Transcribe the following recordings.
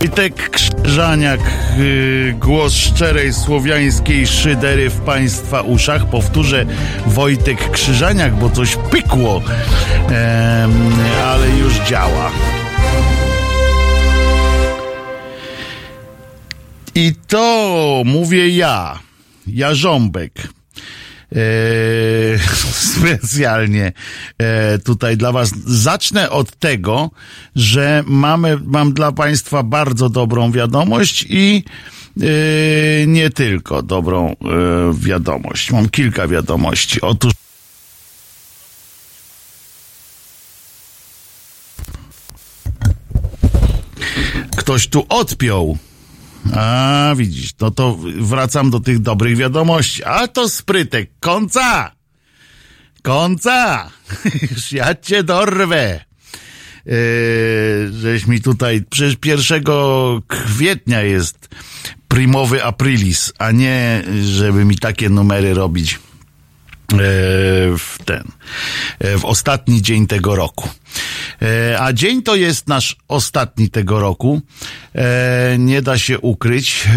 Wojtek Krzyżaniak, yy, głos szczerej słowiańskiej szydery w Państwa uszach. Powtórzę Wojtek Krzyżaniak, bo coś pykło, ale już działa. I to mówię ja, Jarząbek. Eee, specjalnie e, tutaj dla Was. Zacznę od tego, że mamy, mam dla Państwa bardzo dobrą wiadomość i e, nie tylko dobrą wiadomość. Mam kilka wiadomości. Otóż ktoś tu odpiął. A, widzisz, no to wracam do tych dobrych wiadomości. A to sprytek, końca! Końca! Już ja cię dorwę. Yy, żeś mi tutaj, przecież 1 kwietnia jest primowy aprilis, a nie, żeby mi takie numery robić w ten, w ostatni dzień tego roku. A dzień to jest nasz ostatni tego roku. Nie da się ukryć.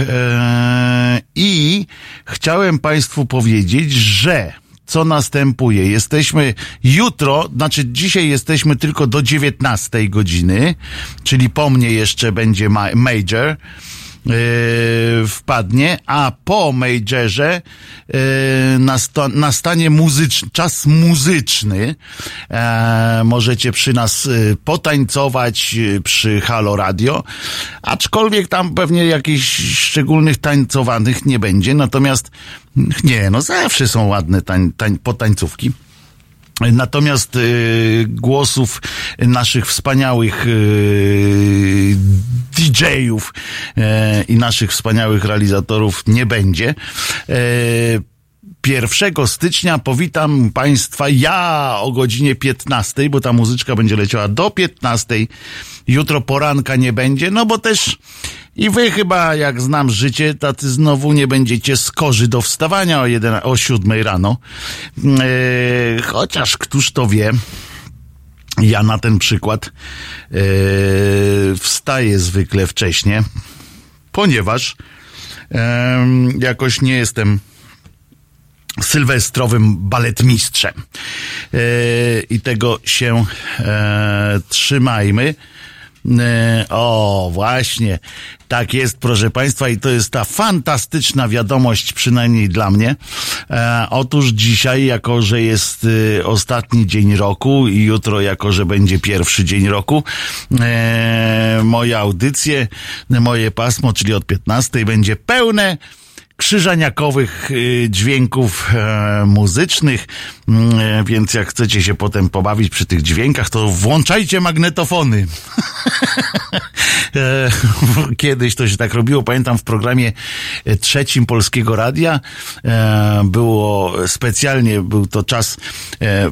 I chciałem Państwu powiedzieć, że co następuje. Jesteśmy jutro, znaczy dzisiaj jesteśmy tylko do 19 godziny, czyli po mnie jeszcze będzie major. Yy, wpadnie, a po Majorze nasta nastanie muzyczny, czas muzyczny. E, możecie przy nas yy, potańcować przy Halo Radio, aczkolwiek tam pewnie jakichś szczególnych tańcowanych nie będzie, natomiast nie, no zawsze są ładne tań, tań, potańcówki. Natomiast y, głosów naszych wspaniałych y, DJ-ów y, i naszych wspaniałych realizatorów nie będzie. 1 y, stycznia powitam Państwa ja o godzinie 15, bo ta muzyczka będzie leciała do 15. Jutro poranka nie będzie, no bo też i wy chyba, jak znam życie, tacy znowu nie będziecie skorzy do wstawania o, jeden, o 7 rano. Yy, chociaż któż to wie. Ja na ten przykład yy, wstaję zwykle wcześnie, ponieważ jakoś nie jestem sylwestrowym baletmistrzem. Yy, I tego się e, trzymajmy. E, o, właśnie. Tak jest, proszę Państwa, i to jest ta fantastyczna wiadomość, przynajmniej dla mnie. E, otóż dzisiaj, jako że jest y, ostatni dzień roku i jutro, jako że będzie pierwszy dzień roku, e, moje audycje, moje pasmo, czyli od 15 będzie pełne krzyżaniakowych y, dźwięków e, muzycznych, mm, e, więc jak chcecie się potem pobawić przy tych dźwiękach, to włączajcie magnetofony. E, kiedyś to się tak robiło, pamiętam w programie trzecim Polskiego Radia było specjalnie, był to czas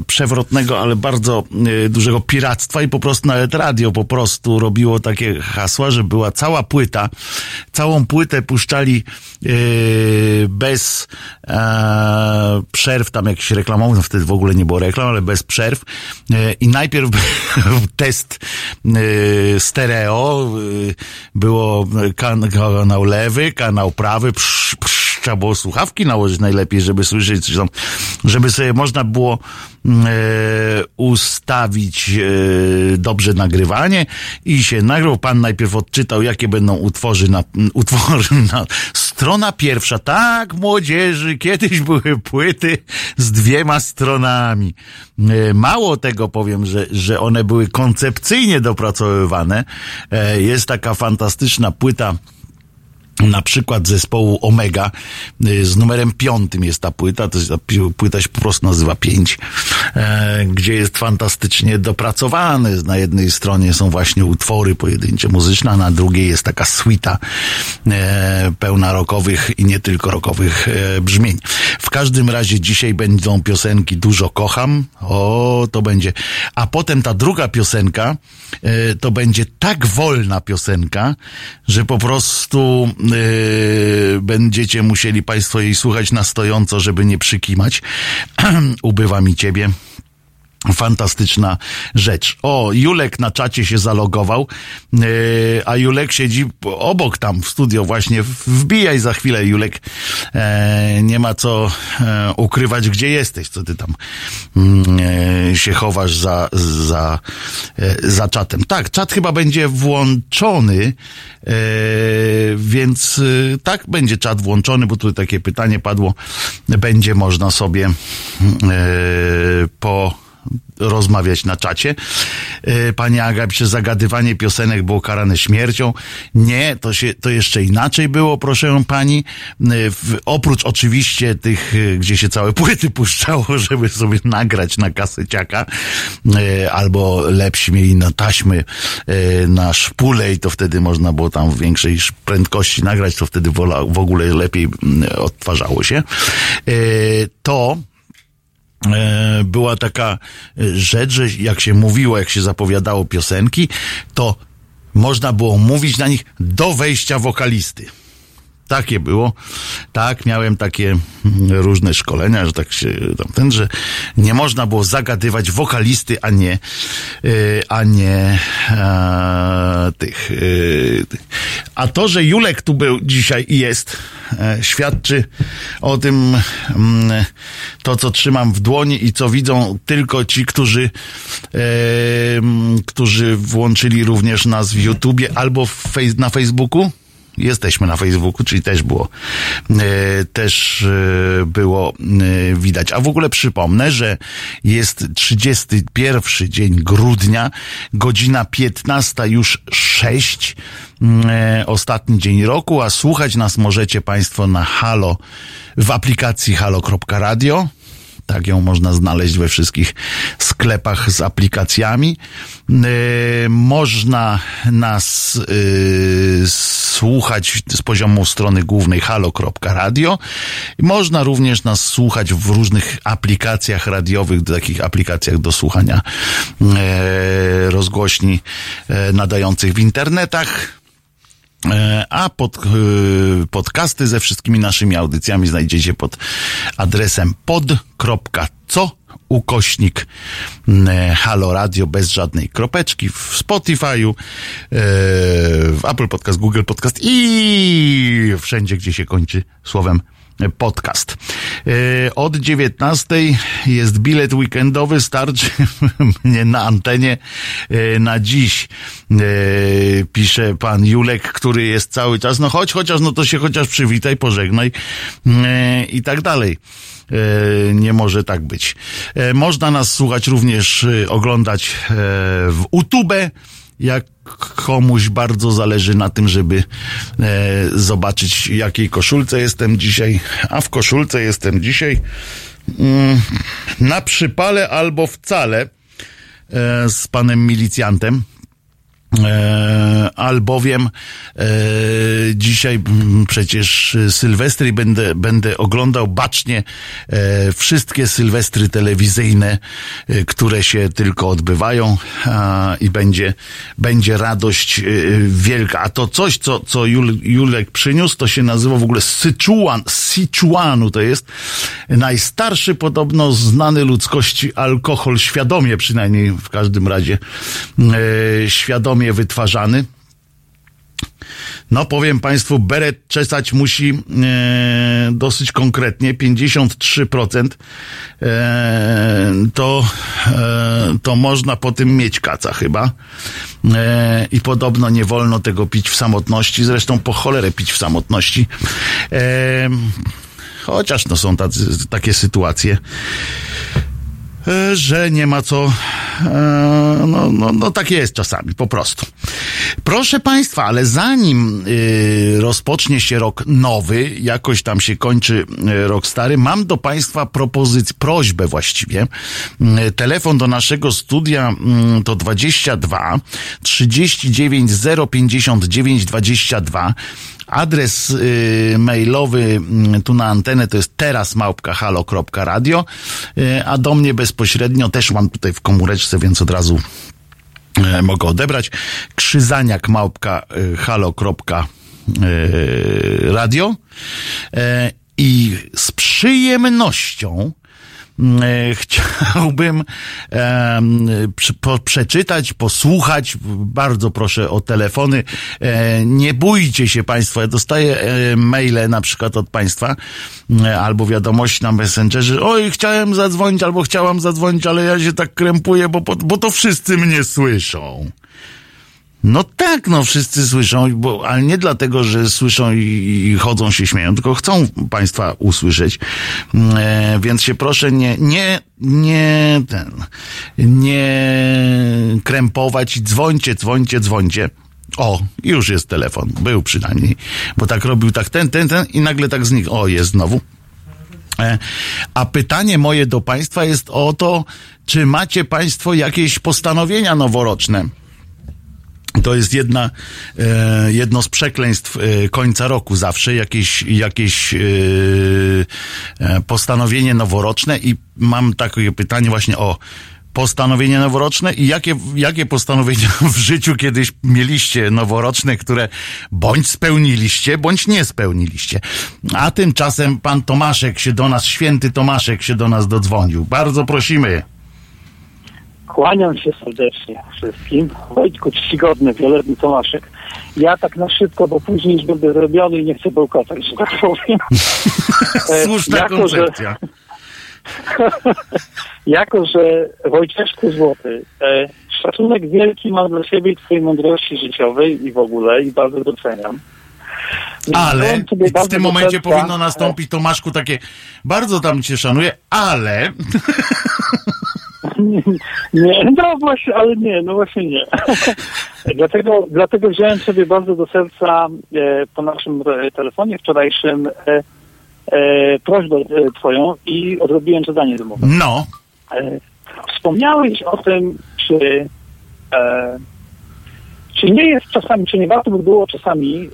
przewrotnego, ale bardzo dużego piractwa i po prostu nawet radio po prostu robiło takie hasła, że była cała płyta, całą płytę puszczali bez e, przerw, tam jakiś reklamowy, no wtedy w ogóle nie było reklam, ale bez przerw. E, I najpierw test e, stereo, było kan kanał lewy, kanał prawy, psz, psz, trzeba było słuchawki nałożyć najlepiej, żeby słyszeć coś tam, żeby sobie można było e, ustawić e, dobrze nagrywanie i się nagrał. Pan najpierw odczytał, jakie będą utwory na, utwory na strona pierwsza. Tak, młodzieży, kiedyś były płyty z dwiema stronami. E, mało tego powiem, że, że one były koncepcyjnie dopracowywane. E, jest taka fantastyczna płyta na przykład zespołu Omega y, z numerem piątym jest ta płyta, to jest, ta płyta się po prostu nazywa pięć, e, gdzie jest fantastycznie dopracowany. Na jednej stronie są właśnie utwory pojedyncze muzyczne, a na drugiej jest taka suita e, pełna rokowych i nie tylko rokowych e, brzmień. W każdym razie dzisiaj będą piosenki Dużo kocham, o to będzie, a potem ta druga piosenka e, to będzie tak wolna piosenka, że po prostu będziecie musieli Państwo jej słuchać na stojąco, żeby nie przykimać. Ubywa mi Ciebie. Fantastyczna rzecz. O, Julek na czacie się zalogował, yy, a Julek siedzi obok tam w studio właśnie. Wbijaj za chwilę, Julek. E, nie ma co e, ukrywać, gdzie jesteś, co ty tam e, się chowasz za, za, za czatem. Tak, czat chyba będzie włączony, więc tak, będzie czat włączony, bo tu takie pytanie padło. Będzie można sobie po rozmawiać na czacie. E, pani Aga pisze, zagadywanie piosenek było karane śmiercią. Nie, to się, to jeszcze inaczej było, proszę pani. E, oprócz oczywiście tych, e, gdzie się całe płyty puszczało, żeby sobie nagrać na kaseciaka, albo lepsi mieli na taśmy, na szpule i to wtedy można było tam w większej prędkości nagrać, to wtedy w ogóle lepiej odtwarzało się. To była taka rzecz, że jak się mówiło, jak się zapowiadało piosenki, to można było mówić na nich do wejścia wokalisty. Takie było. Tak, miałem takie mm, różne szkolenia, że tak się tamten, że nie można było zagadywać wokalisty, a nie, y, a nie a, tych, y, A to, że Julek tu był dzisiaj i jest, e, świadczy o tym, mm, to co trzymam w dłoni i co widzą tylko ci, którzy, e, mm, którzy włączyli również nas w YouTubie albo na Facebooku jesteśmy na Facebooku, czyli też było, e, też e, było e, widać. A w ogóle przypomnę, że jest 31 dzień grudnia, godzina 15 już 6, ostatni dzień roku, a słuchać nas możecie Państwo na Halo, w aplikacji halo.radio tak ją można znaleźć we wszystkich sklepach z aplikacjami. Yy, można nas yy, słuchać z poziomu strony głównej halo.radio. Można również nas słuchać w różnych aplikacjach radiowych, takich aplikacjach do słuchania yy, rozgłośni nadających w internetach. E, a pod, e, podcasty ze wszystkimi naszymi audycjami znajdziecie pod adresem pod.co ukośnik e, Halo Radio bez żadnej kropeczki w Spotify'u, w Apple Podcast, Google Podcast i wszędzie, gdzie się kończy słowem podcast. E, od 19 jest bilet weekendowy, starczy mnie na antenie e, na dziś, e, pisze pan Julek, który jest cały czas, no chodź chociaż, no to się chociaż przywitaj, pożegnaj i tak dalej nie może tak być. Można nas słuchać również, oglądać w YouTube, jak komuś bardzo zależy na tym, żeby e, zobaczyć, jakiej koszulce jestem dzisiaj, a w koszulce jestem dzisiaj mm, na przypale albo wcale e, z panem milicjantem. E, albowiem e, dzisiaj m, przecież Sylwestry będę, będę oglądał bacznie e, wszystkie Sylwestry telewizyjne, e, które się tylko odbywają i będzie, będzie radość wielka. A to coś, co, co Jul, Julek przyniósł, to się nazywa w ogóle Sichuan, Sichuanu to jest najstarszy podobno znany ludzkości alkohol, świadomie przynajmniej w każdym razie, świadomie świadomie wytwarzany. No powiem Państwu, beret czesać musi e, dosyć konkretnie, 53% e, to, e, to można po tym mieć kaca chyba. E, I podobno nie wolno tego pić w samotności, zresztą po cholerę pić w samotności. E, chociaż no są tacy, takie sytuacje. E, że nie ma co. E, no, no, no tak jest czasami, po prostu. Proszę Państwa, ale zanim y, rozpocznie się rok nowy, jakoś tam się kończy y, rok stary, mam do Państwa propozycję, prośbę właściwie. Telefon do naszego studia y, to 22 39 059 22. Adres y, mailowy y, tu na antenę to jest teraz małpka.halo.radio, y, a do mnie bezpośrednio też mam tutaj w komóreczce, więc od razu y, mogę odebrać. Krzyzaniak małpka y, halo.radio y, i z przyjemnością chciałbym przeczytać, posłuchać. Bardzo proszę o telefony. Nie bójcie się Państwo. Ja dostaję maile na przykład od Państwa albo wiadomości na Messengerze. Oj, chciałem zadzwonić albo chciałam zadzwonić, ale ja się tak krępuję, bo, bo to wszyscy mnie słyszą. No tak, no wszyscy słyszą, bo, ale nie dlatego, że słyszą i, i chodzą się śmieją, tylko chcą Państwa usłyszeć. E, więc się proszę nie, nie, nie ten, nie krępować i dzwońcie, dzwońcie, dzwońcie. O, już jest telefon. Był przynajmniej. Bo tak robił tak ten, ten, ten i nagle tak znikł. O, jest znowu. E, a pytanie moje do Państwa jest o to, czy macie Państwo jakieś postanowienia noworoczne? To jest jedna, e, jedno z przekleństw e, końca roku zawsze, jakieś, jakieś e, postanowienie noworoczne i mam takie pytanie właśnie o postanowienie noworoczne i jakie, jakie postanowienia w życiu kiedyś mieliście noworoczne, które bądź spełniliście, bądź nie spełniliście. A tymczasem pan Tomaszek się do nas, święty Tomaszek się do nas dodzwonił. Bardzo prosimy. Kłaniam się serdecznie wszystkim. Wojtku czcigodny, wieloletni Tomaszek. Ja tak na szybko, bo później już będę zrobiony i nie chcę bełkotać, że tak powiem. Słuszna jako, koncepcja. Że, jako, że Wojcieszku Złoty, e, szacunek wielki mam dla siebie i twojej mądrości życiowej i w ogóle i bardzo doceniam. Ale w tym momencie powinno nastąpić, Tomaszku, takie bardzo tam cię szanuję, ale Nie, no właśnie, ale nie, no właśnie nie. dlatego, dlatego wziąłem sobie bardzo do serca e, po naszym telefonie wczorajszym e, e, prośbę e, twoją i odrobiłem zadanie domowe. No. E, wspomniałeś o tym, czy e, czy nie jest czasami, czy nie warto by było czasami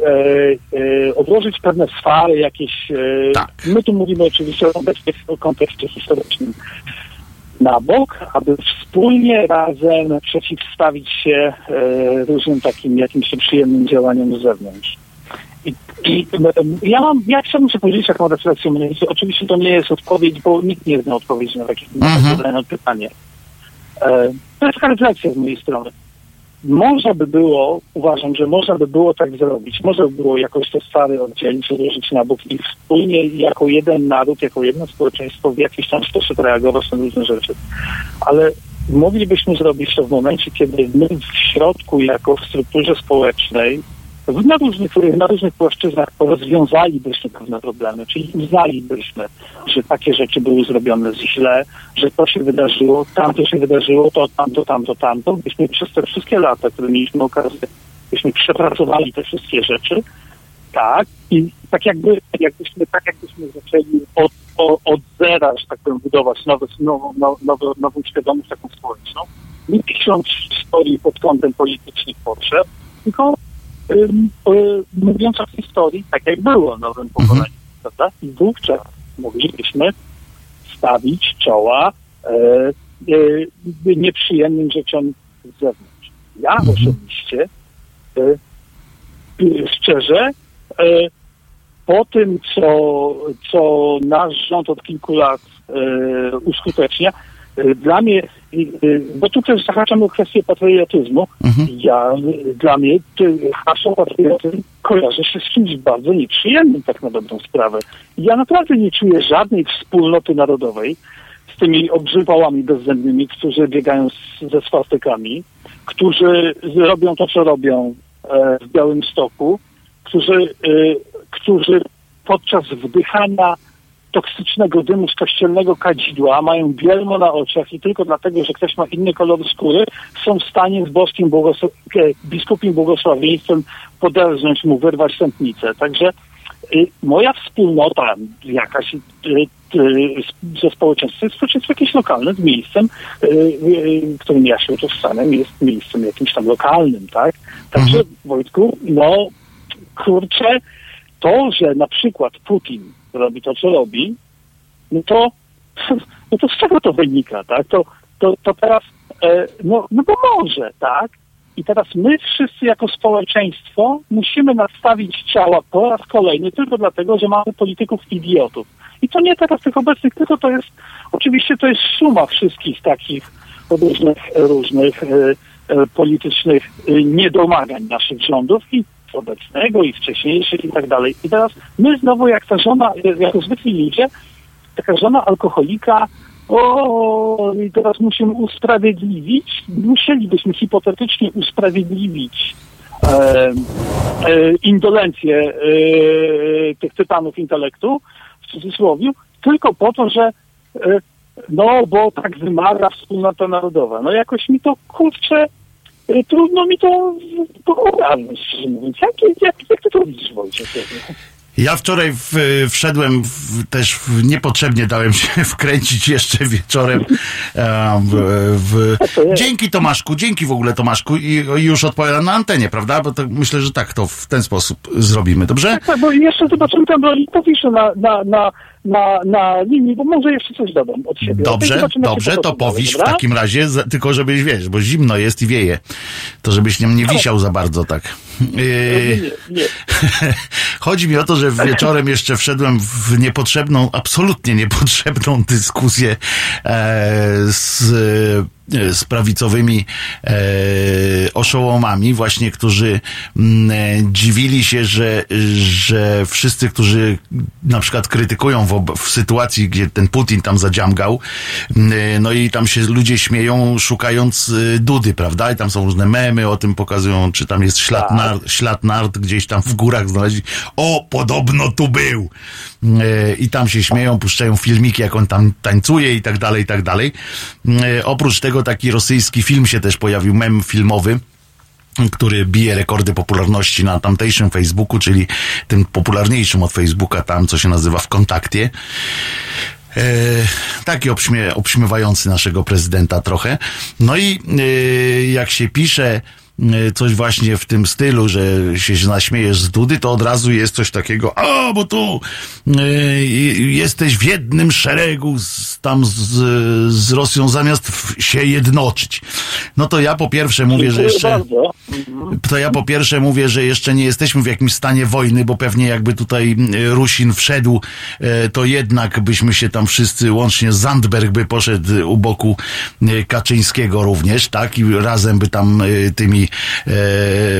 odłożyć pewne sfary jakieś, tak. my tu mówimy oczywiście o kontekście, o kontekście historycznym, na bok, aby wspólnie razem przeciwstawić się e, różnym takim jakimś przyjemnym działaniom z zewnątrz. I, i ja mam, ja chciałbym się podzielić taką refleksją. Oczywiście to nie jest odpowiedź, bo nikt nie zna odpowiedzi na takie mhm. pytanie. E, to jest taka refleksja z mojej strony można by było, uważam, że można by było tak zrobić, można by było jakoś te stary oddzielić, odłożyć na bok i wspólnie jako jeden naród, jako jedno społeczeństwo w jakiś tam sposób reagować na różne rzeczy. Ale moglibyśmy zrobić to w momencie, kiedy my w środku, jako w strukturze społecznej, na różnych, na różnych płaszczyznach rozwiązalibyśmy pewne problemy, czyli uznalibyśmy, że takie rzeczy były zrobione źle, że to się wydarzyło, tamto się wydarzyło, to, tamto, tamto, tamto. Byśmy przez te wszystkie lata, które mieliśmy okazję, byśmy przepracowali te wszystkie rzeczy, tak, i tak jakby, jakbyśmy, tak jakbyśmy zaczęli od, od, od zera, że tak powiem, budować nowe, nową, nową, nową świadomość taką społeczną, nie pisząc historii pod kątem politycznych potrzeb, tylko mówiąc o historii, tak jak było nowym pokoleniu, mhm. prawda? I wówczas moglibyśmy stawić czoła e, e, nieprzyjemnym rzeczom z zewnątrz. Ja mhm. osobiście e, szczerze e, po tym, co, co nasz rząd od kilku lat e, uskutecznia, dla mnie bo tu też zahaczamy o kwestię patriotyzmu. Mhm. Ja, dla mnie hasło patriotyzm kojarzy się z czymś bardzo nieprzyjemnym, tak na dobrą sprawę. Ja naprawdę nie czuję żadnej wspólnoty narodowej z tymi obrzywałami bezzębnymi, którzy biegają z, ze swastykami, którzy robią to, co robią e, w Białym Stoku, którzy, którzy podczas wdychania toksycznego dymu z kościelnego kadzidła, mają bielmo na oczach i tylko dlatego, że ktoś ma inny kolor skóry, są w stanie z boskim błogosław... E, biskupim błogosławieństwem poderznąć mu, wyrwać tętnicę. Także y, moja wspólnota jakaś y, y, ze społeczeństwem jest społeczeństwo jakieś lokalne z miejscem, y, y, którym ja się utożsamiam, jest miejscem jakimś tam lokalnym, tak? Także mhm. Wojtku, no kurczę, to, że na przykład Putin robi to, co robi, no to, no to z czego to wynika, tak? To, to, to teraz, e, no, no bo może, tak? I teraz my wszyscy jako społeczeństwo musimy nastawić ciała po raz kolejny tylko dlatego, że mamy polityków idiotów. I to nie teraz tych obecnych, tylko to jest, oczywiście to jest suma wszystkich takich różnych, różnych e, e, politycznych e, niedomagań naszych rządów i obecnego i wcześniejszych i tak dalej. I teraz my znowu, jak ta żona, jako zwykli ludzie, taka żona alkoholika, o, i teraz musimy usprawiedliwić, musielibyśmy hipotetycznie usprawiedliwić e, e, indolencję e, tych tytanów intelektu, w cudzysłowie, tylko po to, że e, no, bo tak wymaga wspólnota narodowa. No jakoś mi to, kurczę, trudno mi to mówiąc. Jak, jak, jak ty to widzisz, Wojciech? Ja wczoraj w, wszedłem w, też w, niepotrzebnie dałem się wkręcić jeszcze wieczorem dzięki Tomaszku, dzięki w ogóle Tomaszku i, i już odpowiadam na antenie, prawda? Bo to myślę, że tak to w ten sposób zrobimy, dobrze? Tak, tak bo jeszcze zobaczymy tam, bo powiszę na, na, na na, na linii, bo może jeszcze coś dodam od siebie. Dobrze, dobrze, to powiś w takim razie, tylko żebyś, wiesz, bo zimno jest i wieje, to żebyś nie, nie wisiał za bardzo tak. Yy, nie, nie. Chodzi mi o to, że wieczorem jeszcze wszedłem w niepotrzebną, absolutnie niepotrzebną dyskusję e, z z prawicowymi e, oszołomami, właśnie, którzy mm, dziwili się, że, że wszyscy, którzy na przykład krytykują w, w sytuacji, gdzie ten Putin tam zadziamgał, mm, no i tam się ludzie śmieją, szukając Dudy, prawda? I tam są różne memy, o tym pokazują, czy tam jest ślad, tak. nart, ślad nart gdzieś tam w górach znaleźli. O, podobno tu był! E, I tam się śmieją, puszczają filmiki, jak on tam tańcuje i tak dalej, i tak dalej. E, oprócz tego taki rosyjski film się też pojawił, mem filmowy który bije rekordy popularności na tamtejszym Facebooku, czyli tym popularniejszym od Facebooka, tam co się nazywa w kontakcie. E, taki obśmie, obśmiewający naszego prezydenta trochę. No i e, jak się pisze coś właśnie w tym stylu, że się naśmiejesz z Dudy, to od razu jest coś takiego, a bo tu y, jesteś w jednym szeregu z, tam z, z Rosją zamiast się jednoczyć. No to ja po pierwsze mówię, że jeszcze to ja po pierwsze mówię, że jeszcze nie jesteśmy w jakimś stanie wojny, bo pewnie jakby tutaj Rusin wszedł, y, to jednak byśmy się tam wszyscy, łącznie Zandberg by poszedł u boku Kaczyńskiego również, tak? I razem by tam tymi e,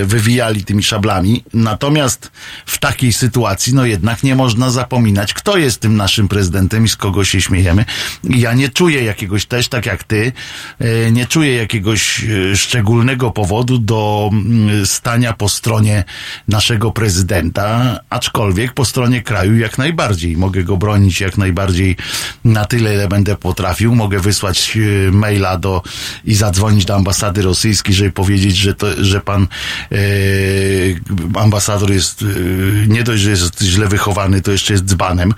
wywijali tymi szablami. Natomiast w takiej sytuacji, no jednak nie można zapominać, kto jest tym naszym prezydentem i z kogo się śmiejemy. Ja nie czuję jakiegoś też, tak jak ty, e, nie czuję jakiegoś e, szczególnego powodu do mm, stania po stronie naszego prezydenta, aczkolwiek po stronie kraju jak najbardziej. Mogę go bronić jak najbardziej na tyle, ile będę potrafił. Mogę wysłać maila do i zadzwonić do ambasady rosyjskiej, żeby powiedzieć, że to, że pan e, ambasador jest e, nie dość, że jest źle wychowany, to jeszcze jest dzbanem,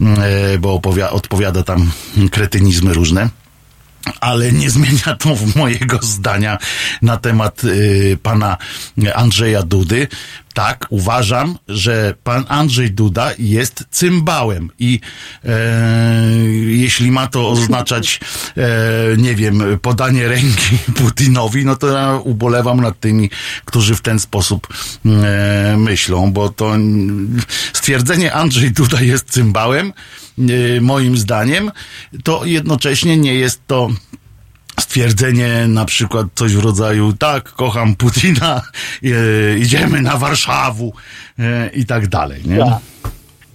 e, bo odpowiada tam kretynizmy różne ale nie zmienia to mojego zdania na temat y, pana Andrzeja Dudy. Tak, uważam, że pan Andrzej Duda jest cymbałem i e, jeśli ma to oznaczać, e, nie wiem, podanie ręki Putinowi, no to ja ubolewam nad tymi, którzy w ten sposób e, myślą, bo to stwierdzenie Andrzej Duda jest cymbałem, e, moim zdaniem, to jednocześnie nie jest to stwierdzenie na przykład coś w rodzaju tak, kocham Putina, e, idziemy na Warszawę e, i tak dalej. Nie? Tak.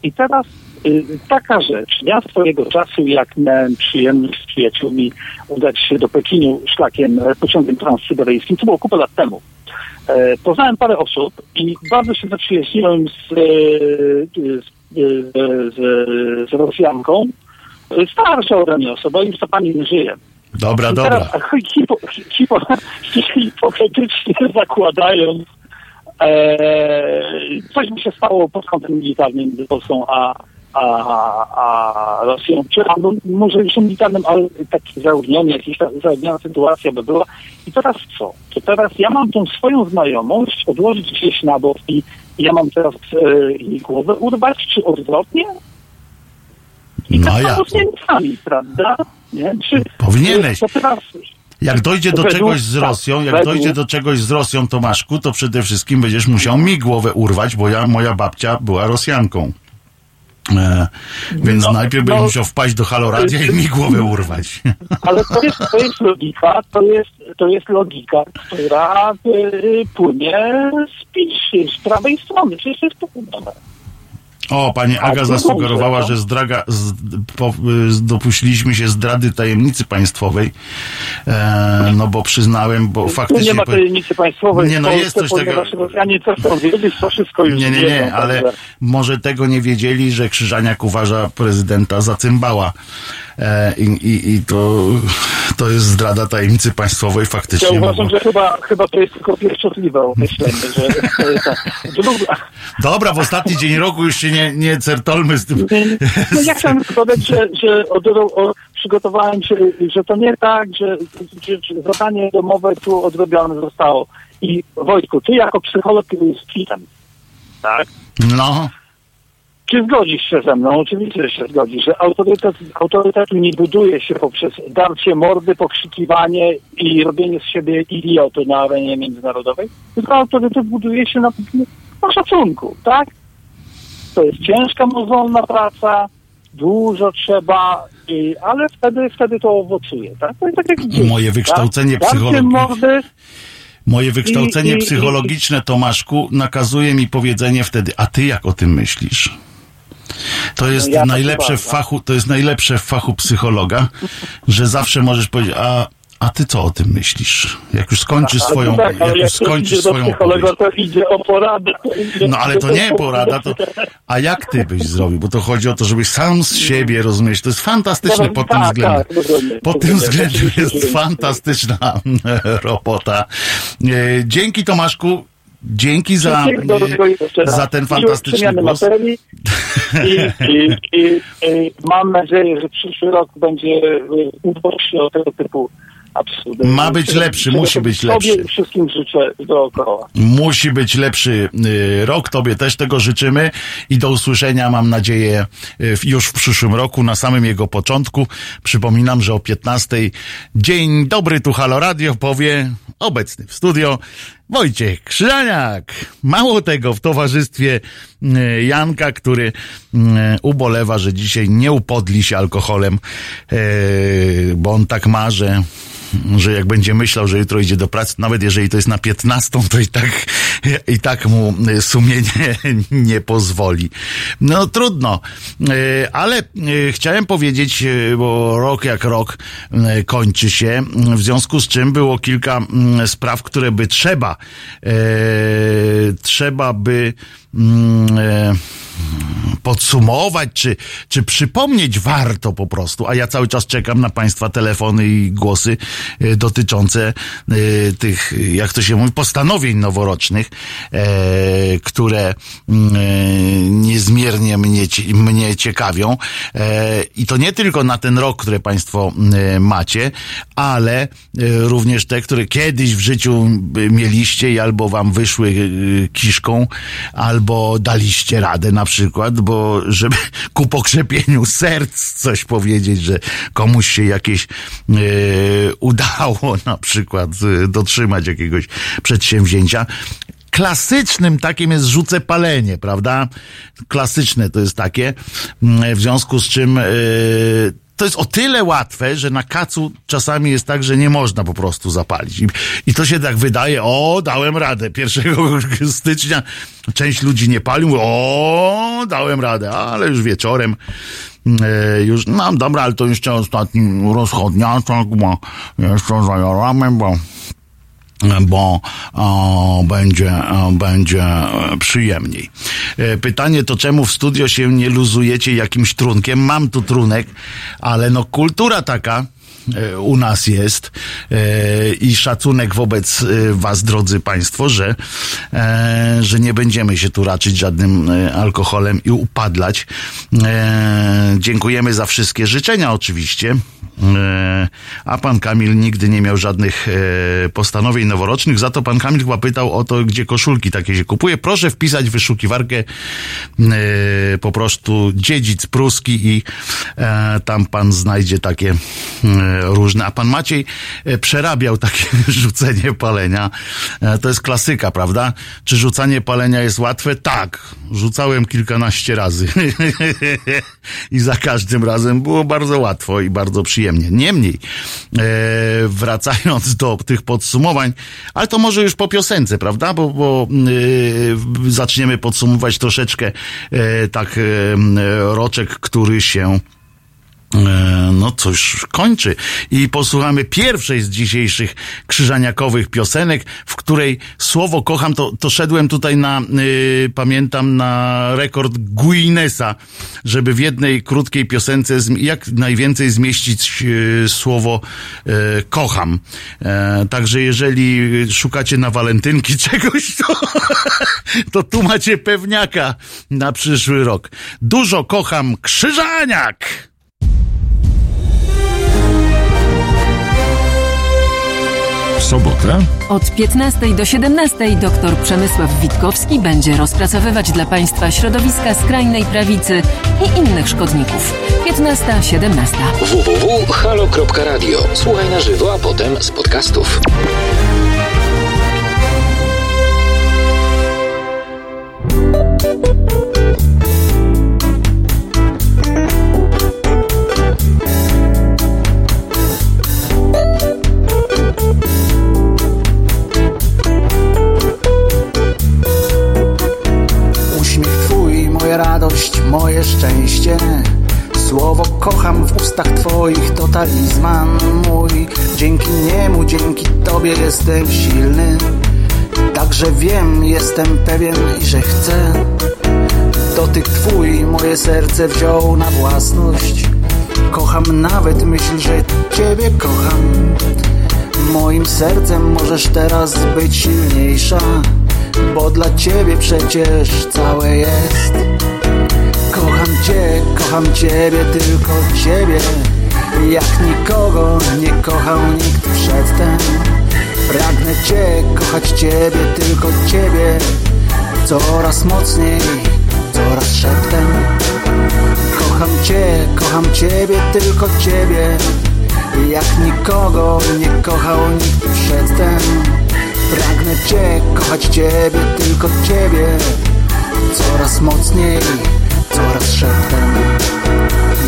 I teraz y, taka rzecz. Ja swojego czasu, jak miałem przyjemność z przyjaciółmi udać się do Pekinu szlakiem e, pociągiem transsyberyjskim, to było kupę lat temu. E, poznałem parę osób i bardzo się zaprzyjaźniłem z, e, z, z, z, z Rosjanką. Starsza ode mnie osoba, już ta pani nie żyje. Dobra, dobra. Teraz, hipo, hipo, hipotetycznie zakładając, e, coś by się stało pod kątem militarnym między Polską a, a, a Rosją, czy no, może już militarnym, ale taki zaogniony, jakaś zaogniona sytuacja by była. I teraz co? To teraz ja mam tą swoją znajomość odłożyć gdzieś na bok i ja mam teraz e, jej głowę urwać, czy odwrotnie? I no tak ja. z Niemcami, prawda? Nie? Czy, Powinieneś. Teraz, jak dojdzie do czegoś z Rosją, jak dojdzie do czegoś z Rosją, Tomaszku, to przede wszystkim będziesz musiał mi głowę urwać, bo ja, moja babcia była Rosjanką. E, więc no, najpierw no, bym musiał wpaść do haloradia i mi głowę urwać. Ale to jest, to jest logika, to jest, to jest logika, która y, płynie z, z prawej strony, przecież jest pokudowe. O, pani Aga zasugerowała, że zdraga, z, po, dopuściliśmy się zdrady tajemnicy państwowej. E, no bo przyznałem, bo faktycznie... nie ma tajemnicy państwowej. Nie, no jest coś takiego... Rosjanie coś wiedzieć, to wszystko już Nie, nie, nie, ale może tego nie wiedzieli, że Krzyżaniak uważa prezydenta za cymbała. E, I, i, I to, to jest zdrada tajemnicy państwowej faktycznie. Ja uważam, że chyba, chyba to jest tylko pierwszotliwe określenie, że, Dobra, w ostatni dzień roku już się nie, nie certolmy z tym. No ja chciałem dodać, że, że od, o, przygotowałem się, że to nie tak, że, że zadanie domowe tu odrobione zostało. I Wojtku, ty jako psycholog z kwitem, tak? No. Czy zgodzisz się ze mną? Oczywiście, że się zgodzisz, że autorytet, autorytetu nie buduje się poprzez darcie mordy, pokrzykiwanie i robienie z siebie idioty na arenie międzynarodowej, tylko autorytet buduje się na, na szacunku, tak? To jest ciężka, mozolna praca, dużo trzeba, ale wtedy, wtedy to owocuje, tak? To jest tak jak gdzieś, Moje wykształcenie tak? psychologiczne. Moje wykształcenie I, i, psychologiczne, Tomaszku, nakazuje mi powiedzenie wtedy, a ty jak o tym myślisz? To jest ja najlepsze w fachu, to jest najlepsze w fachu psychologa, że zawsze możesz powiedzieć, a a ty co o tym myślisz? Jak już skończysz swoją, tak, jak już skończysz swoją psychologa, to idzie o poradę. No ale to nie porada, to a jak ty byś zrobił? Bo to chodzi o to, żebyś sam z siebie rozumieć. To jest fantastyczne pod tym tak, względem. Tak, pod tym względem jest fantastyczna robota. E, dzięki Tomaszku. Dzięki za, za ten fantastyczny głos. Materii i, i, i, i, mam nadzieję, że przyszły rok będzie uboczny o tego typu absurdy. Ma być lepszy, musi być lepszy. Sobie wszystkim życzę dookoła. Musi być lepszy y, rok, tobie też tego życzymy i do usłyszenia mam nadzieję już w przyszłym roku, na samym jego początku. Przypominam, że o 15. Dzień dobry, tu Halo Radio powie obecny w studio Wojciech Krzyżaniak. Mało tego, w towarzystwie y, Janka, który ubolewa, że dzisiaj nie upodli się alkoholem, bo on tak ma, że że jak będzie myślał, że jutro idzie do pracy, nawet jeżeli to jest na 15, to i tak, i tak mu sumienie nie pozwoli. No trudno, e, ale e, chciałem powiedzieć, e, bo rok jak rok kończy się, w związku z czym było kilka mm, spraw, które by trzeba, trzeba by podsumować, czy, czy przypomnieć warto po prostu, a ja cały czas czekam na Państwa telefony i głosy e, dotyczące e, tych, jak to się mówi, postanowień noworocznych, które mm, niezmiernie mnie, mnie ciekawią. I to nie tylko na ten rok, które Państwo macie, ale również te, które kiedyś w życiu mieliście i albo Wam wyszły kiszką, albo albo daliście radę na przykład, bo żeby ku pokrzepieniu serc coś powiedzieć, że komuś się jakieś e, udało na przykład e, dotrzymać jakiegoś przedsięwzięcia. Klasycznym takim jest rzucę palenie, prawda? Klasyczne to jest takie, w związku z czym e, to jest o tyle łatwe, że na kacu czasami jest tak, że nie można po prostu zapalić. I, i to się tak wydaje, o, dałem radę. 1 stycznia część ludzi nie palił, o, dałem radę, ale już wieczorem e, już, no dobra, ale to jeszcze ostatni rozchodniaczek, bo jeszcze zajaramy, bo bo o, będzie, o, będzie przyjemniej. E, pytanie to, czemu w studio się nie luzujecie jakimś trunkiem? Mam tu trunek, ale no kultura taka, e, u nas jest e, i szacunek wobec was, drodzy państwo, że, że nie będziemy się tu raczyć żadnym alkoholem i upadlać. Dziękujemy za wszystkie życzenia oczywiście. E, a pan Kamil nigdy nie miał żadnych e, postanowień noworocznych, za to pan Kamil chyba pytał o to, gdzie koszulki takie się kupuje. Proszę wpisać w wyszukiwarkę e, po prostu dziedzic pruski i tam pan znajdzie takie różne. A pan Maciej przerabiał takie rzucenie palenia. To jest klasyka, prawda? Czy rzucanie palenia jest łatwe? Tak. Rzucałem kilkanaście razy. I za każdym razem było bardzo łatwo i bardzo przyjemnie. Niemniej, e, wracając do tych podsumowań, ale to może już po piosence, prawda? Bo, bo e, zaczniemy podsumować troszeczkę e, tak e, roczek, który się E, no cóż, kończy. I posłuchamy pierwszej z dzisiejszych krzyżaniakowych piosenek, w której słowo kocham, to, to szedłem tutaj na, y, pamiętam, na rekord Guinnessa, żeby w jednej krótkiej piosence jak najwięcej zmieścić y, słowo y, kocham. E, także jeżeli szukacie na walentynki czegoś, to, to tu macie pewniaka na przyszły rok. Dużo kocham krzyżaniak! Sobotę? Od 15 do 17 dr Przemysław Witkowski będzie rozpracowywać dla Państwa środowiska skrajnej prawicy i innych szkodników. 15-17. www.halo.radio. Słuchaj na żywo, a potem z podcastów. Talizman mój. Dzięki niemu, dzięki Tobie jestem silny. Także wiem, jestem pewien i że chcę Dotyk Twój moje serce wziął na własność. Kocham nawet myśl, że Ciebie kocham. Moim sercem możesz teraz być silniejsza Bo dla Ciebie przecież całe jest. Kocham Cię, kocham Ciebie, tylko Ciebie Jak nikogo nie kochał nikt przedtem Pragnę Cię, kochać Ciebie, tylko Ciebie Coraz mocniej, coraz szeptem. Kocham Cię, kocham Ciebie, tylko Ciebie. Jak nikogo nie kochał nikt przedtem Pragnę Cię, kochać Ciebie, tylko Ciebie. Coraz mocniej coraz szeptem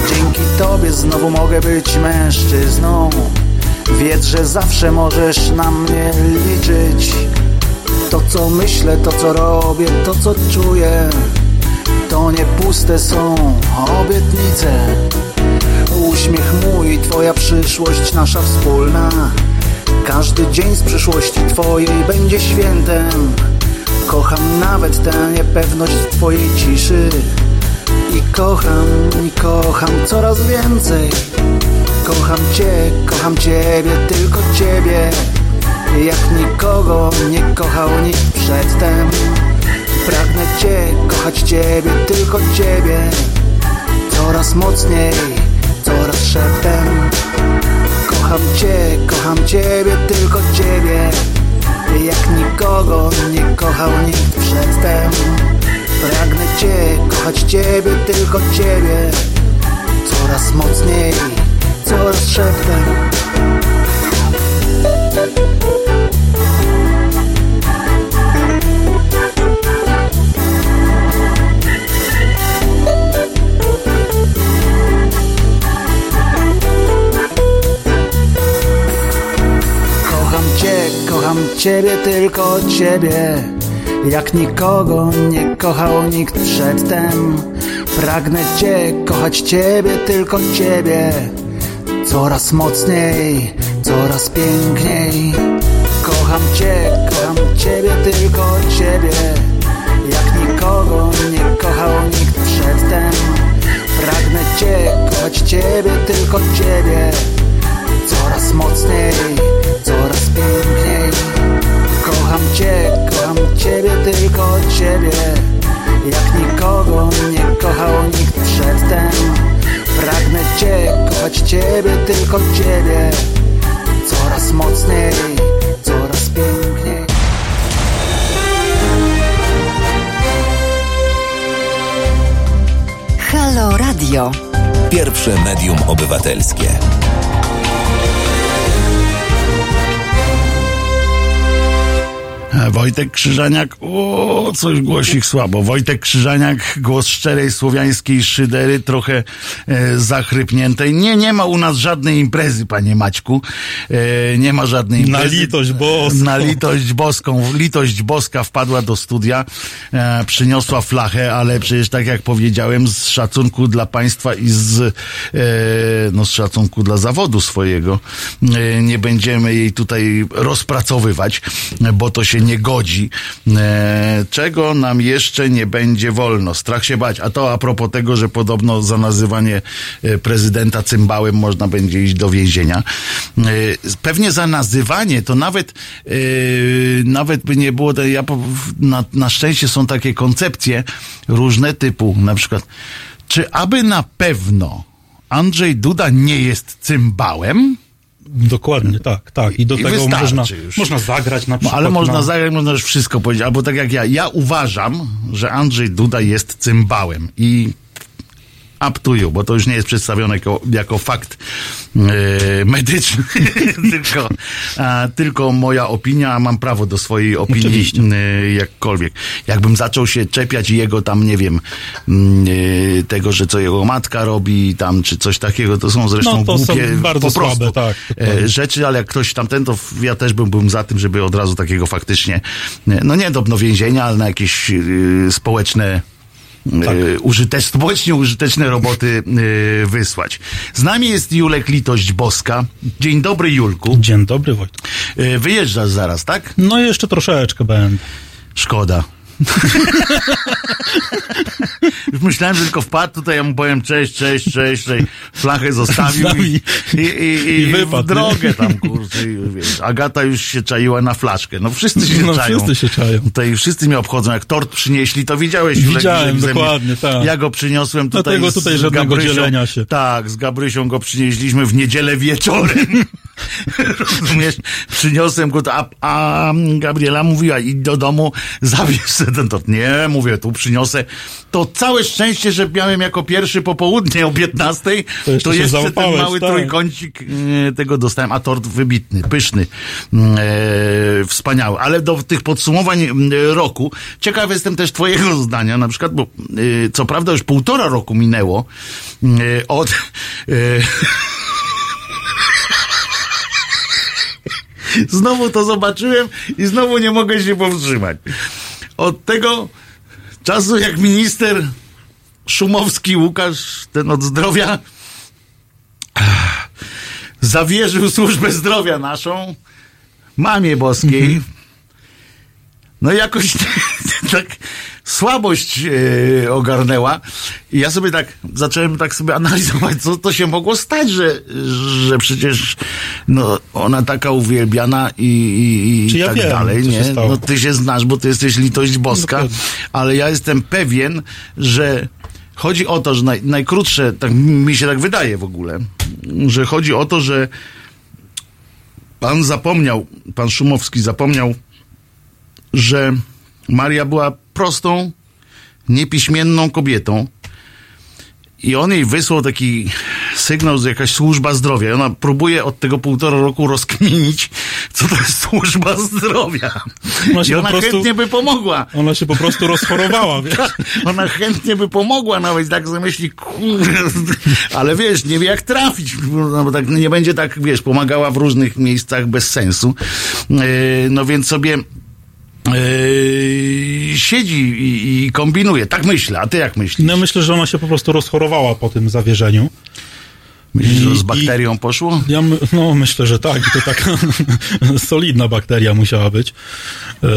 Dzięki Tobie znowu mogę być mężczyzną. Wiedz, że zawsze możesz na mnie liczyć. To co myślę, to co robię, to co czuję To nie puste są obietnice. Uśmiech mój, Twoja przyszłość nasza wspólna. Każdy dzień z przyszłości Twojej będzie świętem. Kocham nawet tę niepewność Twojej ciszy i kocham, i kocham coraz więcej. Kocham Cię, kocham Ciebie, tylko Ciebie. Jak nikogo nie kochał nikt przedtem. Pragnę Cię, kochać Ciebie, tylko Ciebie. Coraz mocniej, coraz szeptem. Kocham Cię, kocham Ciebie, tylko Ciebie. Jak nikogo nie kochał nikt przedtem Pragnę Cię, kochać Ciebie, tylko Ciebie. Coraz mocniej, coraz szeptem. Kocham kocham Ciebie, tylko Ciebie jak nikogo nie kochał nikt przedtem Pragnę Cię, kochać Ciebie, tylko Ciebie. Coraz mocniej, coraz piękniej. Kocham Cię, kocham Ciebie, tylko Ciebie. Jak nikogo nie kochał nikt przedtem Pragnę Cię, kochać Ciebie, tylko Ciebie. Coraz mocniej, coraz piękniej. Kocham Cię, Ciebie, tylko Ciebie Jak nikogo nie kochał nikt przedtem Pragnę Cię, kochać Ciebie, tylko ciebie Coraz mocniej, coraz piękniej Halo Radio. Pierwsze medium obywatelskie. Wojtek Krzyżaniak, o, coś głosik słabo. Wojtek Krzyżaniak, głos szczerej słowiańskiej szydery, trochę e, zachrypniętej. Nie, nie ma u nas żadnej imprezy, panie Maćku. E, nie ma żadnej Na imprezy. litość boską. Na litość boską. Litość boska wpadła do studia, e, przyniosła flachę, ale przecież tak jak powiedziałem, z szacunku dla państwa i z, e, no, z szacunku dla zawodu swojego, e, nie będziemy jej tutaj rozpracowywać, e, bo to się nie godzi. E, czego nam jeszcze nie będzie wolno? Strach się bać. A to a propos tego, że podobno za nazywanie e, prezydenta cymbałem można będzie iść do więzienia. E, Pewnie za nazywanie to nawet nawet by nie było, ja na, na szczęście są takie koncepcje różne typu, na przykład czy aby na pewno Andrzej Duda nie jest cymbałem? Dokładnie, tak, tak. I do I tego można, już. można zagrać na No, przykład. ale można na... zagrać, można już wszystko powiedzieć. Albo tak jak ja. Ja uważam, że Andrzej Duda jest cymbałem i up to you, bo to już nie jest przedstawione jako, jako fakt e, medyczny, tylko, a, tylko moja opinia, a mam prawo do swojej opinii Oczywiście. e, jakkolwiek. Jakbym zaczął się czepiać jego tam, nie wiem, e, tego, że co jego matka robi tam, czy coś takiego, to są zresztą No, to są głupie bardzo po prostu słabe, tak, dokładnie. rzeczy, ale jak ktoś tamten, to ja też byłbym za tym, żeby od razu takiego faktycznie, no nie do do więzienia, ale na jakieś społeczne Tak. e, użytecz, społecznie użyteczne roboty e, wysłać. Z nami jest Julek Litość Boska. Dzień dobry, Julku. Dzień dobry, Wojtek. E, wyjeżdżasz zaraz, tak? No jeszcze troszeczkę będę. Szkoda. Już myślałem, że tylko wpadł tutaj, ja mu powiem cześć, cześć, cześć, cześć. flachę zostawił i, i, i, i, wypadł, w drogę tam, kurczę, wiesz, Agata już się czaiła na flaszkę. No wszyscy się No, czają. wszyscy się czają. Tutaj wszyscy mnie obchodzą, jak tort przynieśli, to widziałeś, Widziałem, dokładnie, tak. Ja go przyniosłem tutaj Dlatego z tutaj żadnego Gabrysią. dzielenia się. Tak, z Gabrysią go przynieśliśmy w niedzielę wieczorem. Rozumiesz? Przyniosłem go, a, a Gabriela mówiła, idź do domu, zabierz tort. Nie, mówię, tu przyniosę. To całe szczęście, że miałem jako pierwszy popołudnie o 15, To jeszcze to jeszcze ten mały tak. trójkącik e, tego dostałem, a tort wybitny, pyszny, mm, e, wspaniały. Ale do tych podsumowań mm, roku, ciekaw jestem też twojego zdania, na przykład, bo e, co prawda już półtora roku minęło e, od... E, Znowu to zobaczyłem i znowu nie mogę się powstrzymać. Od tego czasu, jak minister Szumowski Łukasz, ten od zdrowia, zawierzył służbę zdrowia naszą mamie boskiej. No i jakoś tak słabość e, ogarnęła. I ja sobie tak zacząłem tak sobie analizować, co to się mogło stać, że, że przecież no, ona taka uwielbiana i, i, i Czy ja tak wiem, dalej. Nie? No ty się znasz, bo ty jesteś litość boska, Dokładnie. ale ja jestem pewien, że chodzi o to, że naj, najkrótsze, tak mi się tak wydaje w ogóle, że chodzi o to, że pan zapomniał, pan Szumowski zapomniał, że Maria była prostą, niepiśmienną kobietą i on jej wysłał taki sygnał, że jakaś służba zdrowia. I ona próbuje od tego półtora roku rozkminić, co to jest służba zdrowia. Ona się I po ona prostu- chętnie by pomogła. Ona się po prostu rozchorowała, wiesz? Ona chętnie by pomogła nawet, tak sobie myśli, ale wiesz, nie wie jak trafić, no bo tak nie będzie tak, wiesz, pomagała w różnych miejscach bez sensu. Yy, No więc sobie yy, siedzi i, i kombinuje. Tak myślę, a ty jak myślisz? No myślę, że ona się po prostu rozchorowała po tym zawierzeniu. Myślisz, że z bakterią poszło? Ja my, no myślę, że tak. I to taka solidna bakteria musiała być. E,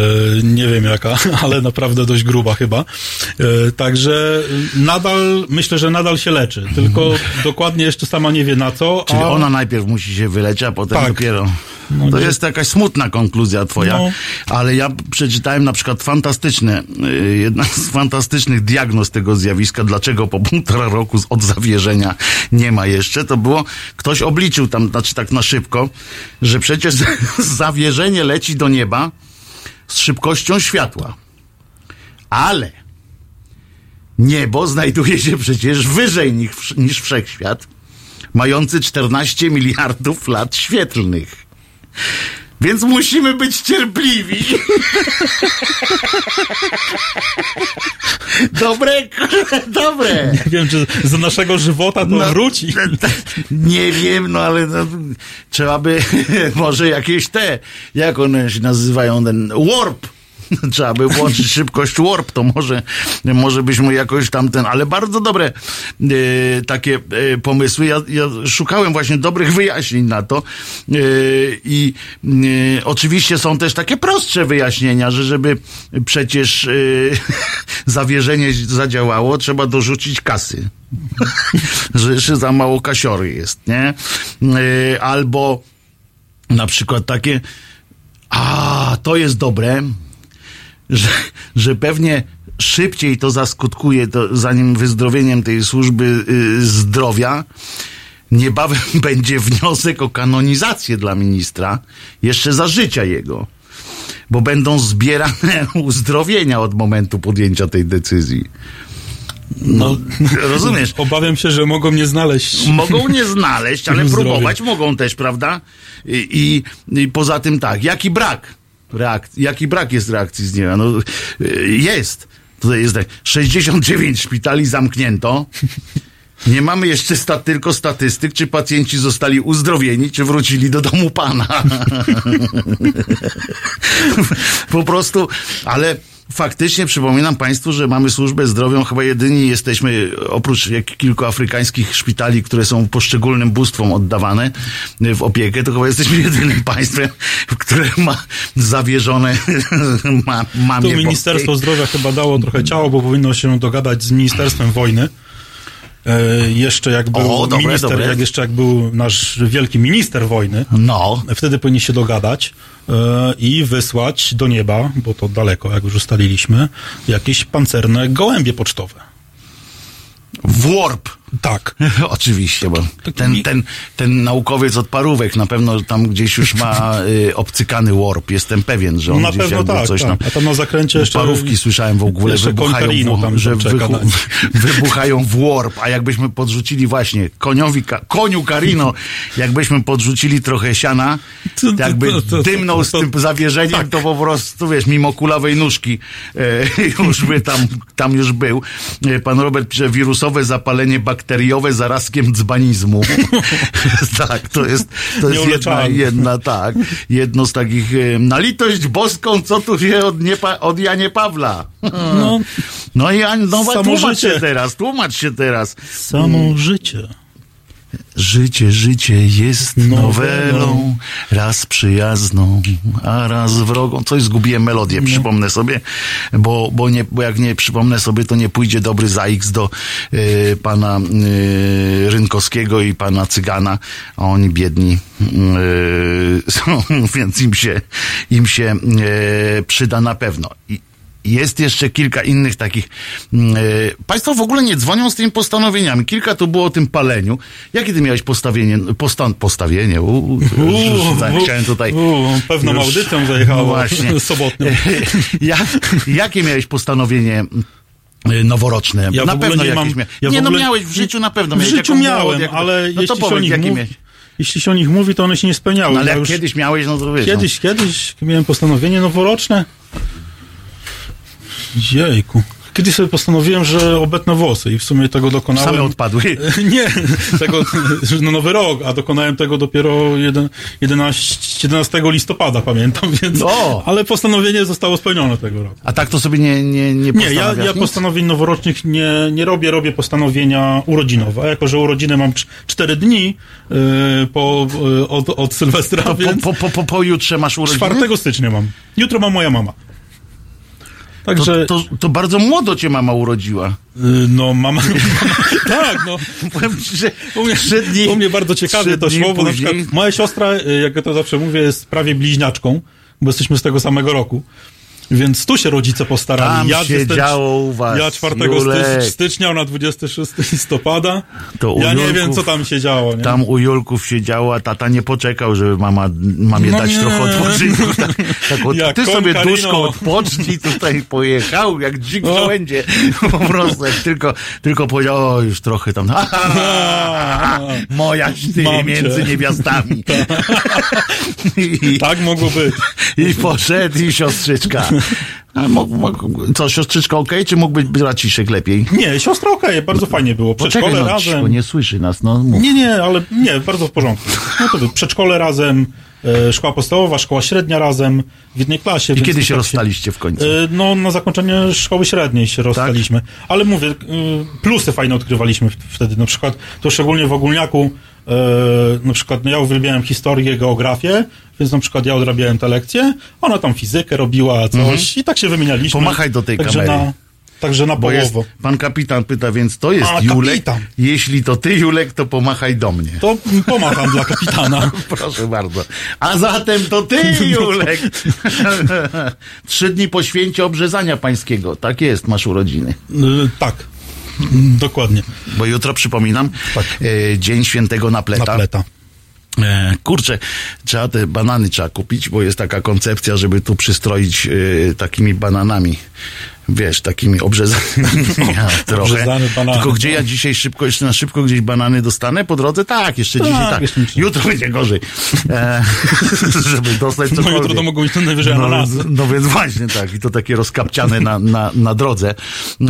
nie wiem jaka, ale naprawdę dość gruba chyba. E, także nadal, myślę, że nadal się leczy. Tylko dokładnie jeszcze sama nie wie na co. Czyli a ona najpierw musi się wyleczyć, a potem Tak. dopiero. No to nie- jest jakaś smutna konkluzja twoja, No. ale ja przeczytałem na przykład fantastyczne, y, jedna z fantastycznych diagnoz tego zjawiska, dlaczego po półtora roku od zawierzenia nie ma jeszcze. to było, ktoś obliczył tam, znaczy tak na szybko, że przecież zawierzenie leci do nieba z szybkością światła. Ale niebo znajduje się przecież wyżej niż, niż wszechświat, mający 14 miliardów lat świetlnych. Więc musimy być cierpliwi. dobre, dobre. Nie wiem, czy za naszego żywota to No, wróci. Nie wiem, no ale no, trzeba by może jakieś te, jak one się nazywają, ten warp. Trzeba by włączyć szybkość warp, to może, może byśmy jakoś tamten, ale bardzo dobre e, takie e, pomysły. Ja, ja szukałem właśnie dobrych wyjaśnień na to e, i oczywiście są też takie prostsze wyjaśnienia, że żeby przecież zawierzenie zadziałało, trzeba dorzucić kasy. że za mało kasiory jest, nie? Albo na przykład takie, a to jest dobre, że, że pewnie szybciej to zaskutkuje, to, zanim wyzdrowieniem tej służby y, zdrowia, niebawem będzie wniosek o kanonizację dla ministra, jeszcze za życia jego. Bo będą zbierane uzdrowienia od momentu podjęcia tej decyzji. No, Rozumiesz? Obawiam się, że mogą mnie znaleźć. Mogą nie znaleźć, ale próbować mogą też, prawda? I, i, I poza tym tak, jaki brak reakcji, jaki brak jest reakcji z nieba? No, y, jest. Tutaj jest tak, 69 szpitali zamknięto. Nie mamy jeszcze sta, tylko statystyk, czy pacjenci zostali uzdrowieni, czy wrócili do domu pana. po prostu, ale faktycznie przypominam Państwu, że mamy służbę zdrowią, chyba jedyni jesteśmy, oprócz jak kilku afrykańskich szpitali, które są poszczególnym bóstwom oddawane w opiekę, to chyba jesteśmy jedynym państwem, które ma zawierzone ma, mamie Tu Ministerstwo. Zdrowia chyba dało trochę ciało, bo powinno się dogadać z Ministerstwem Wojny. E, jeszcze jak był O, dobre, minister, dobre. jak jeszcze jak był nasz wielki minister wojny, No, wtedy powinni się dogadać e, i wysłać do nieba, bo to daleko, jak już ustaliliśmy, jakieś pancerne gołębie pocztowe. warp. Tak. Oczywiście, bo ten, ten, ten naukowiec od parówek na pewno tam gdzieś już ma y, obcykany warp. Jestem pewien, że on Na gdzieś pewno tak, coś tak. tam... A tam na zakręcie jeszcze- Parówki słyszałem w ogóle, wybuchają, w, że wychu, wybuchają w warp, a jakbyśmy podrzucili właśnie koniowi, koniu Karino, jakbyśmy podrzucili trochę siana, jakby dymnął z tym zawierzeniem, to po prostu, wiesz, mimo kulawej nóżki e, już by tam, tam już był. E, Pan Robert pisze, wirusowe zapalenie bakteriowe zarazkiem dzbanizmu. tak, to jest, to jest jedna, jedna, tak, jedno z takich, e, na litość boską, co tu się od, niepa, od Janie Pawla. No, No i no tłumacz się teraz, tłumacz się teraz. samo życie. Życie, życie jest nowelą, raz przyjazną, a raz wrogą. Coś zgubiłem melodię, przypomnę sobie, bo, bo, nie, bo jak nie przypomnę sobie, to nie pójdzie dobry ZAX do y, pana y, Rynkowskiego i pana Cygana, a oni biedni y, są, więc im się, im się przyda na pewno. I, jest jeszcze kilka innych takich. mm, e, Państwo w ogóle nie dzwonią z tymi postanowieniami. Kilka tu było o tym paleniu. Jakie ty miałeś postawienie? Postan, postawienie. U, u, już tak, chciałem tutaj. U, pewną już- audycją zajechało No właśnie. sobotnią. Ja, jakie miałeś postanowienie? y, Noworoczne. Ja na pewno nie jakieś mam- mia- ja Nie, no miałeś w życiu na pewno. W życiu miałem, ale no jeśli, się o nich jakie mów, miałeś? jeśli się o nich mówi, to one się nie spełniały. No, ale Ja jak już kiedyś miałeś, no to wiesz. kiedyś, kiedyś miałem postanowienie noworoczne. Jejku. Kiedyś sobie postanowiłem, że obetnę włosy i w sumie tego no, dokonałem. same odpadły. Nie, tego na nowy rok, a dokonałem tego dopiero jeden, 11, 11 listopada, pamiętam, więc. O! Ale postanowienie zostało spełnione tego roku. A tak to sobie nie Nie, nie, Nie, ja, ja nic? postanowień noworocznych nie, nie robię, robię postanowienia urodzinowe. A jako, że urodziny mam cz- cztery dni yy, po, yy, od, od Sylwestra, To więc po, po, po, po jutrze masz urodziny? 4 stycznia mam. Jutro ma moja mama. To, Także, to, to bardzo młodo cię mama urodziła. yy, no mama, tak, no. Powiem że U mnie, dni, u mnie bardzo ciekawie to szło, bo na przykład moja siostra, y, jak ja to zawsze mówię, jest prawie bliźniaczką, bo jesteśmy z tego samego roku. Więc tu się rodzice postarali. Tam ja się 20 działo u was, Ja 4 Julek. stycz- stycznia na 26 listopada. To u ja nie Julków- wiem, co tam się działo. Nie? Tam u Julków się działo, a tata nie poczekał, żeby mama, mamie No dać nie. trochę odpoczynku. Tak, tak od, ty sobie duszko odpocznij, tutaj pojechał, jak dzik w żołędzie. Po prostu, tylko, tylko powiedział, o, już trochę tam, mojaś ty między niewiastami. I, Tak mogło być. I poszedł i siostrzyczka. Co, siostrzyczka okej, czy mógłby być braciszek lepiej? Nie, siostra okej, bardzo fajnie było. Przedszkole no, cicho, razem. nie słyszy nas, no mów. Nie, nie, ale nie, bardzo w porządku. No to przedszkole razem, e, szkoła podstawowa, szkoła średnia razem, w jednej klasie. I kiedy się tak rozstaliście w końcu? E, No, na zakończenie szkoły średniej się rozstaliśmy. Ale mówię, e, plusy fajne odkrywaliśmy wtedy. Na przykład, to szczególnie w ogólniaku, na przykład no ja uwielbiałem historię, geografię, więc na przykład ja odrabiałem te lekcje, ona tam fizykę robiła, coś i tak się wymienialiśmy. Pomachaj do tej także kamery. Na, także na połowo. pan kapitan pyta, więc to jest A, Julek. kapitan. Jeśli to ty, Julek, to pomachaj do mnie. To pomacham dla kapitana. Proszę bardzo. A zatem to ty, Julek. Trzy dni po święcie obrzezania pańskiego. Tak jest, masz urodziny. Y, tak, dokładnie. Bo jutro, przypominam, Tak. e, Dzień Świętego Napleta. Napleta. E, kurczę, trzeba te banany trzeba kupić, bo jest taka koncepcja, żeby tu przystroić e, takimi bananami. Wiesz, takimi obrzezanymi ja, trochę. Obrzezane banany. Tylko gdzie ja dzisiaj szybko, jeszcze na szybko gdzieś banany dostanę po drodze? Tak, jeszcze Tak, dzisiaj tak. jeszcze trzeba. Jutro będzie gorzej. E, żeby dostać No cokolwiek. jutro to mogą być najwyżej No, ananasy. no więc właśnie tak, i to takie rozkapciane na, na, na drodze. E,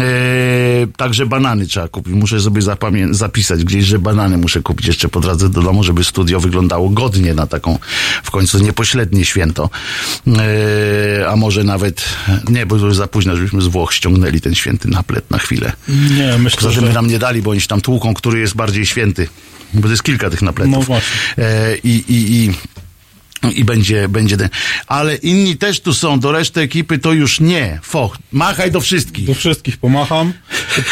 także banany trzeba kupić. Muszę sobie zapamię- zapisać gdzieś, że banany muszę kupić jeszcze po drodze do domu, żeby studio wyglądało godnie na taką w końcu niepośrednie święto. E, a może nawet, nie, bo to już za późno, żebyśmy z Włoch ściągnęli ten święty naplet na chwilę. Nie, myślę, Poza tym że... nam nie dali, bo oni tam tłuką, który jest bardziej święty. Bo to jest kilka tych napletów. No właśnie. E, I, i, i, i będzie, będzie ten. Ale inni też tu są, do reszty ekipy to już nie. Foch, machaj do wszystkich. Do wszystkich pomacham.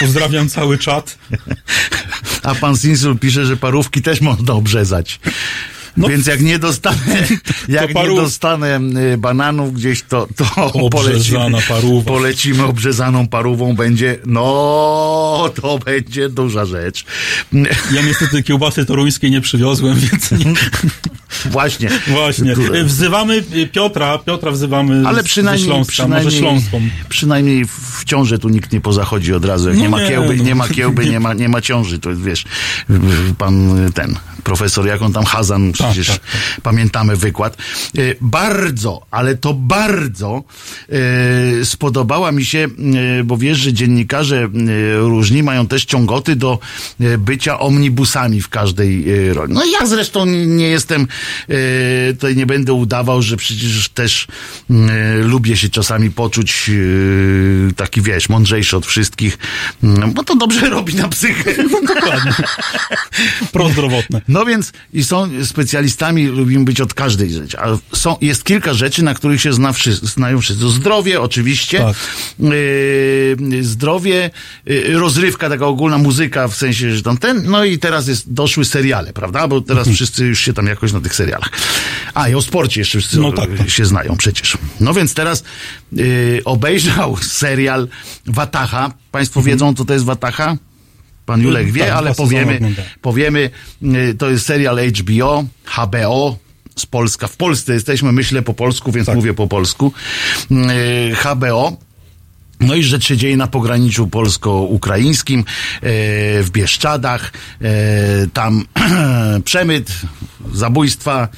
Pozdrawiam cały czat. A pan Sinsul pisze, że parówki też można obrzezać. No. Więc jak nie dostanę, jak nie parów- dostanę y, bananów gdzieś, to, to polecimy, parówa. polecimy obrzezaną parówą. Będzie, no, to będzie duża rzecz. Ja niestety kiełbasy toruńskiej nie przywiozłem, więc nie. Właśnie. Właśnie. Wzywamy Piotra, Piotra wzywamy Ale przynajmniej, ze Śląska, przynajmniej, Śląską. przynajmniej w ciąży tu nikt nie pozachodzi od razu. Jak No nie ma nie, kiełby, no. nie ma kiełby, nie ma, nie ma ciąży. To wiesz, pan ten profesor, jak on tam Hazan, przecież tak, pamiętamy wykład. E, Bardzo, ale to bardzo e, spodobała mi się, e, bo wiesz, że dziennikarze różni mają też ciągoty do bycia omnibusami w każdej roli. No ja zresztą nie jestem, tutaj nie będę udawał, że przecież też lubię się czasami poczuć taki, wiesz, mądrzejszy od wszystkich, bo to dobrze robi na psychę. Dokładnie. Prozdrowotne. No więc i są specjalistami, lubimy być od każdej rzeczy. A są, jest kilka rzeczy, na których się zna wszyscy, znają wszyscy. Zdrowie oczywiście, Tak. yy, zdrowie, yy, rozrywka, taka ogólna muzyka, w sensie, że tam ten, no i teraz jest, doszły seriale, prawda? Bo teraz Mhm. wszyscy już się tam jakoś na tych serialach. A i o sporcie jeszcze wszyscy No tak, tak. się znają przecież. No więc teraz yy, obejrzał serial Wataha. Państwo wiedzą, co to jest Wataha? Pan Julek wie, Tak, ale powiemy, powiemy, y, to jest serial HBO, HBO z Polska. W Polsce jesteśmy, myślę po polsku, więc Tak. mówię po polsku. Y, HBO. No i że się dzieje na pograniczu polsko-ukraińskim, e, w Bieszczadach, tam przemyt, zabójstwa,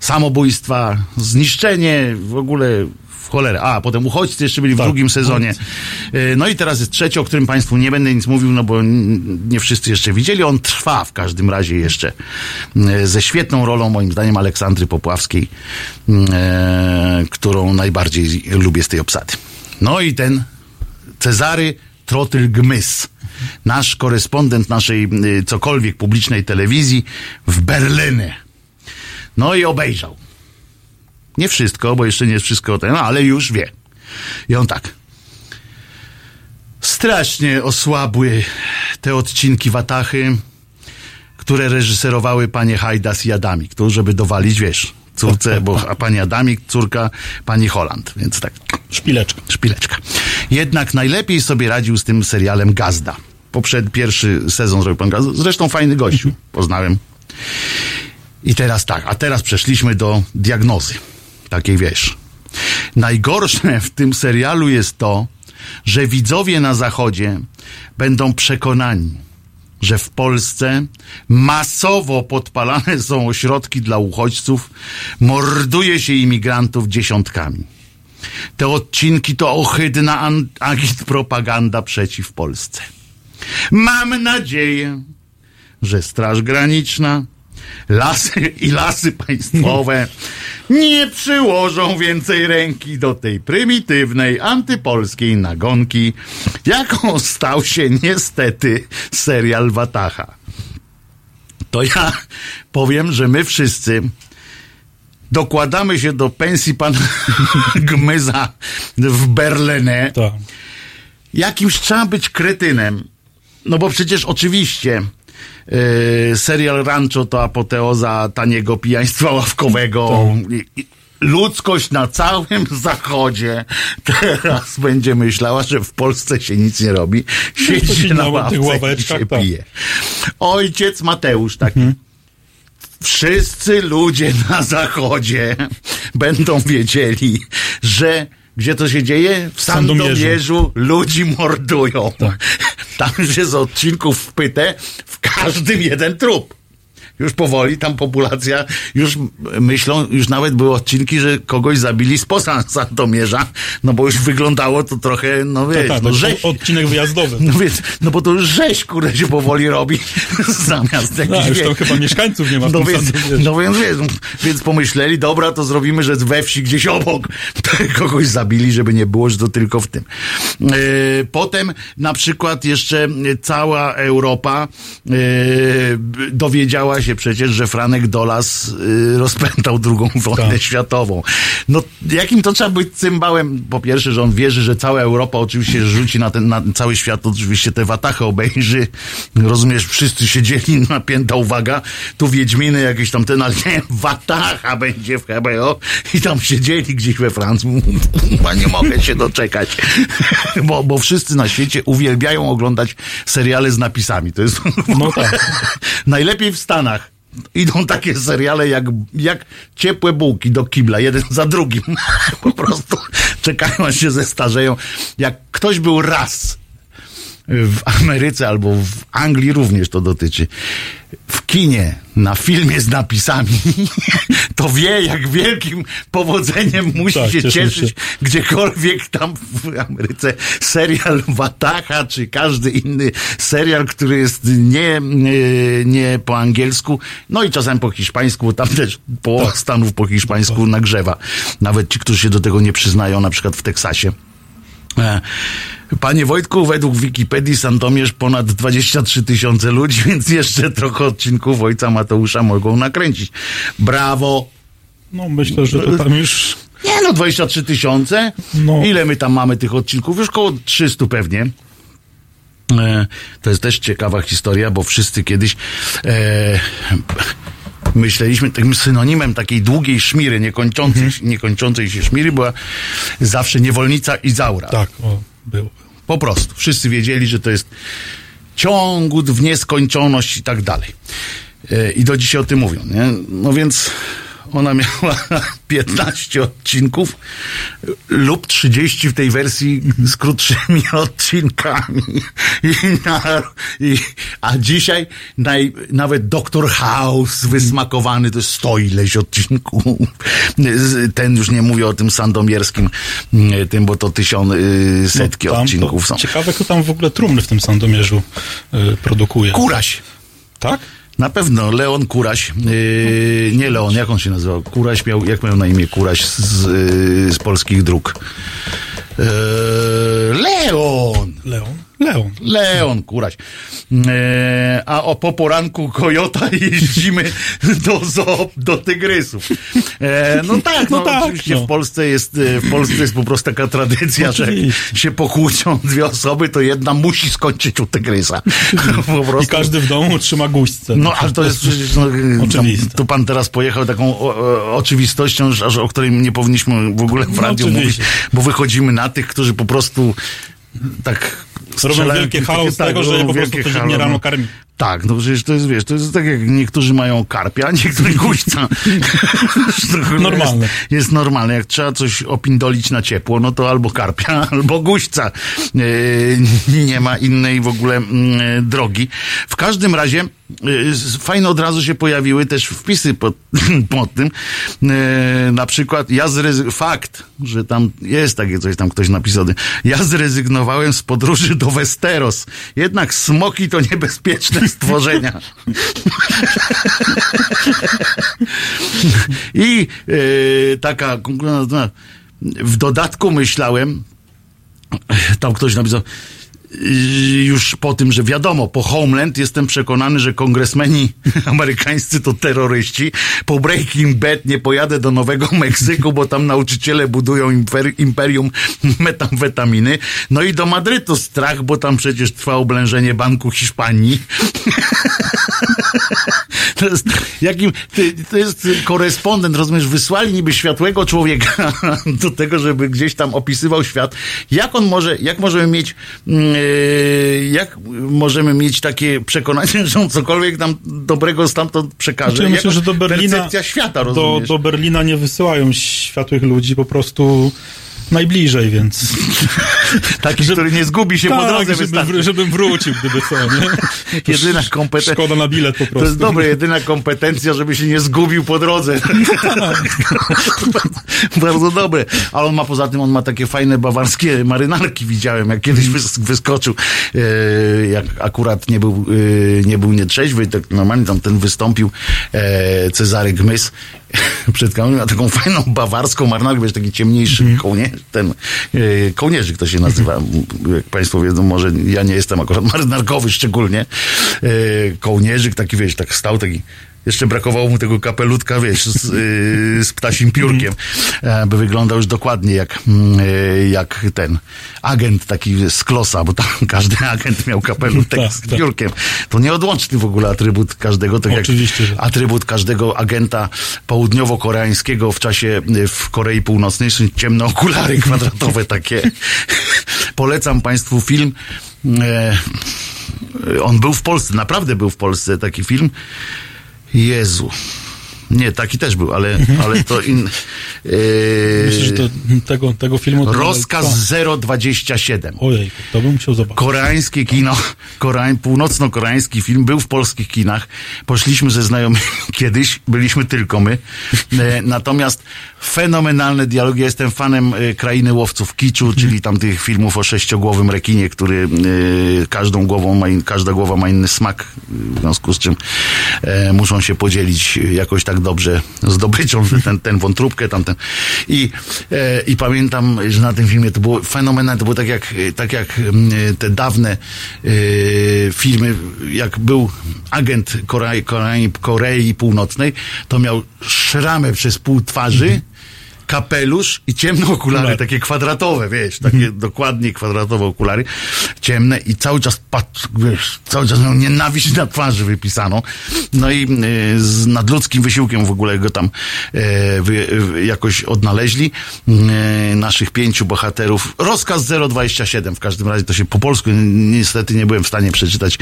samobójstwa, zniszczenie, w ogóle w cholerę. A, potem uchodźcy jeszcze byli w Tak, drugim sezonie. E, No i teraz jest trzeci, o którym Państwu nie będę nic mówił, no bo nie wszyscy jeszcze widzieli. On trwa w każdym razie jeszcze e, ze świetną rolą, moim zdaniem, Aleksandry Popławskiej, e, którą najbardziej lubię z tej obsady. No i ten Cezary Trotyl Gmys, nasz korespondent naszej y, cokolwiek publicznej telewizji w Berlynie. No i obejrzał. Nie wszystko, bo jeszcze nie jest wszystko ten, no, ale już wie. I on tak. Strasznie osłabły te odcinki Watachy, które reżyserowały panie Hajdas i Adamik. Tu, żeby dowalić, wiesz, córce, bo a pani Adamik, córka pani Holland. Więc tak. Szpileczka. Szpileczka. Jednak najlepiej sobie radził z tym serialem Gazda. Poprzed pierwszy sezon zrobił pan Gazda. Zresztą fajny gościu. Poznałem. I teraz tak, a teraz przeszliśmy do diagnozy. Takiej wiesz. Najgorsze w tym serialu jest to, że widzowie na zachodzie będą przekonani, że w Polsce masowo podpalane są ośrodki dla uchodźców, morduje się imigrantów dziesiątkami. Te odcinki to ohydna an- agitpropaganda przeciw Polsce. Mam nadzieję, że Straż Graniczna, lasy i lasy państwowe nie przyłożą więcej ręki do tej prymitywnej, antypolskiej nagonki, jaką stał się niestety serial Watacha. To ja powiem, że my wszyscy dokładamy się do pensji pana Gmyza w Berlenie. Tak. Jakimś trzeba być kretynem. No bo przecież oczywiście yy, serial Rancho to apoteoza taniego pijaństwa ławkowego. Ludzkość na całym zachodzie teraz będzie myślała, że w Polsce się nic nie robi. Siedzi siedzi na ławce i się tak. pije. Ojciec Mateusz taki. Wszyscy ludzie na zachodzie będą wiedzieli, że gdzie to się dzieje? W Sandomierzu. Ludzi mordują. Tak. Tam już jest odcinków w pytę, w każdym jeden trup. Już powoli tam populacja, już myślą, już nawet były odcinki, że kogoś zabili spoza Sandomierza, no bo już wyglądało to trochę, no Tak, wiesz, tak, no tak, rzeź. odcinek wyjazdowy. No więc, no bo to już rzeź, kurde, się powoli robi, zamiast jakichś... No, już tam chyba mieszkańców nie ma no więc, no więc, wiesz, więc pomyśleli, dobra, to zrobimy, że we wsi gdzieś obok kogoś zabili, żeby nie było, że to tylko w tym. Yy, potem na przykład jeszcze cała Europa yy, dowiedziała się przecież, że Franek Dolas yy, rozpętał drugą wojnę Tak. światową. No jakim to trzeba być cymbałem? Po pierwsze, że on wierzy, że cała Europa oczywiście rzuci na ten na cały świat, oczywiście te watachy obejrzy. Rozumiesz, wszyscy siedzieli, napięta uwaga, tu Wiedźminy jakieś tam ten, ale nie, Watacha będzie w HBO i tam siedzieli gdzieś we Francji. Chyba nie mogę się doczekać, bo, bo wszyscy na świecie uwielbiają oglądać seriale z napisami. To jest No tak. najlepiej w Stanach. Idą takie seriale jak, jak ciepłe bułki do kibla, jeden za drugim. Po prostu czekają, aż się zestarzeją. Jak ktoś był raz w Ameryce albo w Anglii również to dotyczy. W kinie, na filmie z napisami, to wie, jak wielkim powodzeniem musi Tak, się cieszyć się. gdziekolwiek tam w Ameryce serial Watacha, czy każdy inny serial, który jest nie, nie, nie po angielsku, no i czasem po hiszpańsku, bo tam też połowa Stanów po hiszpańsku nagrzewa. Nawet ci, którzy się do tego nie przyznają, na przykład w Teksasie. Panie Wojtku, według Wikipedii Sandomierz ponad 23 tysiące ludzi, więc jeszcze trochę odcinków ojca Mateusza mogą nakręcić. Brawo! No myślę, że to tam już Nie no, 23 tysiące. No. Ile my tam mamy tych odcinków? Już koło 300 pewnie. E, to jest też ciekawa historia, bo wszyscy kiedyś e, myśleliśmy, takim synonimem takiej długiej szmiry, niekończącej, Mhm. niekończącej się szmiry była zawsze niewolnica Izaura. tak, o, było. Po prostu. Wszyscy wiedzieli, że to jest ciągut w nieskończoność i tak dalej. E, I do dzisiaj o tym mówią, nie? No więc ona miała 15 odcinków lub 30 w tej wersji z krótszymi odcinkami. I na, i, a dzisiaj naj, nawet Doktor House wysmakowany to jest 100 ileś odcinków. Ten już nie mówię o tym sandomierskim, mm, tym, bo to tysiąc, y, setki No, tam odcinków są. Ciekawe, kto tam w ogóle trumny w tym Sandomierzu y, produkuje. Kuraś. Tak? Na pewno Leon Kuraś, yy, nie Leon, jak on się nazywał? Kuraś miał, jak miał na imię Kuraś z, yy, z polskich dróg? Yy, Leon! Leon? Leon. Kuraś. E, a o po poranku kojota jeździmy do zoo, do tygrysów. E, no tak, no, No tak, oczywiście no. w Polsce jest, e, w Polsce jest po prostu taka tradycja, że jak się pokłócą dwie osoby, to jedna musi skończyć u tygrysa. I każdy w domu trzyma guźce. No, ale to jest przecież, no, Oczywiste. tu pan teraz pojechał taką o, o, oczywistością, że- o której nie powinniśmy w ogóle w No, radiu mówić, oczywiście. bo wychodzimy na tych, którzy po prostu tak Robią wielkie z tak, tego, że po prostu codziennie rano no. karmi. Tak, no przecież to jest, wiesz, to jest tak jak niektórzy mają karpia, a niektórzy guźca. Normalne. Jest, jest normalne. Jak trzeba coś opindolić na ciepło, no to albo karpia, albo guźca. Yy, nie ma innej w ogóle mm, drogi. W każdym razie yy, fajne od razu się pojawiły też wpisy pod, pod tym. Yy, na przykład ja zrezygnowałem, fakt, że tam jest takie coś, tam ktoś napisał. Ja zrezygnowałem z podróży do Westeros. Jednak smoki to niebezpieczne stworzenia. I yy, taka w dodatku myślałem, tam ktoś napisał, już po tym, że wiadomo, po Homeland jestem przekonany, że kongresmeni amerykańscy to terroryści. Po Breaking Bad nie pojadę do Nowego Meksyku, bo tam nauczyciele budują imper- imperium metamfetaminy. No i do Madrytu strach, bo tam przecież trwa oblężenie Banku Hiszpanii. To jest, jakim, to jest korespondent, rozumiesz, wysłali niby światłego człowieka do tego, żeby gdzieś tam opisywał świat. Jak on może, jak możemy mieć, yy, jak możemy mieć takie przekonanie, że on cokolwiek nam dobrego stamtąd przekaże? Znaczy, ja myślę, że do Berlina, świata, do, do Berlina nie wysyłają światłych ludzi, po prostu najbliżej, więc... Taki, który nie zgubi się po drodze tak, żebym, wystarczy. żebym wrócił, gdyby co, nie? To Jedyna sz- kompeten- Szkoda na bilet po prostu. To jest dobre, jedyna kompetencja, żeby się nie zgubił po drodze. Bardzo dobre. Ale on ma poza tym, on ma takie fajne bawarskie marynarki, widziałem, jak kiedyś wys- wyskoczył, e, jak akurat nie był, e, nie był nietrzeźwy, tak normalnie tam ten wystąpił e, Cezary Gmys przed kamerą, miał taką fajną bawarską marynarkę, wiesz, taki ciemniejszy kołnierz, ten e, kołnierzyk to się nazywa, jak państwo wiedzą, może ja nie jestem akurat marynarkowy szczególnie, e, kołnierzyk taki, wiesz, tak stał, taki jeszcze brakowało mu tego kapelutka, wiesz, z, yy, z ptasim piórkiem, e, by wyglądał już dokładnie jak, e, jak ten agent taki z klosa, bo tam każdy agent miał kapelutek Tak, z tak. piórkiem. To nieodłączny w ogóle atrybut każdego, tak Oczywiście, jak atrybut każdego agenta południowo-koreańskiego w czasie, y, w Korei Północnej ciemne okulary kwadratowe takie. Polecam Państwu film. E, on był w Polsce, naprawdę był w Polsce taki film. Jezu. Nie, taki też był, ale, ale to in. e, Myślę, że to, tego, tego filmu... To rozkaz 027. Ojej, to bym musiał zobaczyć. Koreańskie kino, koreań, północno-koreański film był w polskich kinach. Poszliśmy ze znajomymi kiedyś, byliśmy tylko my. E, natomiast fenomenalne dialogi. Ja jestem fanem e, Krainy Łowców Kiczu, czyli tam tych filmów o sześciogłowym rekinie, który e, każdą głową ma in, każda głowa ma inny smak, w związku z czym muszą się podzielić jakoś tak dobrze zdobyczą, ten, ten wątróbkę, tamten. I, e, I pamiętam, że na tym filmie to było fenomenalne, to było tak jak, tak jak mm, te dawne e, filmy, jak był agent Korei, Korei, Korei Północnej, to miał szramę przez pół twarzy, kapelusz i ciemne okulary, Okulary. takie kwadratowe, wiesz, takie dokładnie kwadratowe okulary, ciemne i cały czas patrz, wiesz, cały czas miał nienawiść na twarzy wypisaną. No i y, z nadludzkim wysiłkiem w ogóle go tam wy, wy, jakoś odnaleźli. E, naszych pięciu bohaterów. Rozkaz 027 w każdym razie to się po polsku niestety nie byłem w stanie przeczytać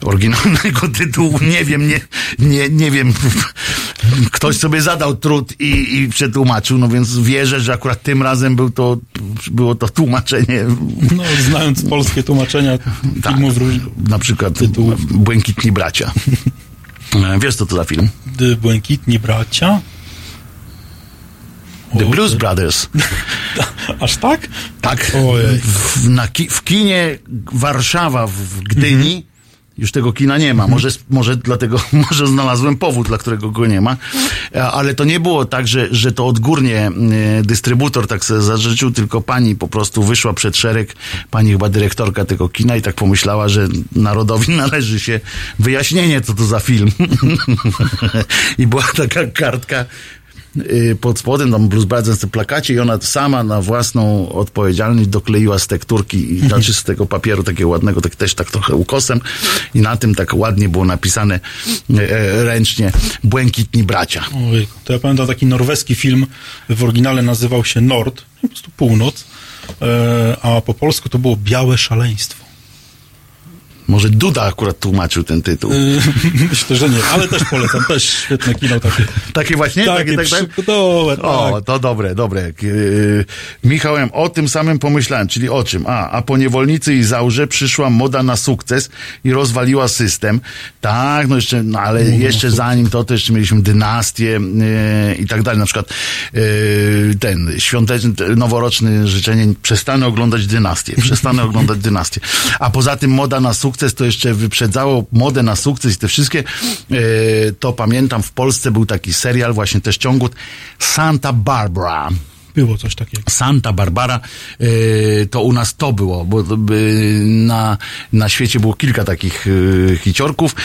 oryginalnego tytułu. Nie wiem, nie, nie, nie wiem. Ktoś sobie zadał trud i, i przetłumaczył, no więc wierzę, że akurat tym razem był to, było to tłumaczenie No, znając polskie tłumaczenia Tak. filmów na przykład Tytułów. Błękitni Bracia. E, Wiesz, co to za film? The Błękitni Bracia. The Blues Brothers. Aż tak? Tak. W, na w kinie Warszawa w, w Gdyni Już tego kina nie ma. Może, może dlatego, może znalazłem powód, dla którego go nie ma. E, Ale to nie było tak, że, że to odgórnie e, dystrybutor tak sobie zażyczył, tylko pani po prostu wyszła przed szereg, pani chyba dyrektorka tego kina i tak pomyślała, że narodowi należy się wyjaśnienie, co to za film. I była taka kartka pod spodem, tam Blues Brothers na plakacie i ona sama na własną odpowiedzialność dokleiła z tekturki, i znaczy z tego papieru takiego ładnego, tak też tak trochę ukosem i na tym tak ładnie było napisane e, e, ręcznie Błękitni Bracia. Ojej, to ja pamiętam taki norweski film, w oryginale nazywał się Nord, po prostu północ, e, a po polsku to było Białe Szaleństwo. Może Duda akurat tłumaczył ten tytuł. Y, Myślę, że nie, ale też polecam, też świetne kino takie. Takie właśnie? Takie Takie, tak, tak? przygodowe, O, tak. to dobre, dobre. Yy, Michałem, o tym samym pomyślałem, czyli o czym? A, a po niewolnicy i zaurze przyszła moda na sukces i rozwaliła system. Tak, no jeszcze, no ale jeszcze zanim to, to jeszcze mieliśmy dynastię yy, i tak dalej. Na przykład yy, ten świąteczny, te- noworoczny życzenie, przestanę oglądać dynastię, przestanę oglądać dynastię. A poza tym moda na sukces to jeszcze wyprzedzało modę na sukces i te wszystkie, yy, to pamiętam w Polsce był taki serial, właśnie też ciągut Santa Barbara. Było coś takiego. Santa Barbara, yy, to u nas to było, bo yy, na, na świecie było kilka takich yy, hiciorków,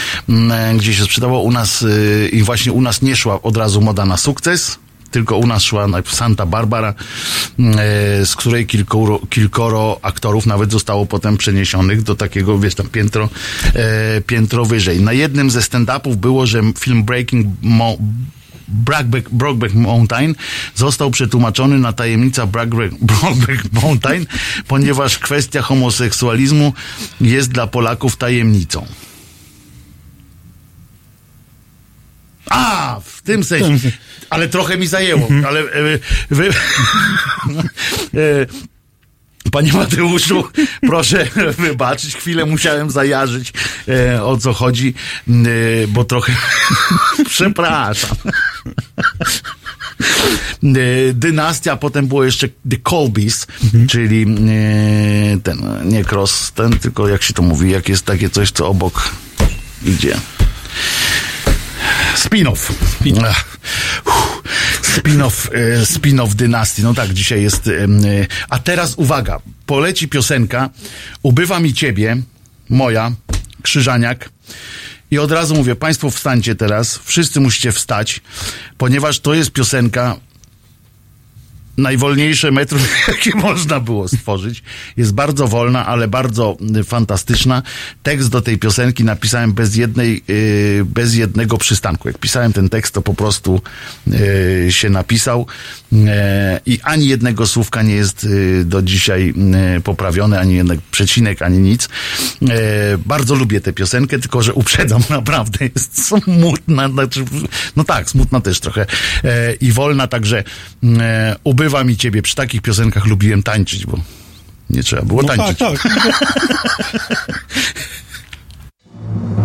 gdzie się sprzedało u nas i właśnie u nas nie szła od razu moda na sukces, tylko u nas szła Santa Barbara, yy, z której kilkoro, kilkoro aktorów nawet zostało potem przeniesionych do takiego, wiesz, tam piętro, yy, piętro wyżej. Na jednym ze stand-upów było, że film Breaking Mo- Brokeback, Brokeback Mountain został przetłumaczony na tajemnica Brokeback, Brokeback Mountain, ponieważ kwestia homoseksualizmu jest dla Polaków tajemnicą. A, w tym sensie. Ale trochę mi zajęło. Ale e, wy, e, Panie Mateuszu, proszę wybaczyć, chwilę musiałem zajarzyć e, o co chodzi, e, bo trochę przepraszam. E, Dynastia, potem było jeszcze The Colbys, czyli e, ten, nie cross, ten, tylko jak się to mówi, jak jest takie coś, co obok idzie. Spin-off. Spin-off, e, spin-off dynastii. No tak, dzisiaj jest. em, e, A teraz uwaga, poleci piosenka Ubywa mi ciebie, moja, Krzyżaniak. I od razu mówię, Państwo wstańcie teraz, wszyscy musicie wstać, ponieważ to jest piosenka najwolniejsze metro, jakie można było stworzyć. Jest bardzo wolna, ale bardzo y, fantastyczna. Tekst do tej piosenki napisałem bez jednej, y, bez jednego przystanku. Jak pisałem ten tekst, to po prostu y, się napisał i ani jednego słówka nie jest do dzisiaj poprawione, ani jednak przecinek, ani nic. Bardzo lubię tę piosenkę, tylko że uprzedzam, naprawdę jest smutna. Znaczy, no tak, smutna też trochę i wolna, także e, ubywa mi ciebie. Przy takich piosenkach lubiłem tańczyć, bo nie trzeba było No tak, tańczyć. tak. Halo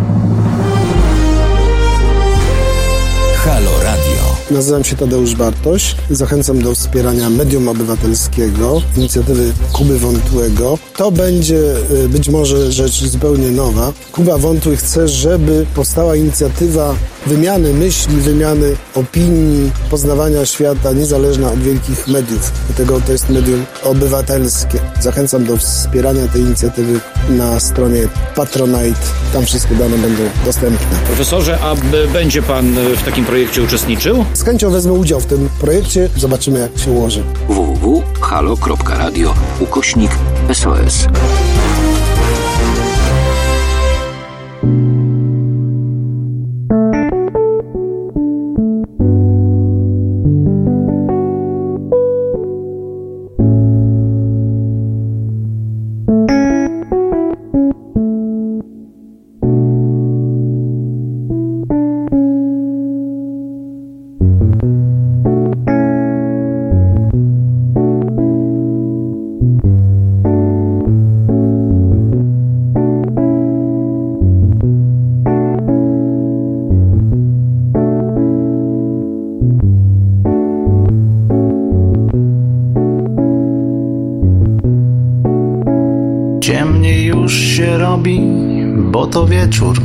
Nazywam się Tadeusz Bartoś. Zachęcam do wspierania medium obywatelskiego, inicjatywy Kuby Wątłego. To będzie y, być może rzecz zupełnie nowa. Kuba Wątły chce, żeby powstała inicjatywa wymiany myśli, wymiany opinii, poznawania świata, niezależna od wielkich mediów. Dlatego to jest medium obywatelskie. Zachęcam do wspierania tej inicjatywy na stronie Patronite. Tam wszystkie dane będą dostępne. Profesorze, a będzie pan e, w takim projekcie uczestniczył? Z chęcią wezmę udział w tym projekcie. Zobaczymy, jak się ułoży. www.halo.radio ukośnik SOS. Wieczór.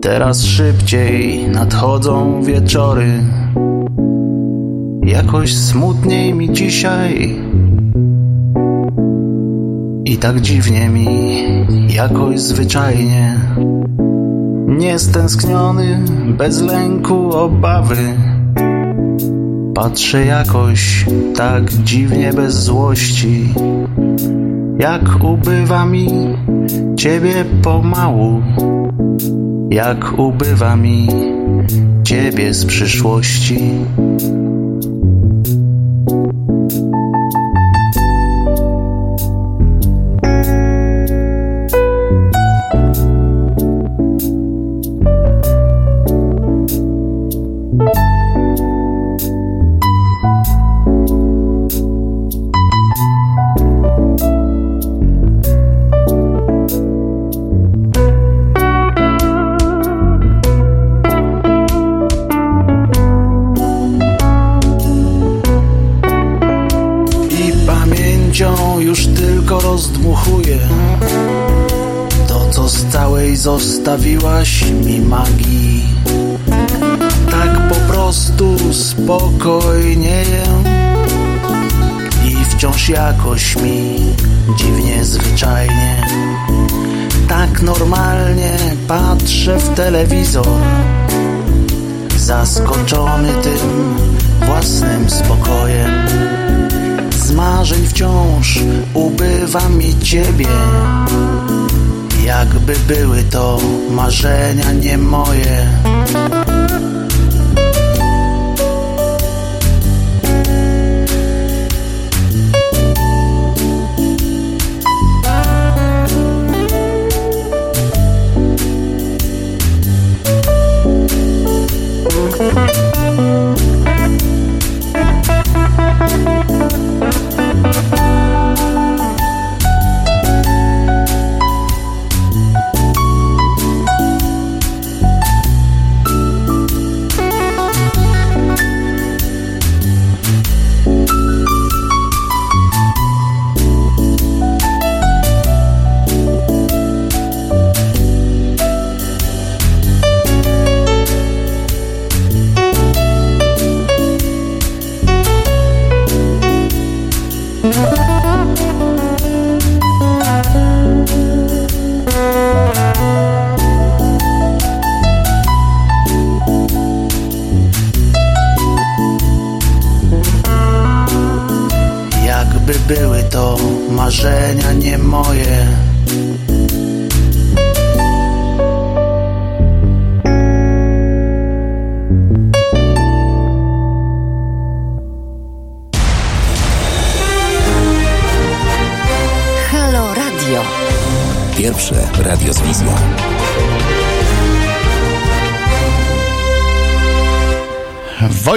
Teraz szybciej nadchodzą wieczory. Jakoś smutniej mi dzisiaj. I tak dziwnie mi, jakoś zwyczajnie. Niestęskniony, bez lęku, obawy. Patrzę jakoś tak dziwnie bez złości, jak ubywa mi ciebie pomału, jak ubywa mi ciebie z przyszłości. Jakoś mi dziwnie zwyczajnie. Tak normalnie patrzę w telewizor. Zaskoczony tym własnym spokojem. Z marzeń wciąż ubywa mi ciebie. Jakby były to marzenia nie moje Jakby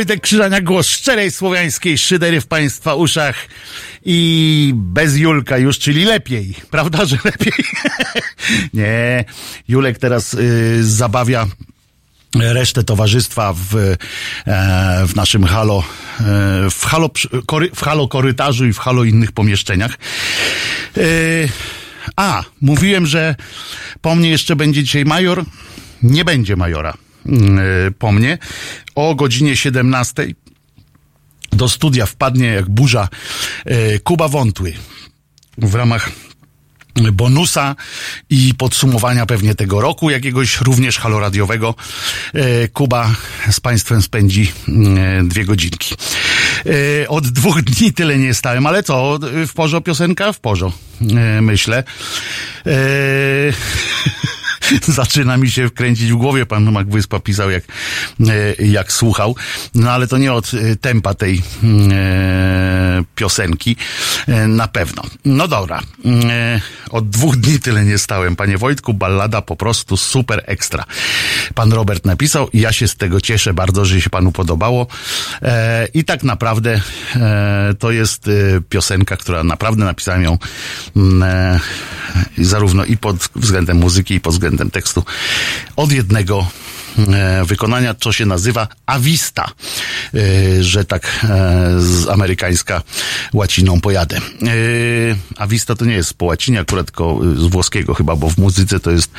Wojtek Krzyżania, głos szczerej słowiańskiej szydery w Państwa uszach i bez Julka już, czyli lepiej. Prawda, że lepiej? Nie, Julek teraz y, zabawia resztę towarzystwa w, e, w naszym halo, e, w halo, kory, w halo korytarzu i w halo innych pomieszczeniach. E, a, mówiłem, że po mnie jeszcze będzie dzisiaj major. Nie będzie majora po mnie. O godzinie 17 do studia wpadnie jak burza e, Kuba Wątły w ramach bonusa i podsumowania pewnie tego roku, jakiegoś również haloradiowego. E, Kuba z Państwem spędzi dwie godzinki. Od dwóch dni tyle nie stałem, ale co, w porzo piosenka? W porzo, myślę. Zaczyna mi się kręcić w głowie, pan Mak Wyspa pisał, jak, e, jak słuchał. No ale to nie od e, tempa tej e, piosenki, e, na pewno. No dobra, e, od dwóch dni tyle nie stałem. Panie Wojtku, ballada po prostu super ekstra. Pan Robert napisał ja się z tego cieszę bardzo, że się panu podobało. E, I tak naprawdę to jest piosenka, która naprawdę napisałem ją mm, zarówno i pod względem muzyki, i pod względem tekstu od jednego e, wykonania, co się nazywa awista, e, że tak e, z amerykańska łaciną pojadę. Awista to nie jest po łacinie, akurat tylko z włoskiego chyba, bo w muzyce to jest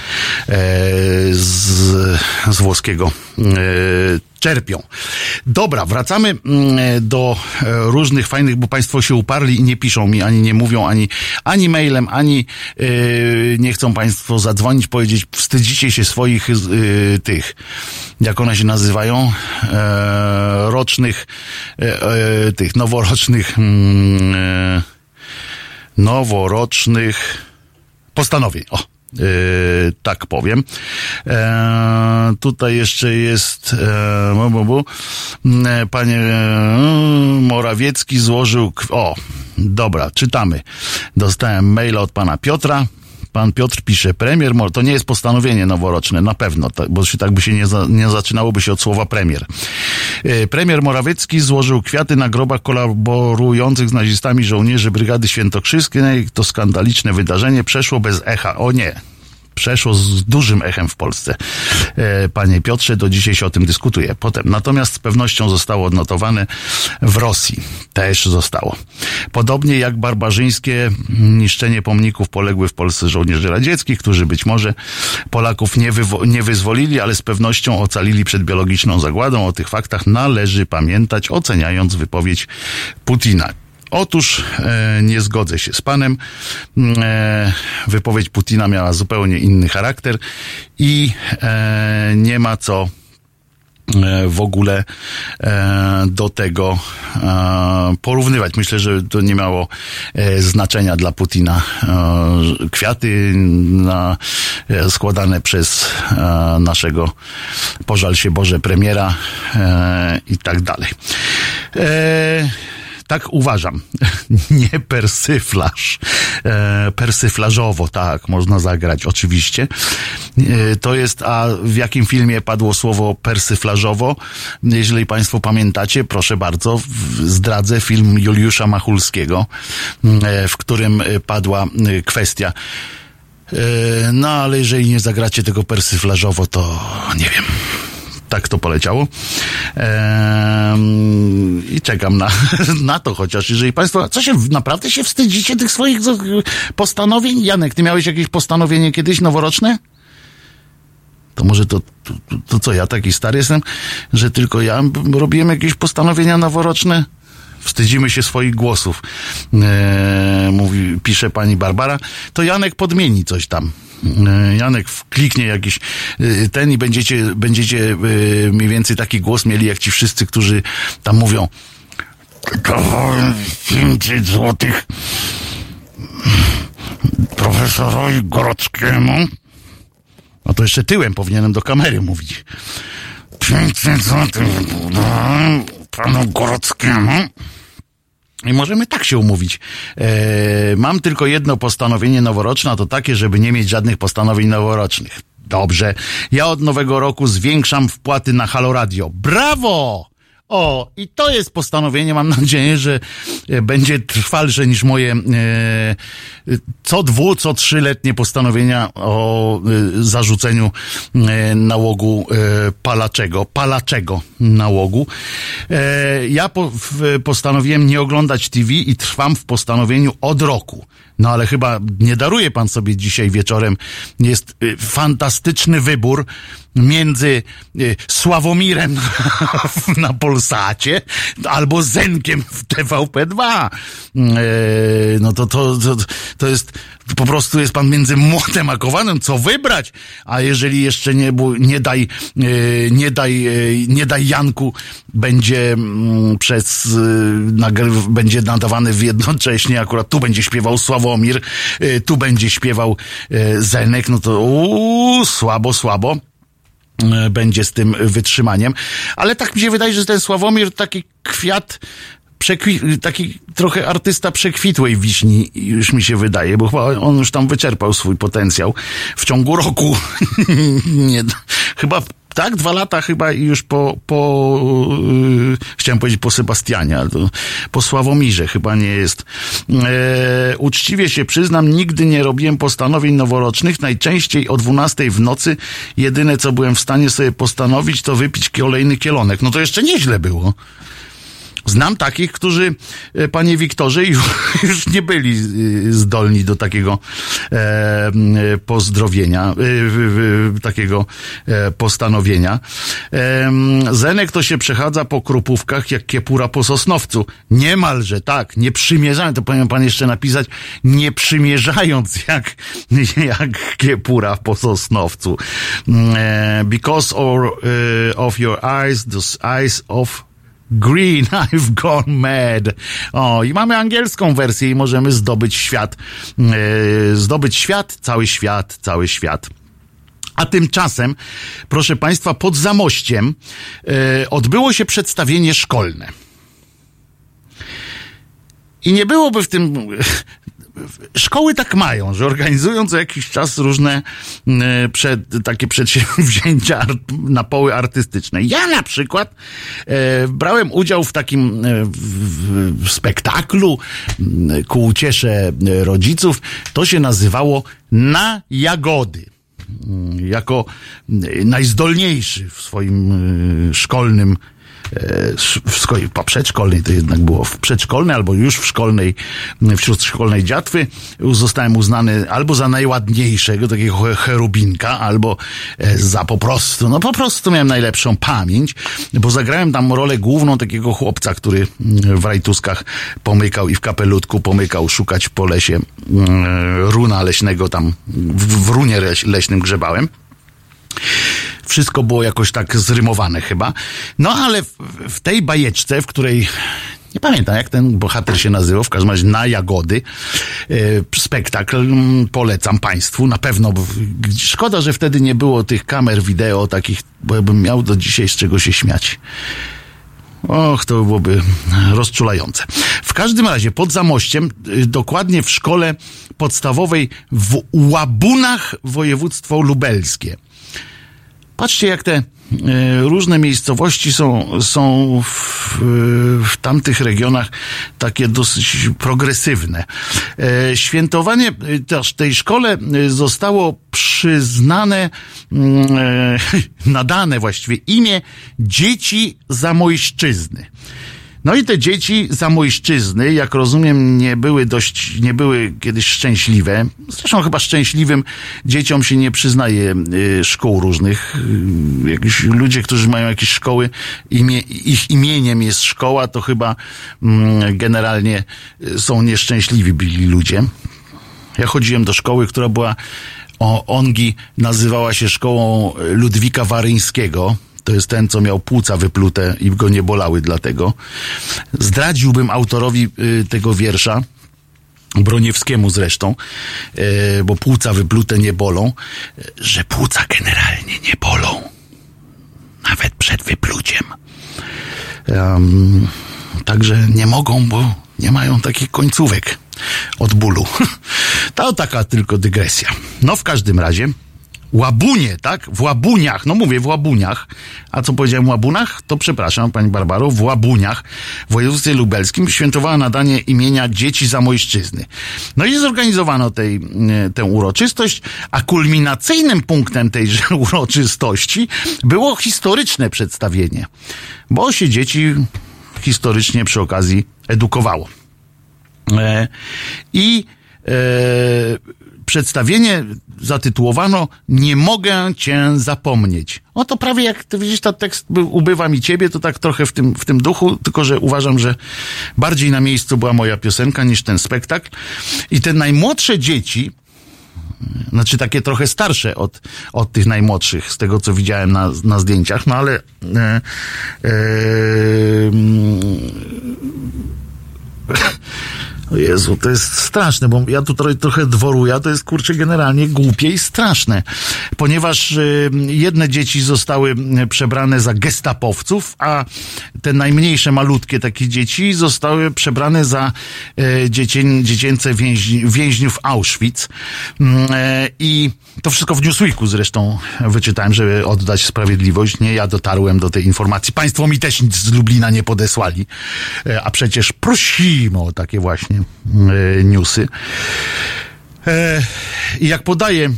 z, z włoskiego czerpią. Dobra, wracamy mm, do e, różnych fajnych, bo Państwo się uparli i nie piszą mi, ani nie mówią, ani, ani mailem, ani yy, nie chcą Państwo zadzwonić, powiedzieć, wstydzicie się swoich yy, tych, jak one się nazywają, e, rocznych, e, e, tych noworocznych, mm, e, noworocznych postanowień. O, Yy, tak powiem. E, tutaj jeszcze jest. E, panie Morawiecki złożył o, dobra, czytamy. Dostałem maila od pana Piotra. Pan Piotr pisze, premier, to nie jest postanowienie noworoczne, na pewno, bo się tak by się nie, za, nie zaczynałoby się od słowa premier. E, Premier Morawiecki złożył kwiaty na grobach kolaborujących z nazistami żołnierzy Brygady Świętokrzyskiej. To skandaliczne wydarzenie przeszło bez echa. O nie, przeszło z dużym echem w Polsce. E, Panie Piotrze, do dzisiaj się o tym dyskutuje. Potem, natomiast z pewnością zostało odnotowane w Rosji. Też zostało. Podobnie jak barbarzyńskie niszczenie pomników poległych w Polsce żołnierzy radzieckich, którzy być może Polaków nie, wywo- nie wyzwolili, ale z pewnością ocalili przed biologiczną zagładą. O tych faktach należy pamiętać, oceniając wypowiedź Putina. Otóż e, nie zgodzę się z panem. E, wypowiedź Putina miała zupełnie inny charakter i e, nie ma co e, w ogóle e, do tego porównywać. Myślę, że to nie miało e, znaczenia dla Putina. Kwiaty na, składane przez naszego pożal się Boże premiera i tak dalej. Tak uważam. Nie persyflaż. E, persyflażowo, tak, można zagrać, oczywiście. E, to jest, a w jakim filmie padło słowo persyflażowo? Jeżeli Państwo pamiętacie, proszę bardzo, zdradzę film Juliusza Machulskiego, e, w którym e, padła e, kwestia. E, no, ale jeżeli nie zagracie tego persyflażowo, to nie wiem tak to poleciało. Ehm, I czekam na, na to chociaż. Jeżeli Państwo, co się, naprawdę się wstydzicie tych swoich z- postanowień? Janek, ty miałeś jakieś postanowienie kiedyś noworoczne? To może to, to, to, co, ja taki stary jestem, że tylko ja robiłem jakieś postanowienia noworoczne? Wstydzimy się swoich głosów, e, mówi, pisze pani Barbara. To Janek podmieni coś tam. E, Janek kliknie jakiś e, ten i będziecie, będziecie e, mniej więcej taki głos mieli jak ci wszyscy, którzy tam mówią dawałem 500 złotych profesorowi Gorockiemu. No to jeszcze tyłem powinienem do kamery mówić. 500 złotych panu Gorockiemu. I możemy tak się umówić. E, mam tylko jedno postanowienie noworoczne, a to takie, żeby nie mieć żadnych postanowień noworocznych. Dobrze. Ja od nowego roku zwiększam wpłaty na Halo Radio. Brawo! O, i to jest postanowienie. Mam nadzieję, że e, będzie trwalsze niż moje e, co dwu, co trzyletnie postanowienia o e, zarzuceniu e, nałogu e, palaczego, palaczego nałogu. E, ja po, w, postanowiłem nie oglądać TV i trwam w postanowieniu od roku. No ale chyba nie daruje pan sobie dzisiaj wieczorem. Jest y, fantastyczny wybór między y, Sławomirem na Polsacie albo Zenkiem w TVP2. Y, no to, to, to, to jest, po prostu jest pan między młotem a kowanem, co wybrać. A jeżeli jeszcze nie, nie daj, nie daj, nie daj Janku, będzie mm, przez, będzie nadawany jednocześnie, akurat tu będzie śpiewał Sławomir, y, tu będzie śpiewał y, Zenek, no to słabo, słabo e, będzie z tym wytrzymaniem. Ale tak mi się wydaje, że ten Sławomir taki kwiat, przekwi- taki trochę artysta przekwitłej wiśni, już mi się wydaje, bo chyba on już tam wyczerpał swój potencjał w ciągu roku. Nie, chyba tak, dwa lata chyba i już po, po yy, chciałem powiedzieć po Sebastianie, ale to po Sławomirze chyba nie jest. E, uczciwie się przyznam, nigdy nie robiłem postanowień noworocznych, najczęściej o 12 w nocy jedyne co byłem w stanie sobie postanowić to wypić kolejny kielonek. No to jeszcze nieźle było. Znam takich, którzy, e, panie Wiktorze, już, nie byli e, zdolni do takiego e, pozdrowienia, takiego postanowienia. Zenek to się przechadza po krupówkach jak kiepura po sosnowcu. Niemalże, tak, nie przymierzając, to powinien pan jeszcze napisać, nie przymierzając jak, jak kiepura po sosnowcu. because or, of your eyes, the eyes of Green, I've gone mad. O, i mamy angielską wersję i możemy zdobyć świat. Yy, zdobyć świat, cały świat, cały świat. A tymczasem, proszę Państwa, pod zamościem yy, odbyło się przedstawienie szkolne. I nie byłoby w tym szkoły tak mają, że organizują co jakiś czas różne e, przed, takie przedsięwzięcia na poły artystyczne. Ja na przykład e, brałem udział w takim e, w, w spektaklu ku uciesze rodziców. To się nazywało Na Jagody jako najzdolniejszy w swoim szkolnym w przedszkolnej to jednak było w przedszkolnej albo już w szkolnej, wśród szkolnej dziatwy zostałem uznany albo za najładniejszego takiego cherubinka, albo e, za po prostu, no po prostu miałem najlepszą pamięć, bo zagrałem tam rolę główną takiego chłopca, który w rajtuskach pomykał i w kapelutku pomykał szukać po lesie runa leśnego tam, w, w runie leśnym grzebałem. Wszystko było jakoś tak zrymowane chyba. No ale w, w tej bajeczce, w której nie pamiętam, jak ten bohater się nazywał, w każdym razie na Jagody. Yy, spektakl mm, polecam Państwu, na pewno. Szkoda, że wtedy nie było tych kamer wideo takich, bo ja bym miał do dzisiaj z czego się śmiać. Och, to byłoby rozczulające. W każdym razie pod Zamościem, y, dokładnie w szkole podstawowej w Łabunach, województwo lubelskie. Patrzcie, jak te e, różne miejscowości są, są w, w tamtych regionach takie dosyć progresywne. E, świętowanie też tej szkole zostało przyznane, mm, nadane właściwie imię Dzieci Zamojszczyzny. No i te dzieci zamojszczyzny, jak rozumiem, nie były dość, nie były kiedyś szczęśliwe. Zresztą chyba szczęśliwym dzieciom się nie przyznaje y, szkół różnych. Y, jakiś ludzie, którzy mają jakieś szkoły, imię, ich imieniem jest szkoła, to chyba mm, generalnie y, są nieszczęśliwi byli ludzie. Ja chodziłem do szkoły, która była o Ongi nazywała się szkołą Ludwika Waryńskiego to jest ten, co miał płuca wyplute i go nie bolały dlatego. Zdradziłbym autorowi y, tego wiersza, Broniewskiemu zresztą, y, bo płuca wyplute nie bolą, że płuca generalnie nie bolą. Nawet przed wypluciem. Um, także nie mogą, bo nie mają takich końcówek od bólu. To taka tylko dygresja. No w każdym razie Łabunie, tak? W Łabuniach, no mówię w Łabuniach. A co powiedziałem Łabunach? To przepraszam, pani Barbaro, w Łabuniach w województwie lubelskim świętowała nadanie imienia dzieci zamojszczyzny. No i zorganizowano tej, e, tę uroczystość, a kulminacyjnym punktem tejże uroczystości było historyczne przedstawienie, bo się dzieci historycznie przy okazji edukowało. E, I e, przedstawienie zatytułowano Nie mogę cię zapomnieć. O to prawie jak ty widzisz, ten tekst był Ubywa mi ciebie, to tak trochę w tym, w tym duchu, tylko że uważam, że bardziej na miejscu była moja piosenka niż ten spektakl. I te najmłodsze dzieci, znaczy takie trochę starsze od, od tych najmłodszych, z tego co widziałem na, na zdjęciach, no ale e, e, O Jezu, to jest straszne, bo ja tu trochę, dworuję, to jest kurczę generalnie głupie i straszne. Ponieważ y, jedne dzieci zostały y, przebrane za gestapowców, a te najmniejsze, malutkie takie dzieci zostały przebrane za y, dziecię, dziecięce więźni, więźniów Auschwitz. Mm, e, I to wszystko w Newsweeku zresztą wyczytałem, żeby oddać sprawiedliwość. Nie ja dotarłem do tej informacji. Państwo mi też nic z Lublina nie podesłali. E, A przecież prosimy o takie właśnie e, newsy. E, I jak podaje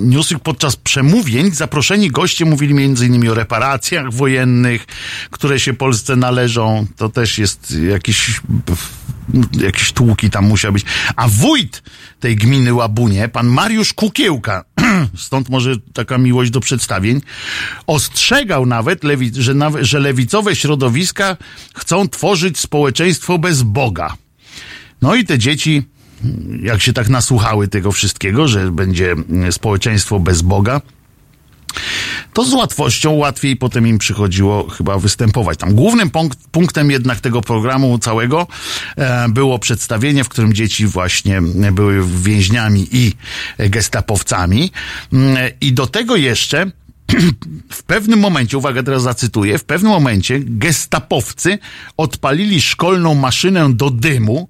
Newsweek podczas przemówień zaproszeni goście mówili m.in. o reparacjach wojennych, które się Polsce należą. To też jest jakiś jakieś tłuki tam musiał być. A wójt tej gminy Łabunie, pan Mariusz Kukiełka, stąd może taka miłość do przedstawień, ostrzegał nawet, że, że lewicowe środowiska chcą tworzyć społeczeństwo bez Boga. No i te dzieci, jak się tak nasłuchały tego wszystkiego, że będzie społeczeństwo bez Boga, to z łatwością łatwiej potem im przychodziło chyba występować. Tam głównym punkt, punktem jednak tego programu całego e, było przedstawienie, w którym dzieci właśnie były więźniami i gestapowcami. Mm, I do tego jeszcze w pewnym momencie, uwaga, teraz zacytuję, w pewnym momencie gestapowcy odpalili szkolną maszynę do dymu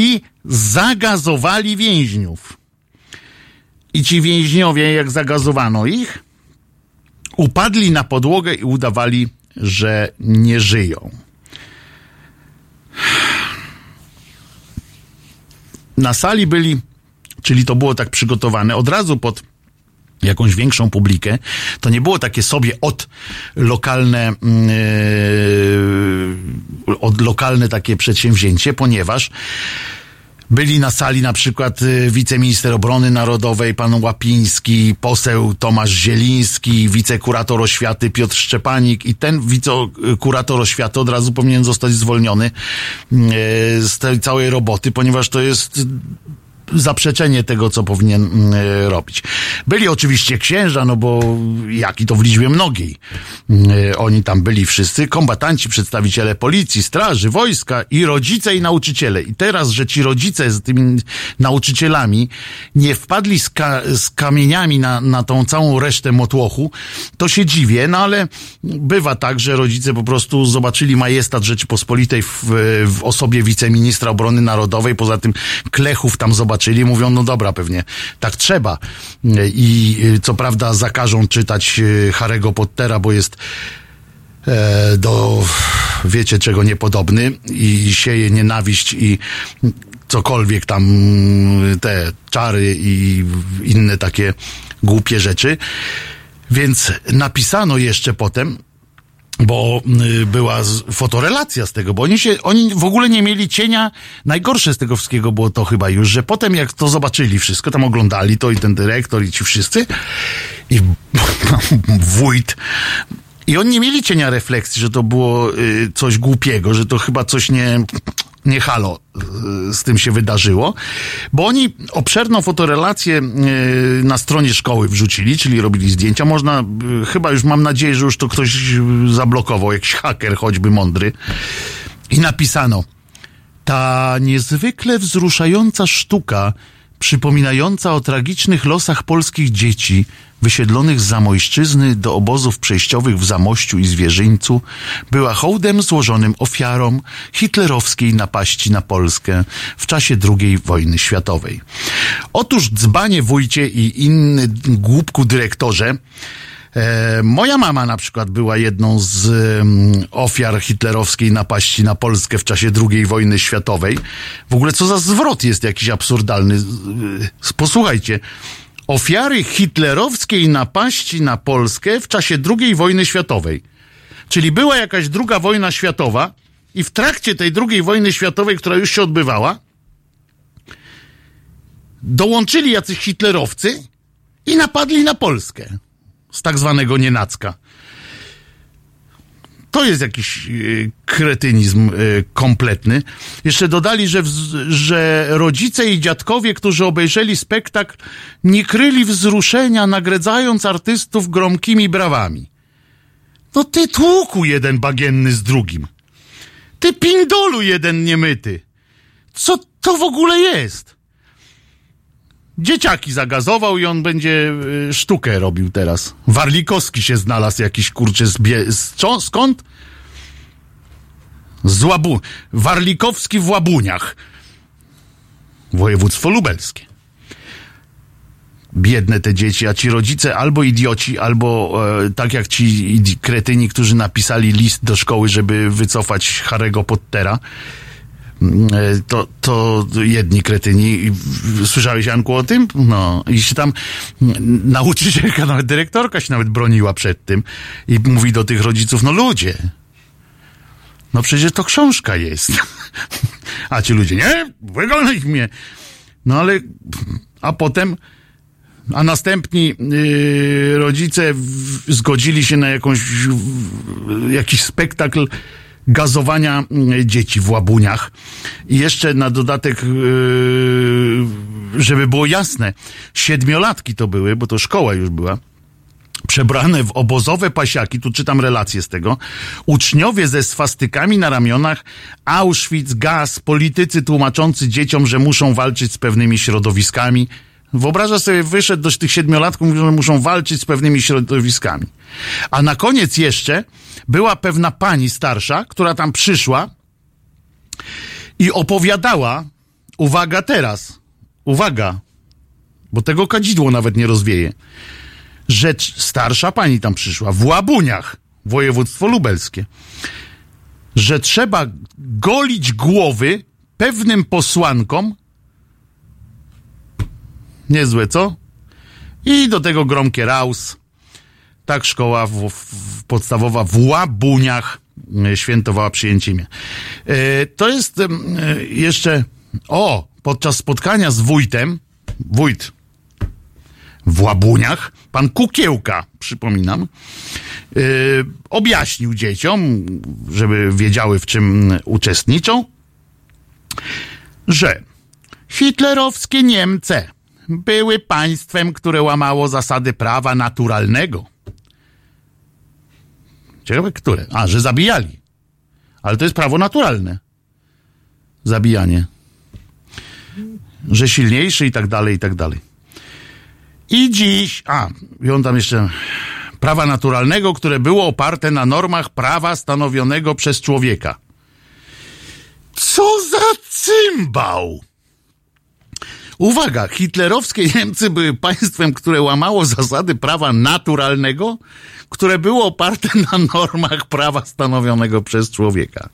i zagazowali więźniów. I ci więźniowie, jak zagazowano ich, upadli na podłogę i udawali, że nie żyją. Na sali byli, czyli to było tak przygotowane, od razu pod jakąś większą publikę. To nie było takie sobie od lokalne, yy, od lokalne takie przedsięwzięcie, ponieważ byli na sali na przykład y, wiceminister obrony narodowej pan Łapiński, poseł Tomasz Zieliński, wicekurator oświaty Piotr Szczepanik i ten wicekurator oświaty od razu powinien zostać zwolniony y, z tej całej roboty, ponieważ to jest zaprzeczenie tego, co powinien mm, e, robić. Byli oczywiście księża, no bo jaki to w liczbie mnogiej. E, Oni tam byli wszyscy, kombatanci, przedstawiciele policji, straży, wojska i rodzice i nauczyciele. I teraz, że ci rodzice z tymi nauczycielami nie wpadli z, ka z kamieniami na, na tą całą resztę motłochu, to się dziwię, no ale bywa tak, że rodzice po prostu zobaczyli majestat Rzeczypospolitej w, w osobie wiceministra obrony narodowej, poza tym Klechów tam zobaczyli, mówią, no dobra, pewnie tak trzeba. I y, co prawda zakażą czytać y, Harry'ego Pottera, bo jest e, do wiecie czego niepodobny i sieje nienawiść i cokolwiek tam te czary i inne takie głupie rzeczy. Więc napisano jeszcze potem, bo y, była fotorelacja z tego, bo oni się, oni w ogóle nie mieli cienia. Najgorsze z tego wszystkiego było to chyba już, że potem jak to zobaczyli wszystko, tam oglądali to i ten dyrektor i ci wszyscy i wójt i oni nie mieli cienia refleksji, że to było y, coś głupiego, że to chyba coś nie, nie halo y, z tym się wydarzyło, bo oni obszerną fotorelację y, na stronie szkoły wrzucili, czyli robili zdjęcia. Można, y, chyba już mam nadzieję, że już to ktoś zablokował, jakiś haker choćby mądry. I napisano, ta niezwykle wzruszająca sztuka, przypominająca o tragicznych losach polskich dzieci, wysiedlonych z Zamojszczyzny do obozów przejściowych w Zamościu i Zwierzyńcu, była hołdem złożonym ofiarom hitlerowskiej napaści na Polskę w czasie II wojny światowej. Otóż dzbanie wójcie i inny głupku dyrektorze E, moja mama na przykład była jedną z ofiar hitlerowskiej napaści na Polskę w czasie II wojny światowej. W ogóle co za zwrot jest jakiś absurdalny. Y, Posłuchajcie. Ofiary hitlerowskiej napaści na Polskę w czasie II wojny światowej. Czyli była jakaś druga wojna światowa i w trakcie tej drugiej wojny światowej, która już się odbywała, dołączyli jacyś hitlerowcy i napadli na Polskę z tak zwanego nienacka. To jest jakiś y, kretynizm y, kompletny. Jeszcze dodali, że, że rodzice i dziadkowie, którzy obejrzeli spektakl, nie kryli wzruszenia, nagradzając artystów gromkimi brawami. No ty tłuku jeden bagienny z drugim. Ty pindolu jeden niemyty. Co to w ogóle jest? Dzieciaki zagazował i on będzie y, sztukę robił teraz. Warlikowski się znalazł jakiś kurczę z, bie- z? Skąd? Z Łabu... Warlikowski w Łabuniach. Województwo lubelskie. Biedne te dzieci, a ci rodzice albo idioci, albo e, tak jak ci kretyni, którzy napisali list do szkoły, żeby wycofać Harry'ego Pottera. Mm, e, To, to jedni kretyni. Słyszałeś, Janku, o tym? No. I się tam mm, nauczycielka, nawet dyrektorka się nawet broniła przed tym. I mówi do tych rodziców, no ludzie, no przecież to książka jest. A ci ludzie, nie, wygonaj mnie. No ale, a potem, a następni yy, rodzice w, zgodzili się na jakąś, w, jakiś spektakl gazowania yy, dzieci w łabuniach. I jeszcze na dodatek, yy, żeby było jasne, siedmiolatki to były, bo to szkoła już była przebrane w obozowe pasiaki, tu czytam relację z tego, uczniowie ze swastykami na ramionach, Auschwitz, gaz, politycy tłumaczący dzieciom, że muszą walczyć z pewnymi środowiskami. Wyobraża sobie, wyszedł do tych siedmiolatków, mówią, że muszą walczyć z pewnymi środowiskami. A na koniec jeszcze była pewna pani starsza, która tam przyszła i opowiadała, uwaga teraz, uwaga, bo tego kadzidło nawet nie rozwieje, c- starsza pani tam przyszła, w Łabuniach, województwo lubelskie, że trzeba golić głowy pewnym posłankom. Niezłe, co? I do tego gromkie raus. Tak szkoła w, w, podstawowa w Łabuniach e, świętowała przyjęcie imię. E, to jest e, jeszcze, o, podczas spotkania z wójtem, wójt w Łabuniach, pan Kukiełka, przypominam, objaśnił dzieciom, żeby wiedziały w czym uczestniczą, że hitlerowskie Niemcy były państwem, które łamało zasady prawa naturalnego. Ciekawe, które? A, że zabijali. Ale to jest prawo naturalne. Zabijanie. Że silniejszy i tak dalej, i tak dalej. I dziś, a, i on tam jeszcze, prawa naturalnego, które było oparte na normach prawa stanowionego przez człowieka. Co za cymbał! Uwaga, hitlerowskie Niemcy były państwem, które łamało zasady prawa naturalnego, które było oparte na normach prawa stanowionego przez człowieka.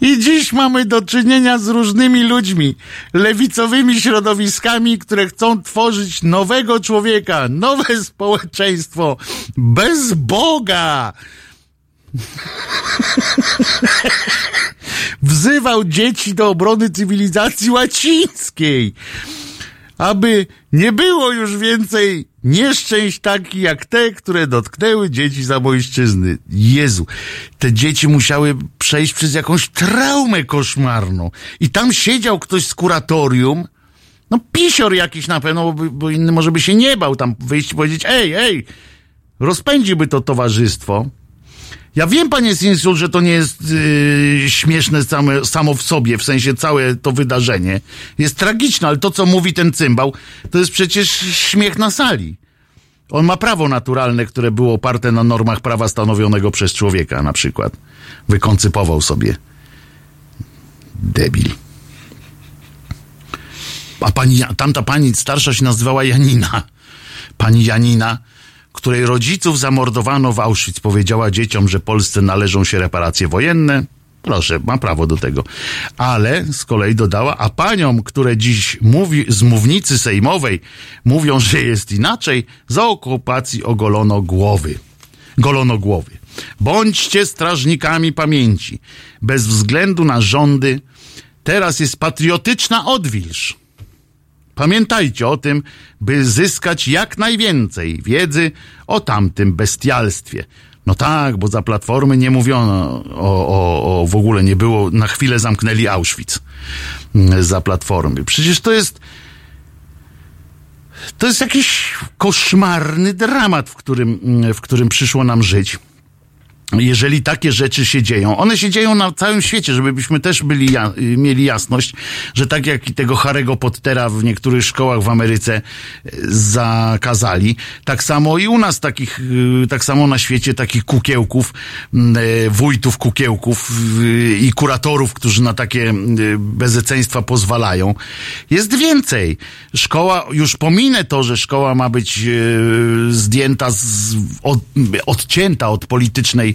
I dziś mamy do czynienia z różnymi ludźmi, lewicowymi środowiskami, które chcą tworzyć nowego człowieka, nowe społeczeństwo, bez Boga. Wzywał dzieci do obrony cywilizacji łacińskiej, aby nie było już więcej nieszczęść takich jak te, które dotknęły dzieci zabojszczyzny. Jezu, te dzieci musiały przejść przez jakąś traumę koszmarną. I tam siedział ktoś z kuratorium, no pisior jakiś na pewno, bo, bo inny może by się nie bał tam wyjść i powiedzieć, ej, ej, rozpędziłby to towarzystwo. Ja wiem, panie Sinsul, że to nie jest yy, śmieszne same, samo w sobie, w sensie całe to wydarzenie. Jest tragiczne, ale to, co mówi ten cymbał, to jest przecież śmiech na sali. On ma prawo naturalne, które było oparte na normach prawa stanowionego przez człowieka, na przykład. Wykoncypował sobie. Debil. A pani, tamta pani starsza się nazywała Janina. Pani Janina której rodziców zamordowano w Auschwitz, powiedziała dzieciom, że Polsce należą się reparacje wojenne. Proszę, ma prawo do tego. Ale z kolei dodała, a paniom, które dziś mówi, z mównicy sejmowej mówią, że jest inaczej, za okupacji ogolono głowy. Golono głowy. Bądźcie strażnikami pamięci. Bez względu na rządy, teraz jest patriotyczna odwilż. Pamiętajcie o tym, by zyskać jak najwięcej wiedzy o tamtym bestialstwie. No tak, bo za platformy nie mówiono o, o, o w ogóle nie było, na chwilę zamknęli Auschwitz mm, za platformy. Przecież to jest to jest jakiś koszmarny dramat, w którym, w którym przyszło nam żyć. Jeżeli takie rzeczy się dzieją, one się dzieją na całym świecie, żebyśmy też byli, ja, mieli jasność, że tak jak i tego Harry'ego Pottera w niektórych szkołach w Ameryce y, zakazali, tak samo i u nas takich, y, tak samo na świecie takich kukiełków, y, wójtów kukiełków i kuratorów, którzy na takie bezeceństwa pozwalają. Jest więcej. Szkoła, już pominę to, że szkoła ma być zdjęta, z, od, odcięta od politycznej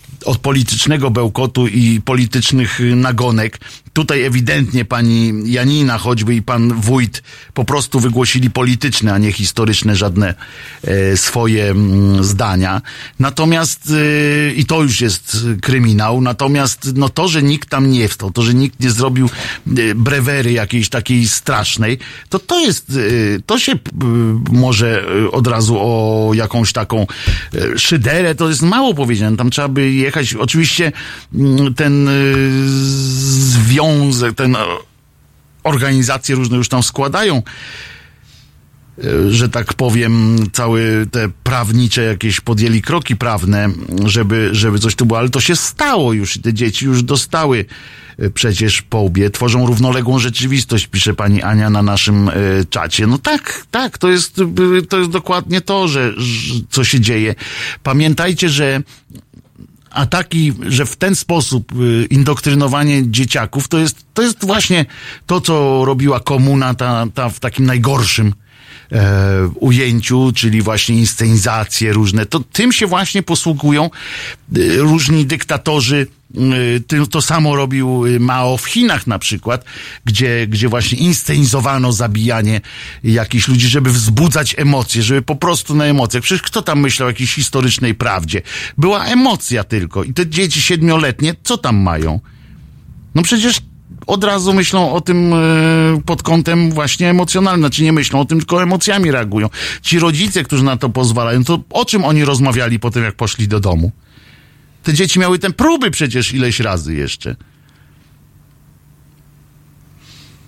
od politycznego bełkotu i politycznych y, nagonek. Tutaj ewidentnie pani Janina choćby i pan wójt po prostu wygłosili polityczne, a nie historyczne żadne e, swoje mm, zdania. Natomiast e, i to już jest kryminał, natomiast no to, że nikt tam nie wstał, to, że nikt nie zrobił e, brewery jakiejś takiej strasznej, to to jest, to się może od razu o jakąś taką szyderę, to jest mało powiedziane. Tam trzeba by jechać, oczywiście mm, ten e, związek, ten organizacje różne już tam składają e, że tak powiem, całe te prawnicze jakieś podjęli kroki prawne, żeby, żeby coś tu było, ale to się stało już i te dzieci już dostały e, przecież po łbie, tworzą równoległą rzeczywistość, pisze pani Ania na naszym e, czacie. No tak, tak, to jest, to jest dokładnie to, że, że co się dzieje. Pamiętajcie, że ataki, że w ten sposób y, indoktrynowanie dzieciaków, to jest, to jest właśnie to, co robiła komuna, ta, ta w takim najgorszym e, ujęciu, czyli właśnie inscenizacje różne. To tym się właśnie posługują y, różni dyktatorzy. Ty- To samo robił y, Mao w Chinach na przykład, gdzie, gdzie właśnie inscenizowano zabijanie jakichś ludzi, żeby wzbudzać emocje, żeby po prostu na emocjach. Przecież kto tam myślał o jakiejś historycznej prawdzie? Była emocja tylko. I te dzieci siedmioletnie, co tam mają? No przecież od razu myślą o tym e, pod kątem właśnie emocjonalnym. Znaczy nie myślą o tym, tylko emocjami reagują. Ci rodzice, którzy na to pozwalają, to o czym oni rozmawiali po tym, jak poszli do domu? Te dzieci miały te próby przecież ileś razy jeszcze.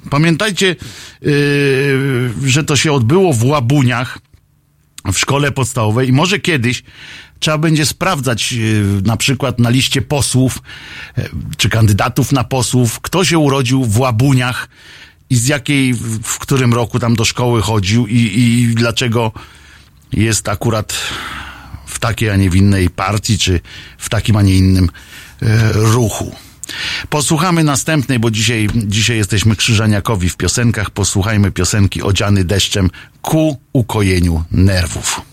Pamiętajcie, yy, że to się odbyło w Łabuniach, w szkole podstawowej i może kiedyś trzeba będzie sprawdzać yy, na przykład na liście posłów yy, czy kandydatów na posłów, kto się urodził w Łabuniach i z jakiej, w w którym roku tam do szkoły chodził i, i dlaczego jest akurat w takiej, a nie w innej partii, czy w takim, a nie innym e, ruchu. Posłuchamy następnej, bo dzisiaj, dzisiaj jesteśmy krzyżaniakowi w piosenkach. Posłuchajmy piosenki Odziany deszczem ku ukojeniu nerwów.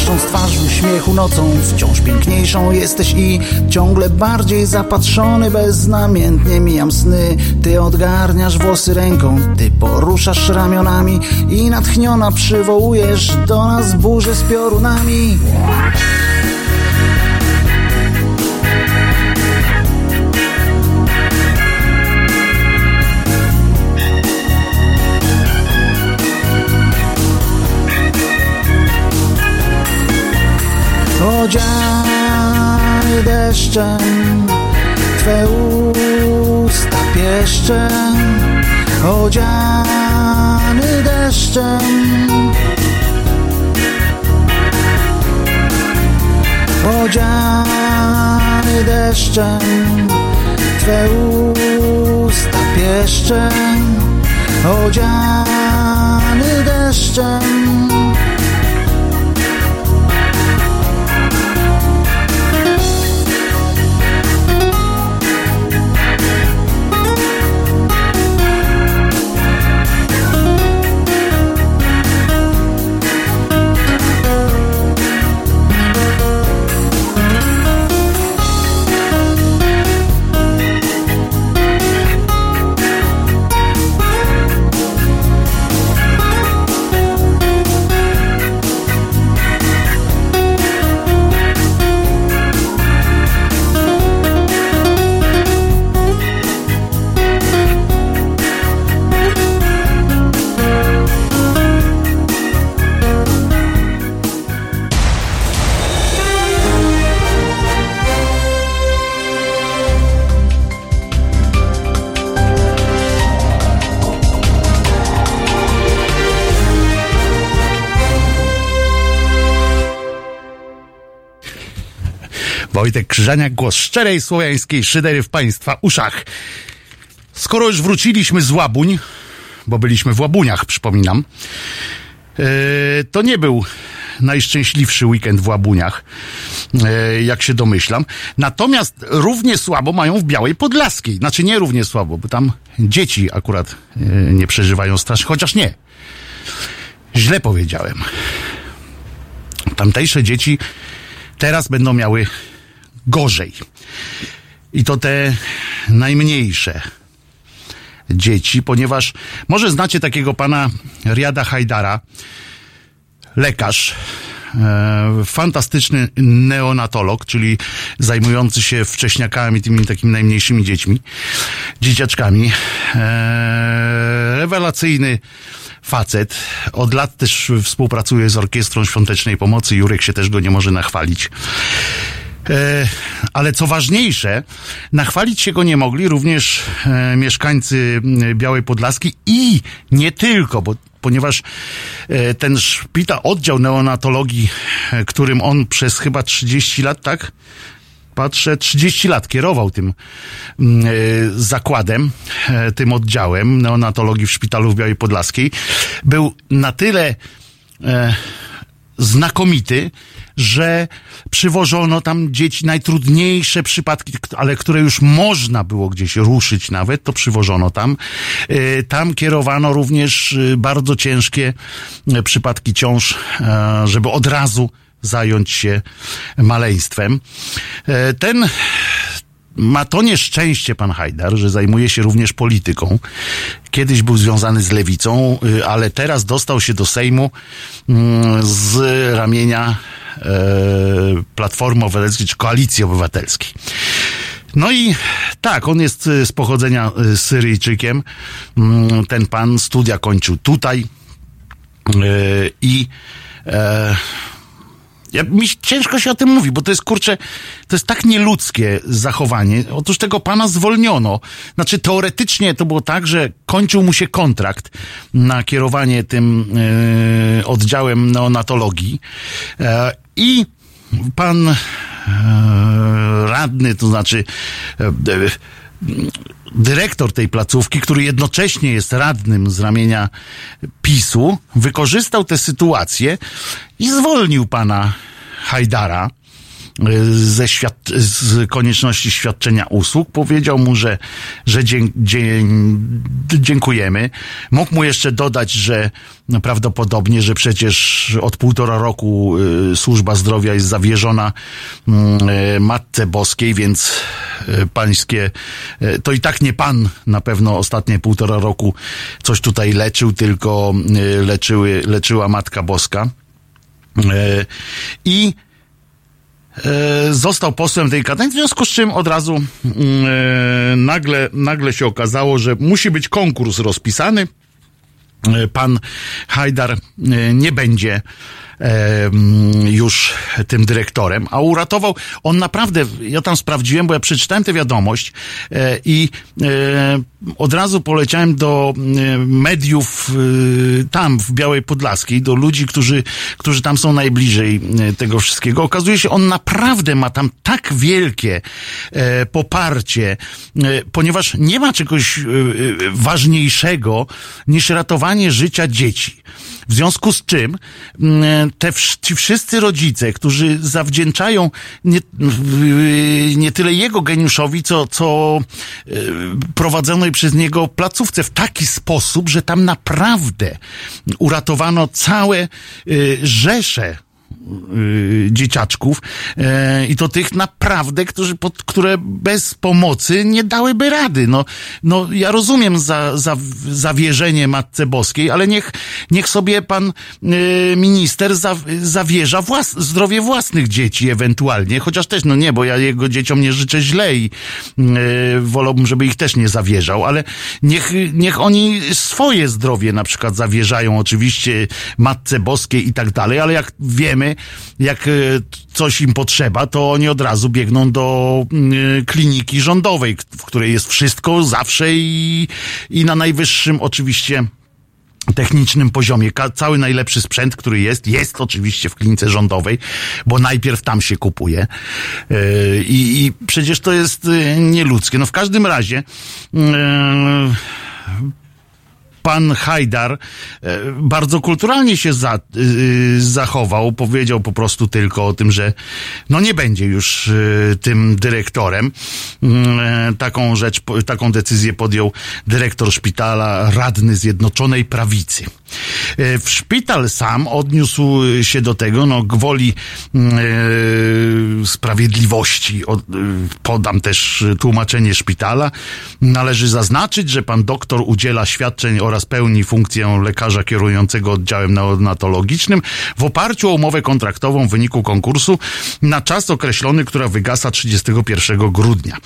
Marszcząc twarz w uśmiechu nocą Wciąż piękniejszą jesteś i Ciągle bardziej zapatrzony Beznamiętnie mijam sny. Ty odgarniasz włosy ręką Ty poruszasz ramionami I natchniona przywołujesz Do nas burzę z piorunami Odziany deszczem Twe usta pieszczem Odziany deszczem. Odziany deszczem Twe usta pieszczem Odziany deszczem Wojtek Krzyżaniak, głos szczerej słowiańskiej szydery w Państwa uszach. Skoro już wróciliśmy z Łabuń, bo byliśmy w Łabuniach, przypominam, yy, to nie był najszczęśliwszy weekend w Łabuniach, yy, jak się domyślam. Natomiast równie słabo mają w Białej Podlaskiej. Znaczy nie równie słabo, bo tam dzieci akurat yy, nie przeżywają strasznie, chociaż nie. Źle powiedziałem. Tamtejsze dzieci teraz będą miały gorzej. I to te najmniejsze dzieci, ponieważ może znacie takiego pana Riada Hajdara, lekarz, e, fantastyczny neonatolog, czyli zajmujący się wcześniakami, tymi takimi najmniejszymi dziećmi, dzieciaczkami. E, rewelacyjny facet. Od lat też współpracuje z Orkiestrą Świątecznej Pomocy. Jurek się też go nie może nachwalić. E, ale co ważniejsze, nachwalić się go nie mogli również e, mieszkańcy Białej Podlaskiej i nie tylko, bo ponieważ e, ten szpital, oddział neonatologii, którym on przez chyba 30 lat, tak? Patrzę, 30 lat kierował tym zakładem, tym oddziałem neonatologii w szpitalu w Białej Podlaskiej. Był na tyle znakomity, że przywożono tam dzieci, najtrudniejsze przypadki, ale które już można było gdzieś ruszyć nawet, to przywożono tam. Tam kierowano również bardzo ciężkie przypadki ciąż, żeby od razu zająć się maleństwem. Ten ma to nieszczęście pan Hajdar, że zajmuje się również polityką. Kiedyś był związany z lewicą, ale teraz dostał się do Sejmu z ramienia Platformy Obywatelskiej czy Koalicji Obywatelskiej. No i tak, on jest z pochodzenia Syryjczykiem. Ten pan studia kończył tutaj i E, ja, mi ciężko się o tym mówi, bo to jest kurczę, to jest tak nieludzkie zachowanie. Otóż tego pana zwolniono. Znaczy teoretycznie to było tak, że kończył mu się kontrakt na kierowanie tym e, oddziałem neonatologii e, i pan e, radny, to znaczy e, dyrektor tej placówki, który jednocześnie jest radnym z ramienia PiSu, wykorzystał tę sytuację i zwolnił pana Hajdara ze świad- z konieczności świadczenia usług. Powiedział mu, że, że dzie- dzie- dziękujemy. Mógł mu jeszcze dodać, że prawdopodobnie, że przecież od półtora roku y, służba zdrowia jest zawierzona y, Matce Boskiej, więc y, pańskie, y, to i tak nie pan na pewno ostatnie półtora roku coś tutaj leczył, tylko y, leczyły, leczyła Matka Boska. I e, został posłem tej kadencji, w związku z czym od razu mm, e, nagle, nagle się okazało, że musi być konkurs rozpisany. E, Pan Hajdar e, nie będzie e, już tym dyrektorem, a uratował, on naprawdę, ja tam sprawdziłem, bo ja przeczytałem tę wiadomość e, i e, od razu poleciałem do mediów e, tam w Białej Podlaskiej, do ludzi, którzy, którzy tam są najbliżej tego wszystkiego. Okazuje się, on naprawdę ma tam tak wielkie poparcie, ponieważ nie ma czegoś ważniejszego niż ratowanie życia dzieci. W związku z czym mm, te, ci wszyscy rodzice, którzy zawdzięczają nie, nie tyle jego geniuszowi, co, co yy, prowadzonej przez niego placówce w taki sposób, że tam naprawdę uratowano całe yy, rzesze y, dzieciaczków e, i to tych naprawdę, którzy, pod, które bez pomocy nie dałyby rady. No, no ja rozumiem za, za, zawierzenie Matce Boskiej, ale niech, niech sobie pan y, minister za, zawierza włas, zdrowie własnych dzieci ewentualnie, chociaż też, no nie, bo ja jego dzieciom nie życzę źle i y, wolałbym, żeby ich też nie zawierzał, ale niech, niech oni swoje zdrowie na przykład zawierzają oczywiście Matce Boskiej i tak dalej, ale jak wiemy, jak e, coś im potrzeba, to oni od razu biegną do y, kliniki rządowej, w której jest wszystko zawsze i, i na najwyższym oczywiście technicznym poziomie. Cały najlepszy sprzęt, który jest, jest oczywiście w klinice rządowej, bo najpierw tam się kupuje. Yy, I, I przecież to jest nieludzkie. No w każdym razie yy, pan Hajdar e, bardzo kulturalnie się za, y, zachował. Powiedział po prostu tylko o tym, że no nie będzie już y, tym dyrektorem. Mm, e, Taką rzecz, taką decyzję podjął dyrektor szpitala, radny Zjednoczonej Prawicy. E, W szpital sam odniósł się do tego, no gwoli e, sprawiedliwości. Od- y, Podam też tłumaczenie szpitala. Należy zaznaczyć, że pan doktor udziela świadczeń oraz pełni funkcję lekarza kierującego oddziałem neonatologicznym w oparciu o umowę kontraktową w wyniku konkursu na czas określony, która wygasa 31 grudnia.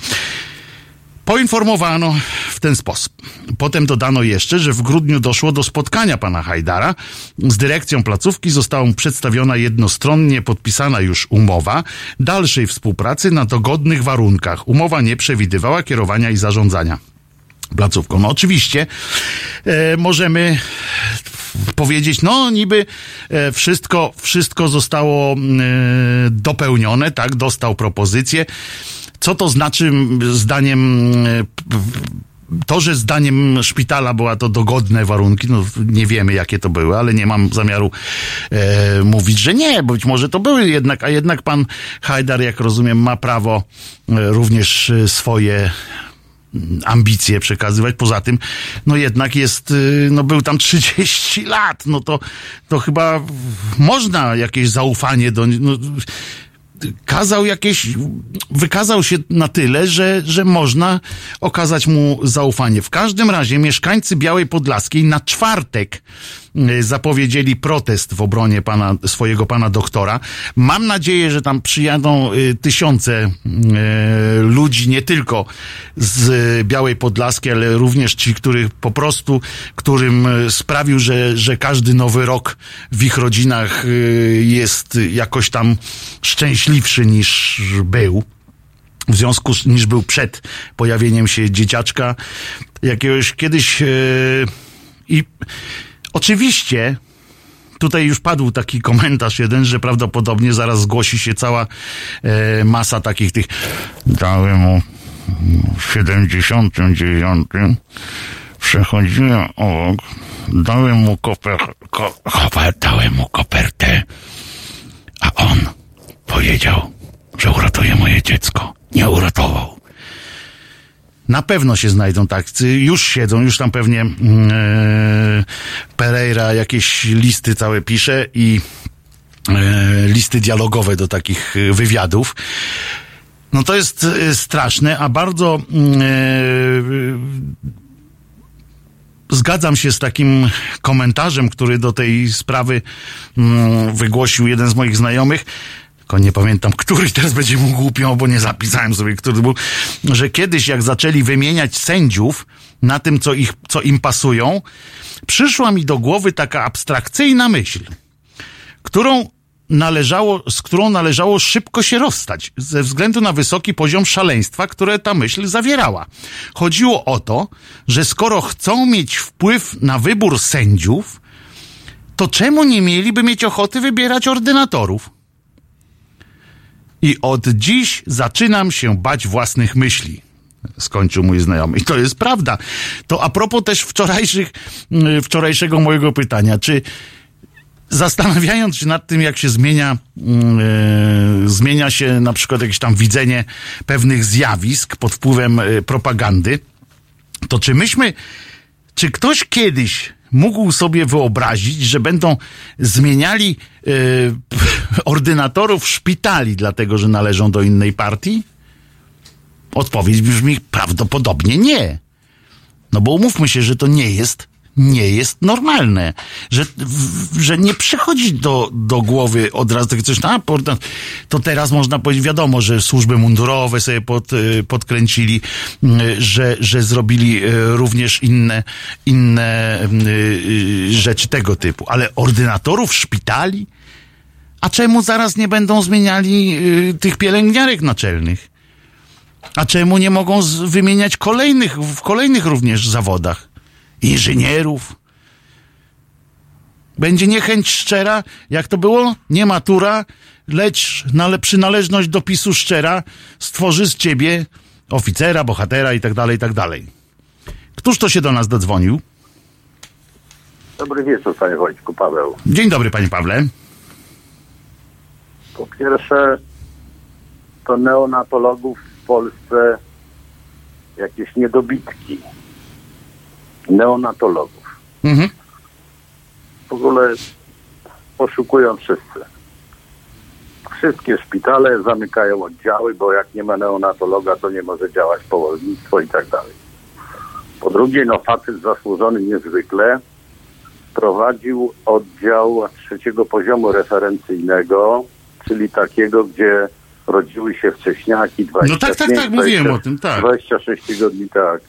Poinformowano w ten sposób. Potem dodano jeszcze, że w grudniu doszło do spotkania pana Hajdara z dyrekcją placówki. Została przedstawiona jednostronnie podpisana już umowa dalszej współpracy na dogodnych warunkach. Umowa nie przewidywała kierowania i zarządzania placówką. No oczywiście e, możemy powiedzieć, no niby e, wszystko, wszystko zostało e, dopełnione, tak, dostał propozycję. Co to znaczy zdaniem e, to, że zdaniem szpitala była to dogodne warunki, no nie wiemy jakie to były, ale nie mam zamiaru e, mówić, że nie, być może to były jednak, a jednak pan Hajdar, jak rozumiem, ma prawo e, również e, swoje ambicje przekazywać. Poza tym, no jednak jest, y, no był tam 30 lat, no to, to chyba można jakieś zaufanie do, no, kazał jakieś, wykazał się na tyle, że, że można okazać mu zaufanie. W każdym razie mieszkańcy Białej Podlaskiej na czwartek zapowiedzieli protest w obronie pana, swojego pana doktora. Mam nadzieję, że tam przyjadą y, tysiące y, ludzi, nie tylko z Białej Podlaskiej, ale również ci, których po prostu, którym y, sprawił, że, że każdy nowy rok w ich rodzinach y, jest jakoś tam szczęśliwszy niż był w związku z, niż był przed pojawieniem się dzieciaczka jakiegoś kiedyś yy, i oczywiście tutaj już padł taki komentarz jeden, że prawdopodobnie zaraz zgłosi się cała e, masa takich tych dałem mu w 79 przechodziłem obok dałem mu dałem mu kopertę a on powiedział, że uratuje moje dziecko. Nie uratował. Na pewno się znajdą tacy, już siedzą, już tam pewnie yy, Pereira jakieś listy całe pisze i yy, listy dialogowe do takich yy, wywiadów. No to jest straszne, a bardzo yy, zgadzam się z takim komentarzem, który do tej sprawy mm, wygłosił jeden z moich znajomych. Tylko nie pamiętam, który teraz będzie mu głupią, bo nie zapisałem sobie, który był, że kiedyś jak zaczęli wymieniać sędziów na tym, co, ich, co im pasują, przyszła mi do głowy taka abstrakcyjna myśl, którą należało, z którą należało szybko się rozstać, ze względu na wysoki poziom szaleństwa, które ta myśl zawierała. Chodziło o to, że skoro chcą mieć wpływ na wybór sędziów, to czemu nie mieliby mieć ochoty wybierać ordynatorów? I od dziś zaczynam się bać własnych myśli. Skończył mój znajomy. I to jest prawda. To a propos też wczorajszych, mm, wczorajszego mojego pytania, czy zastanawiając się nad tym, jak się zmienia, yy, zmienia się na przykład jakieś tam widzenie pewnych zjawisk pod wpływem yy, propagandy, to czy myśmy, czy ktoś kiedyś mógł sobie wyobrazić, że będą zmieniali yy, ordynatorów szpitali, dlatego że należą do innej partii? Odpowiedź brzmi prawdopodobnie nie. No bo umówmy się, że to nie jest nie jest normalne. Że, w, że nie przychodzi do, do głowy od razu takie coś, a, to teraz można powiedzieć, wiadomo, że służby mundurowe sobie pod, podkręcili, że, że zrobili również inne, inne rzeczy tego typu. Ale ordynatorów szpitali? A czemu zaraz nie będą zmieniali tych pielęgniarek naczelnych? A czemu nie mogą wymieniać kolejnych, w kolejnych również zawodach? Inżynierów. Będzie niechęć szczera, jak to było? Nie matura, lecz nale, przynależność do PiSu szczera stworzy z ciebie oficera, bohatera i tak dalej, i tak dalej. Któż to się do nas dodzwonił? Dobry wieczór, panie Wojtku, Paweł. Dzień dobry, panie Pawle. Po pierwsze, to neonatologów w Polsce jakieś niedobitki neonatologów. Mhm. W ogóle poszukują wszyscy. Wszystkie szpitale zamykają oddziały, bo jak nie ma neonatologa, to nie może działać położnictwo i tak dalej. Po drugie, no facet zasłużony niezwykle prowadził oddział trzeciego poziomu referencyjnego, czyli takiego, gdzie rodziły się wcześniaki, 25, No tak, tak, tak, mówiłem o tym, tak. 26 tygodni, tak.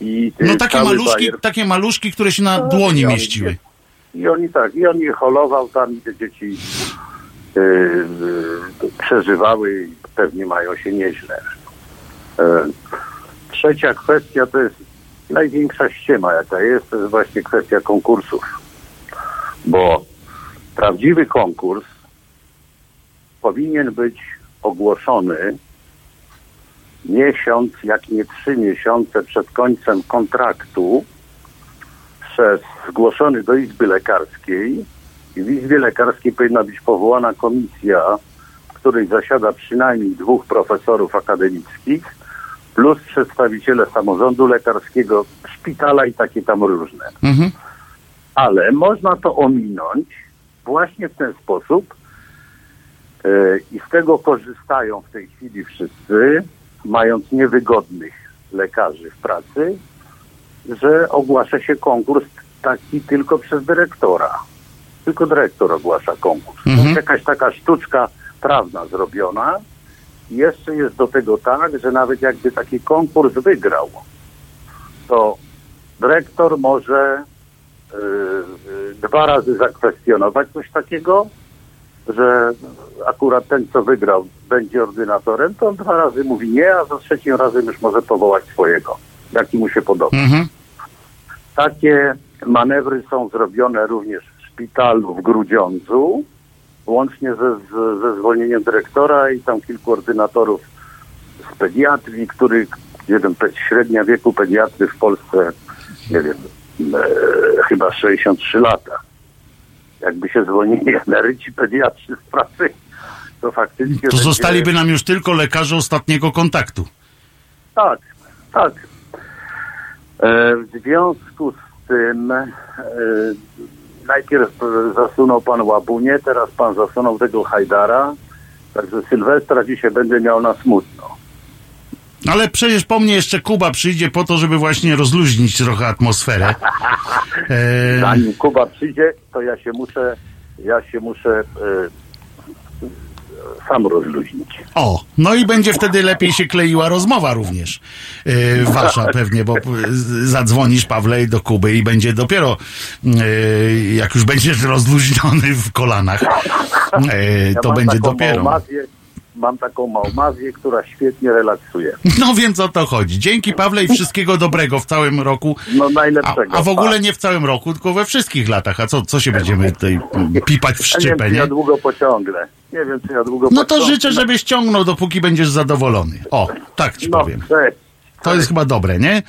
I no takie maluszki, bajer... takie maluszki, które się na no, dłoni i mieściły. Oni, I oni tak, i on je holował tam i te dzieci yy, yy, przeżywały i pewnie mają się nieźle. Yy, trzecia kwestia to jest największa ściema jaka jest, to jest właśnie kwestia konkursów. Bo prawdziwy konkurs powinien być ogłoszony miesiąc, jak nie trzy miesiące przed końcem kontraktu przez zgłoszony do Izby Lekarskiej i w Izbie Lekarskiej powinna być powołana komisja, w której zasiada przynajmniej dwóch profesorów akademickich plus przedstawiciele samorządu lekarskiego, szpitala i takie tam różne. Mhm. Ale można to ominąć właśnie w ten sposób yy, i z tego korzystają w tej chwili wszyscy, mając niewygodnych lekarzy w pracy, że ogłasza się konkurs taki tylko przez dyrektora. Tylko dyrektor ogłasza konkurs. To Mhm. jest jakaś taka sztuczka prawna zrobiona. I Jeszcze jest do tego tak, że nawet jakby taki konkurs wygrał, to dyrektor może y, y, dwa razy zakwestionować coś takiego, że akurat ten, co wygrał, będzie ordynatorem, to on dwa razy mówi nie, a za trzecim razem już może powołać swojego, jaki mu się podoba. Mhm. Takie manewry są zrobione również w szpitalu w Grudziądzu, łącznie ze, ze zwolnieniem dyrektora i tam kilku ordynatorów z pediatrii, których jeden średnia wieku pediatry w Polsce, nie wiem, e, chyba 63 lata. Jakby się zwolnili emeryci pediatrzy z pracy, to faktycznie... To będzie- zostaliby nam już tylko lekarze ostatniego kontaktu. Tak, tak. E, w związku z tym e, najpierw zasunął pan Łabunie, teraz pan zasunął tego Hajdara. Także Sylwestra dzisiaj będę miał na smutno. Ale przecież po mnie jeszcze Kuba przyjdzie po to, żeby właśnie rozluźnić trochę atmosferę. E, Zanim Kuba przyjdzie, to ja się muszę, ja się muszę e, sam rozluźnić. o, no i będzie wtedy lepiej się kleiła rozmowa również. E, wasza pewnie, bo zadzwonisz Pawle do Kuby i będzie dopiero, e, jak już będziesz rozluźniony w kolanach, e, Ja to mam będzie dopiero. Mam taką małmazię, która świetnie relaksuje. No więc o to chodzi. Dzięki Pawle i wszystkiego dobrego w całym roku. No A, najlepszego. a w ogóle tak. nie w całym roku, tylko we wszystkich latach. A co, co się będziemy tutaj pipać w Ja nie wiem, szczypę, ja długo pociągnę. Nie wiem, czy ja długo No to życzę, żebyś ciągnął, dopóki będziesz zadowolony. O, tak ci No, powiem. cześć. To jest chyba dobre, nie?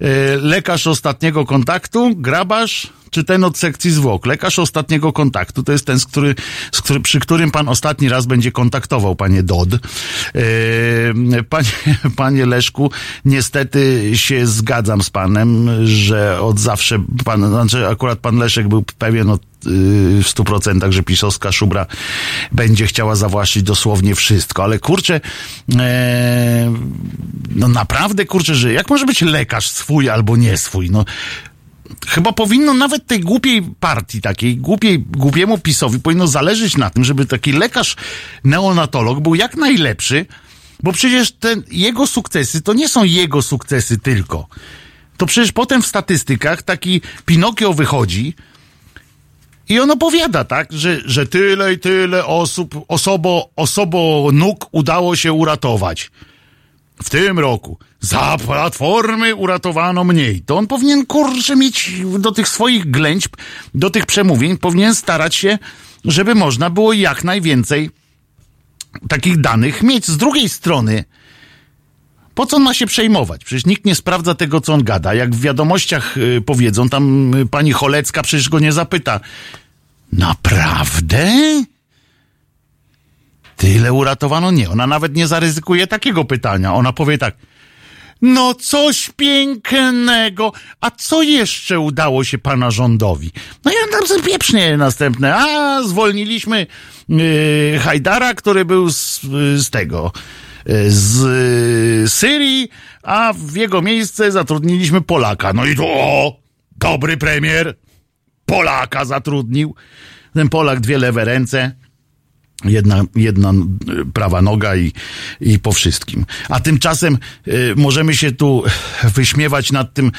E, Lekarz ostatniego kontaktu, grabarz, czy ten od sekcji zwłok? Lekarz ostatniego kontaktu to jest ten, z który, z który, przy którym pan ostatni raz będzie kontaktował, panie Dodd. E, Panie, panie Leszku, niestety się zgadzam z panem, że od zawsze pan, znaczy akurat pan Leszek był pewien od w stu procentach, że pisowska szubra będzie chciała zawłaszczyć dosłownie wszystko, ale kurczę, e, no naprawdę kurczę, że jak może być lekarz swój albo nie swój, no chyba powinno nawet tej głupiej partii takiej, głupiej, głupiemu PiSowi powinno zależeć na tym, żeby taki lekarz neonatolog był jak najlepszy, bo przecież te jego sukcesy to nie są jego sukcesy tylko. To przecież potem w statystykach taki Pinokio wychodzi, i on opowiada, tak, że, że tyle i tyle osób, osobo, osobo nóg udało się uratować. W tym roku. Za platformy uratowano mniej. To on powinien, kurczę, mieć do tych swoich ględźb, do tych przemówień, powinien starać się, żeby można było jak najwięcej takich danych mieć. Z drugiej strony, po co on ma się przejmować? Przecież nikt nie sprawdza tego, co on gada. Jak w wiadomościach y, powiedzą, tam y, pani Cholecka przecież go nie zapyta. Naprawdę? Tyle uratowano? Nie. Ona nawet nie zaryzykuje takiego pytania. Ona powie tak. No coś pięknego. A co jeszcze udało się pana rządowi? No ja tam sobie pieprznie następne. A, zwolniliśmy yy, Hajdara, który był z, z tego, z yy, Syrii, a w jego miejsce zatrudniliśmy Polaka. No i to, o, dobry premier. Polaka zatrudnił. Ten Polak dwie lewe ręce. Jedna, jedna y, prawa noga i, i po wszystkim. A tymczasem y, możemy się tu wyśmiewać nad tym,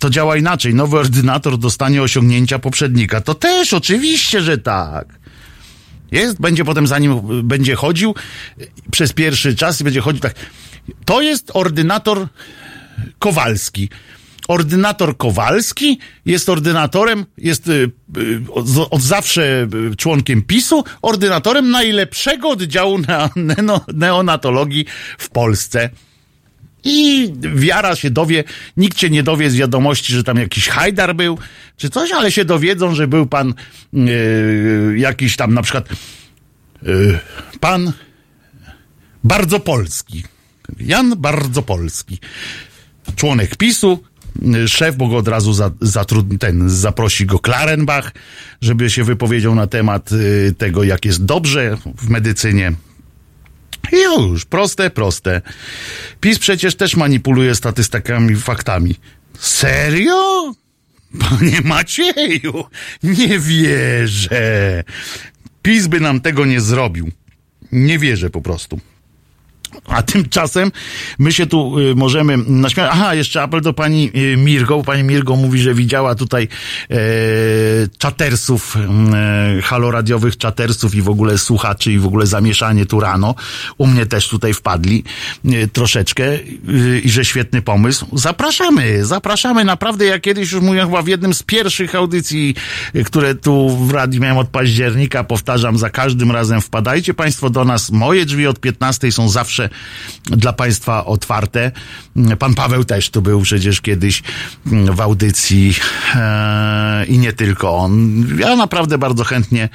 to działa inaczej. Nowy ordynator dostanie osiągnięcia poprzednika. To też oczywiście, że tak. Jest, będzie potem za nim, będzie chodził przez pierwszy czas i będzie chodził tak. To jest ordynator Kowalski. Ordynator Kowalski jest ordynatorem, jest y, y, od, zawsze członkiem PiSu, ordynatorem najlepszego oddziału neo, neo, neonatologii w Polsce. I wiara się dowie, nikt się nie dowie z wiadomości, że tam jakiś hajdar był, czy coś, ale się dowiedzą, że był pan y, jakiś tam na przykład y, pan bardzo polski. Jan bardzo polski. Członek PiSu, y, szef, bo go od razu za, ten, zaprosi go Klarenbach, żeby się wypowiedział na temat tego, jak jest dobrze w medycynie. Już, proste, proste. PiS przecież też manipuluje statystykami, faktami. Serio? Panie Macieju, nie wierzę. PiS by nam tego nie zrobił. Nie wierzę po prostu. A tymczasem my się tu y, możemy naśmiać. Aha, jeszcze apel do pani y, Mirgo. Pani Mirgo mówi, że widziała tutaj e, czatersów, e, haloradiowych czatersów i w ogóle słuchaczy i w ogóle zamieszanie tu rano. U mnie też tutaj wpadli troszeczkę i że świetny pomysł. Zapraszamy, zapraszamy. Naprawdę, ja kiedyś już mówiłem chyba w jednym z pierwszych audycji, które tu w radiu miałem od października, powtarzam, za każdym razem wpadajcie państwo do nas. Moje drzwi od 15 są zawsze dla Państwa otwarte. Pan Paweł też tu był przecież kiedyś w audycji e, i nie tylko on. Ja naprawdę bardzo chętnie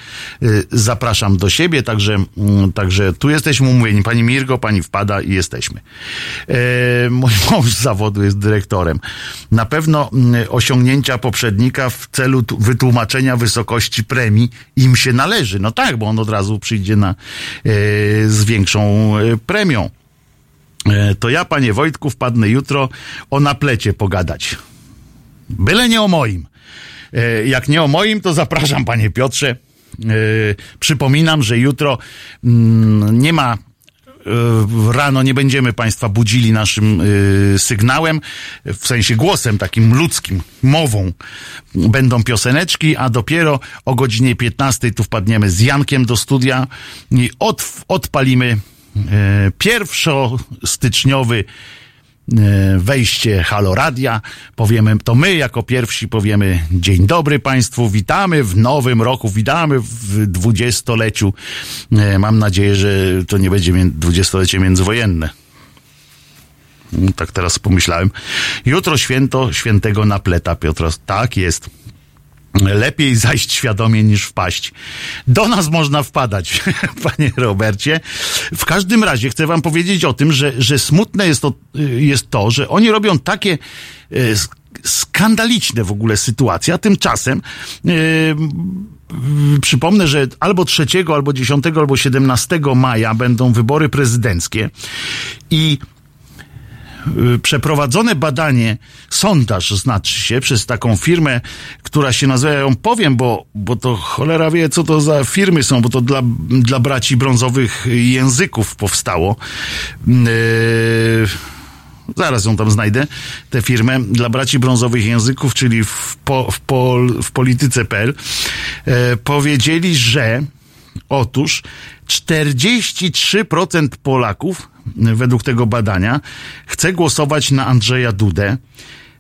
y, zapraszam do siebie, także, mm, także tu jesteśmy umówieni. Pani Mirgo, pani wpada i jesteśmy. E, mój mąż z zawodu jest dyrektorem. Na pewno mm, osiągnięcia poprzednika w celu wytłumaczenia wysokości premii im się należy. No tak, bo on od razu przyjdzie na, e, z większą e, premią. E, To ja, panie Wojtku, wpadnę jutro o naplecie pogadać. Byle nie o moim. E, Jak nie o moim, to zapraszam, panie Piotrze. E, Przypominam, że jutro mm, nie ma rano nie będziemy Państwa budzili naszym sygnałem, w sensie głosem takim ludzkim, mową. Będą pioseneczki, a dopiero o godzinie 15 tu wpadniemy z Jankiem do studia i od, odpalimy pierwszostyczniowy e, wejście Halo Radia. Powiemy, to my jako pierwsi powiemy dzień dobry Państwu, witamy w nowym roku, witamy w dwudziestoleciu. E, Mam nadzieję, że to nie będzie dwudziestolecie międzywojenne. Mm, Tak teraz pomyślałem. Jutro święto świętego napleta Piotra. Tak jest. Lepiej zajść świadomie niż wpaść. Do nas można wpadać, panie Robercie. W każdym razie chcę wam powiedzieć o tym, że, że smutne jest to, jest to, że oni robią takie e, sk- skandaliczne w ogóle sytuacje, a tymczasem e, przypomnę, że albo 3, albo 10, albo 17 maja będą wybory prezydenckie i przeprowadzone badanie, sondaż znaczy się, przez taką firmę, która się nazywa, ja ją powiem, bo, bo to cholera wie, co to za firmy są, bo to dla, dla braci brązowych języków powstało. Yy, zaraz ją tam znajdę, tę firmę, dla braci brązowych języków, czyli w, po, w, pol, w polityce.pl, e, powiedzieli, że Otóż 43% Polaków, według tego badania, chce głosować na Andrzeja Dudę,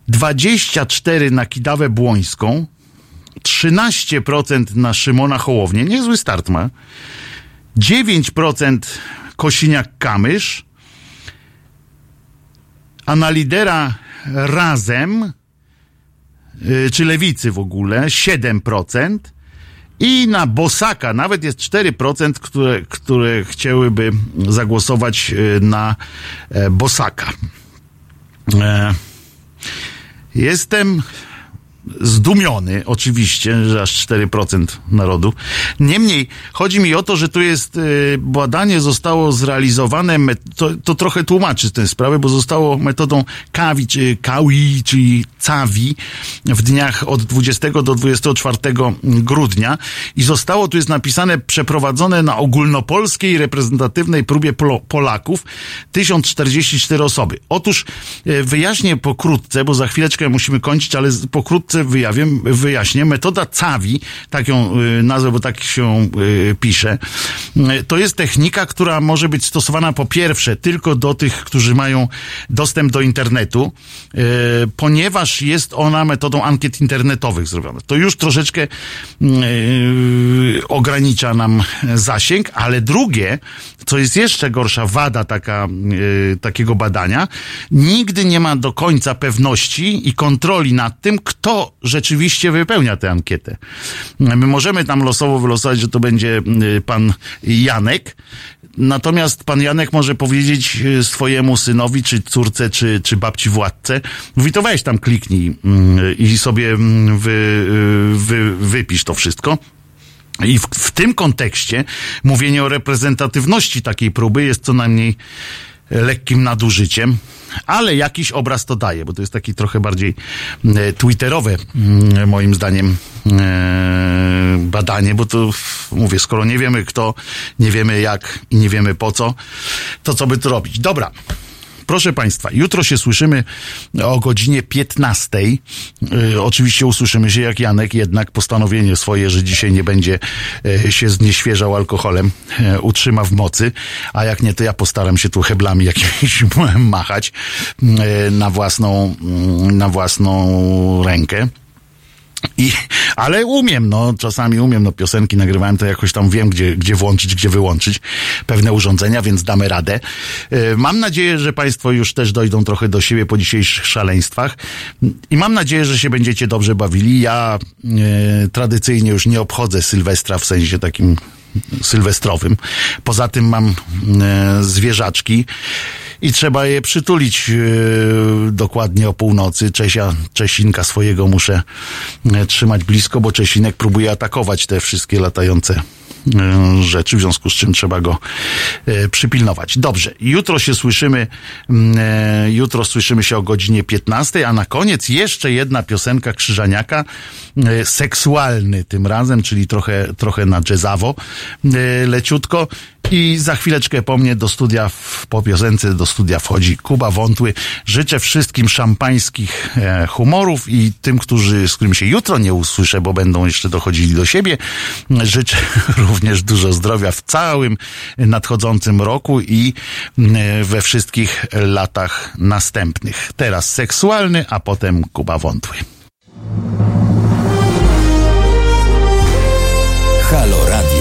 24% na Kidawę Błońską, 13% na Szymona Hołownię, niezły start ma, 9% Kosiniak-Kamysz, a na lidera Razem, y, czy Lewicy w ogóle, 7%, i na Bosaka nawet jest 4%, które, które chciałyby zagłosować y, na e, Bosaka. E, Jestem zdumiony, oczywiście, że aż 4% narodu. Niemniej chodzi mi o to, że tu jest y, badanie zostało zrealizowane, to, to trochę tłumaczy tę sprawę, bo zostało metodą KAWI, czy KAWI, czyli CAWI w dniach od 20 do 24 grudnia i zostało, tu jest napisane, przeprowadzone na ogólnopolskiej reprezentatywnej próbie Polaków 1044 osoby. Otóż e, wyjaśnię pokrótce, bo za chwileczkę musimy kończyć, ale z- pokrótce wyjawię, wyjaśnię. Metoda CAWI, tak ją y, nazwę, bo tak się y, pisze, y, to jest technika, która może być stosowana po pierwsze tylko do tych, którzy mają dostęp do internetu, ponieważ jest ona metodą ankiet internetowych zrobiona. To już troszeczkę ogranicza nam zasięg, ale drugie, co jest jeszcze gorsza wada taka, takiego badania, nigdy nie ma do końca pewności i kontroli nad tym, kto rzeczywiście wypełnia tę ankietę. My możemy tam losowo wylosować, że to będzie y, pan Janek, Natomiast pan Janek może powiedzieć y, swojemu synowi, czy córce, czy, czy babci władce, mówi to weź tam kliknij mm, i sobie mm, wy, y, wy, wypisz to wszystko. I w, w tym kontekście mówienie o reprezentatywności takiej próby jest co najmniej lekkim nadużyciem, ale jakiś obraz to daje, bo to jest taki trochę bardziej e, twitterowe, mm, moim zdaniem, e, badanie, bo to mówię, skoro nie wiemy kto, nie wiemy jak i nie wiemy po co, to co by tu robić? Dobra. Proszę Państwa, jutro się słyszymy o godzinie 15. Yy, oczywiście usłyszymy się jak Janek, jednak postanowienie swoje, że dzisiaj nie będzie yy, się znieświeżał alkoholem, yy, utrzyma w mocy, a jak nie, to ja postaram się tu heblami jakimiś machać na własną, na własną rękę. I, ale umiem, no, czasami umiem, no, piosenki nagrywałem, to jakoś tam wiem, gdzie, gdzie włączyć, gdzie wyłączyć pewne urządzenia, więc damy radę. E, mam nadzieję, że Państwo już też dojdą trochę do siebie po dzisiejszych szaleństwach i mam nadzieję, że się będziecie dobrze bawili. Ja e, tradycyjnie już nie obchodzę Sylwestra w sensie takim sylwestrowym. Poza tym mam e, zwierzaczki i trzeba je przytulić yy, dokładnie o północy. Czesia, Czesinka swojego muszę yy, trzymać blisko, bo Czesinek próbuje atakować te wszystkie latające rzeczy, w związku z czym trzeba go przypilnować. Dobrze, jutro się słyszymy, jutro słyszymy się o godzinie 15, a na koniec jeszcze jedna piosenka Krzyżaniaka, seksualny tym razem, czyli trochę, trochę na jazzawo, leciutko. I za chwileczkę po mnie do studia, po piosence do studia wchodzi Kuba Wątły. Życzę wszystkim szampańskich e, humorów i tym, którzy, z którymi się jutro nie usłyszę, bo będą jeszcze dochodzili do siebie. Życzę również dużo zdrowia w całym nadchodzącym roku i we wszystkich latach następnych. Teraz seksualny, a potem Kuba Wątły. Halo Radio.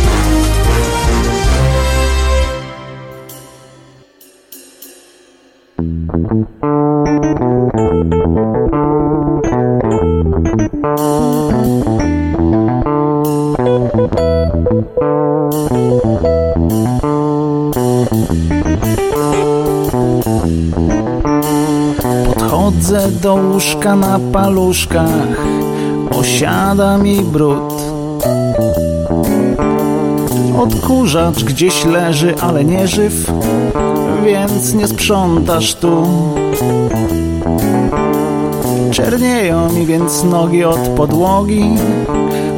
Podchodzę do łóżka na paluszkach, osiada mi brud. Odkurzacz gdzieś leży, ale nie żyw, więc nie sprzątasz tu. Czernieją mi więc nogi od podłogi,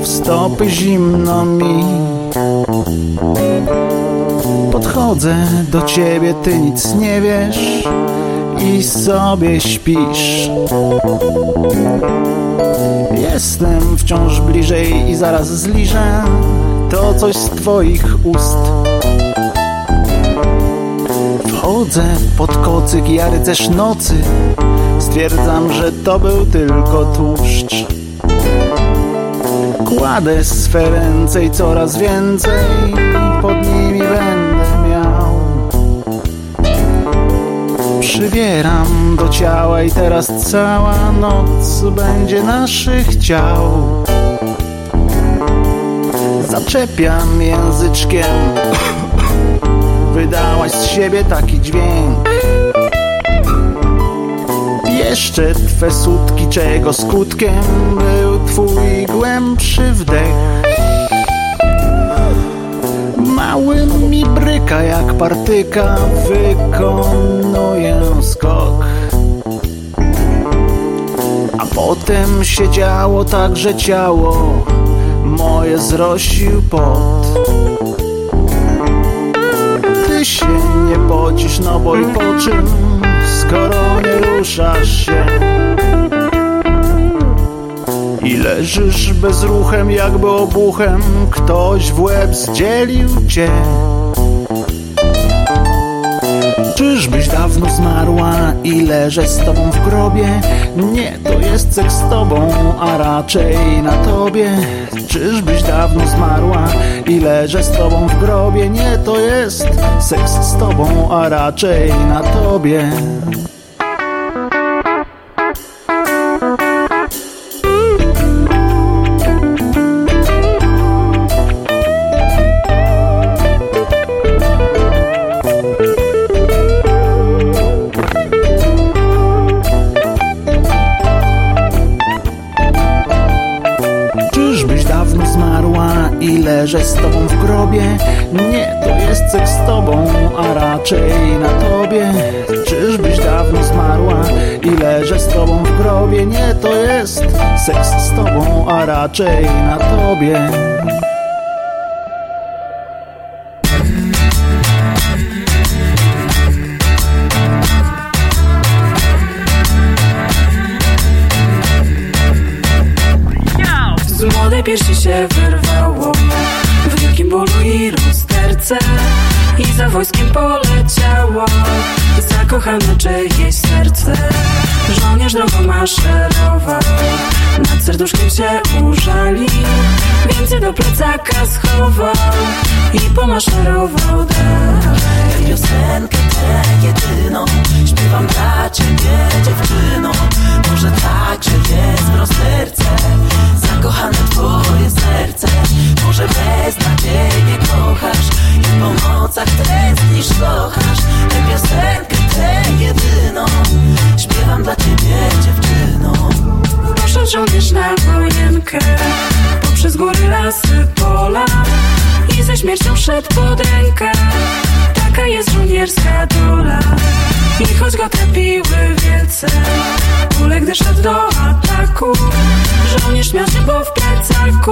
w stopy zimno mi. Podchodzę do ciebie, ty nic nie wiesz i sobie śpisz. Jestem wciąż bliżej i zaraz zliżę to coś z twoich ust. Wchodzę pod kocyk, ja rycerz nocy, stwierdzam, że to był tylko tłuszcz. Kładę swe ręce i coraz więcej pod nimi będę miał. Przybieram do ciała i teraz cała noc będzie naszych ciał. Zaczepiam języczkiem, wydałaś z siebie taki dźwięk. Jeszcze twe sutki, czego skutkiem był twój głębszy wdech. Mały mi bryka jak partyka, wykonuję skok. A potem się działo tak, że ciało moje zrosił pot. Się nie pocisz, no bo i po czym, skoro nie ruszasz się. I leżysz bezruchem, jakby obuchem ktoś w łeb zdzielił cię. Czyżbyś dawno zmarła i leżę z tobą w grobie? Nie, to jest seks z tobą, a raczej na tobie. Czyżbyś dawno zmarła i leżę z tobą w grobie? Nie, to jest seks z tobą, a raczej na tobie. Leżę z tobą w grobie? Nie, to jest seks z tobą, a raczej na tobie. Czyżbyś dawno zmarła i leżę z tobą w grobie? Nie, to jest seks z tobą, a raczej na tobie. Zakochane czyjeś serce. Żołnierz drogą maszerował Nad serduszkiem się użali. Więcej do plecaka schował I pomaszerował dalej. Piosenkę tę jedyną Śpiewam dla ciebie dziewczyno. Może tak, że jest w rozterce Zakochane twoje serce. Może beznadziejnie kochasz I po nocach tęsknisz, kochasz. Tę piosenkę tę Śpiewam dla ciebie dziewczyno. Poszedł żołnierz na wojenkę Poprzez góry, lasy, pola I ze śmiercią szedł pod rękę Taka jest żołnierska dula. I choć go trapiły wielce Kule, gdy szedł do ataku. Żołnierz miał szybą w plecaku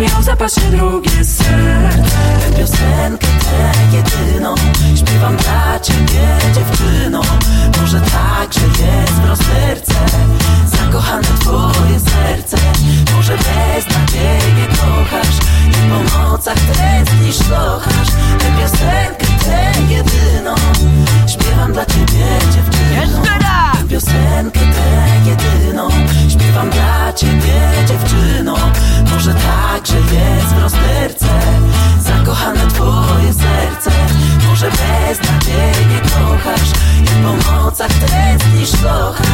Miał w się drugie serce. Tę piosenkę tę jedyną Śpiewam dla ciebie dziewczyno. Może tak, że jest bro serce Zakochane twoje serce. Może bez nadziei mnie kochasz I po nocach tęsknisz, kochasz. Tę piosenkę dla ciebie dziewczyno. Jeszcze raz! Tę piosenkę tę jedyną Śpiewam dla ciebie dziewczyno. Może tak, że jest w rozterce Zakochane twoje serce. Może bez nadziei nie kochasz I po nocach tęsknisz locha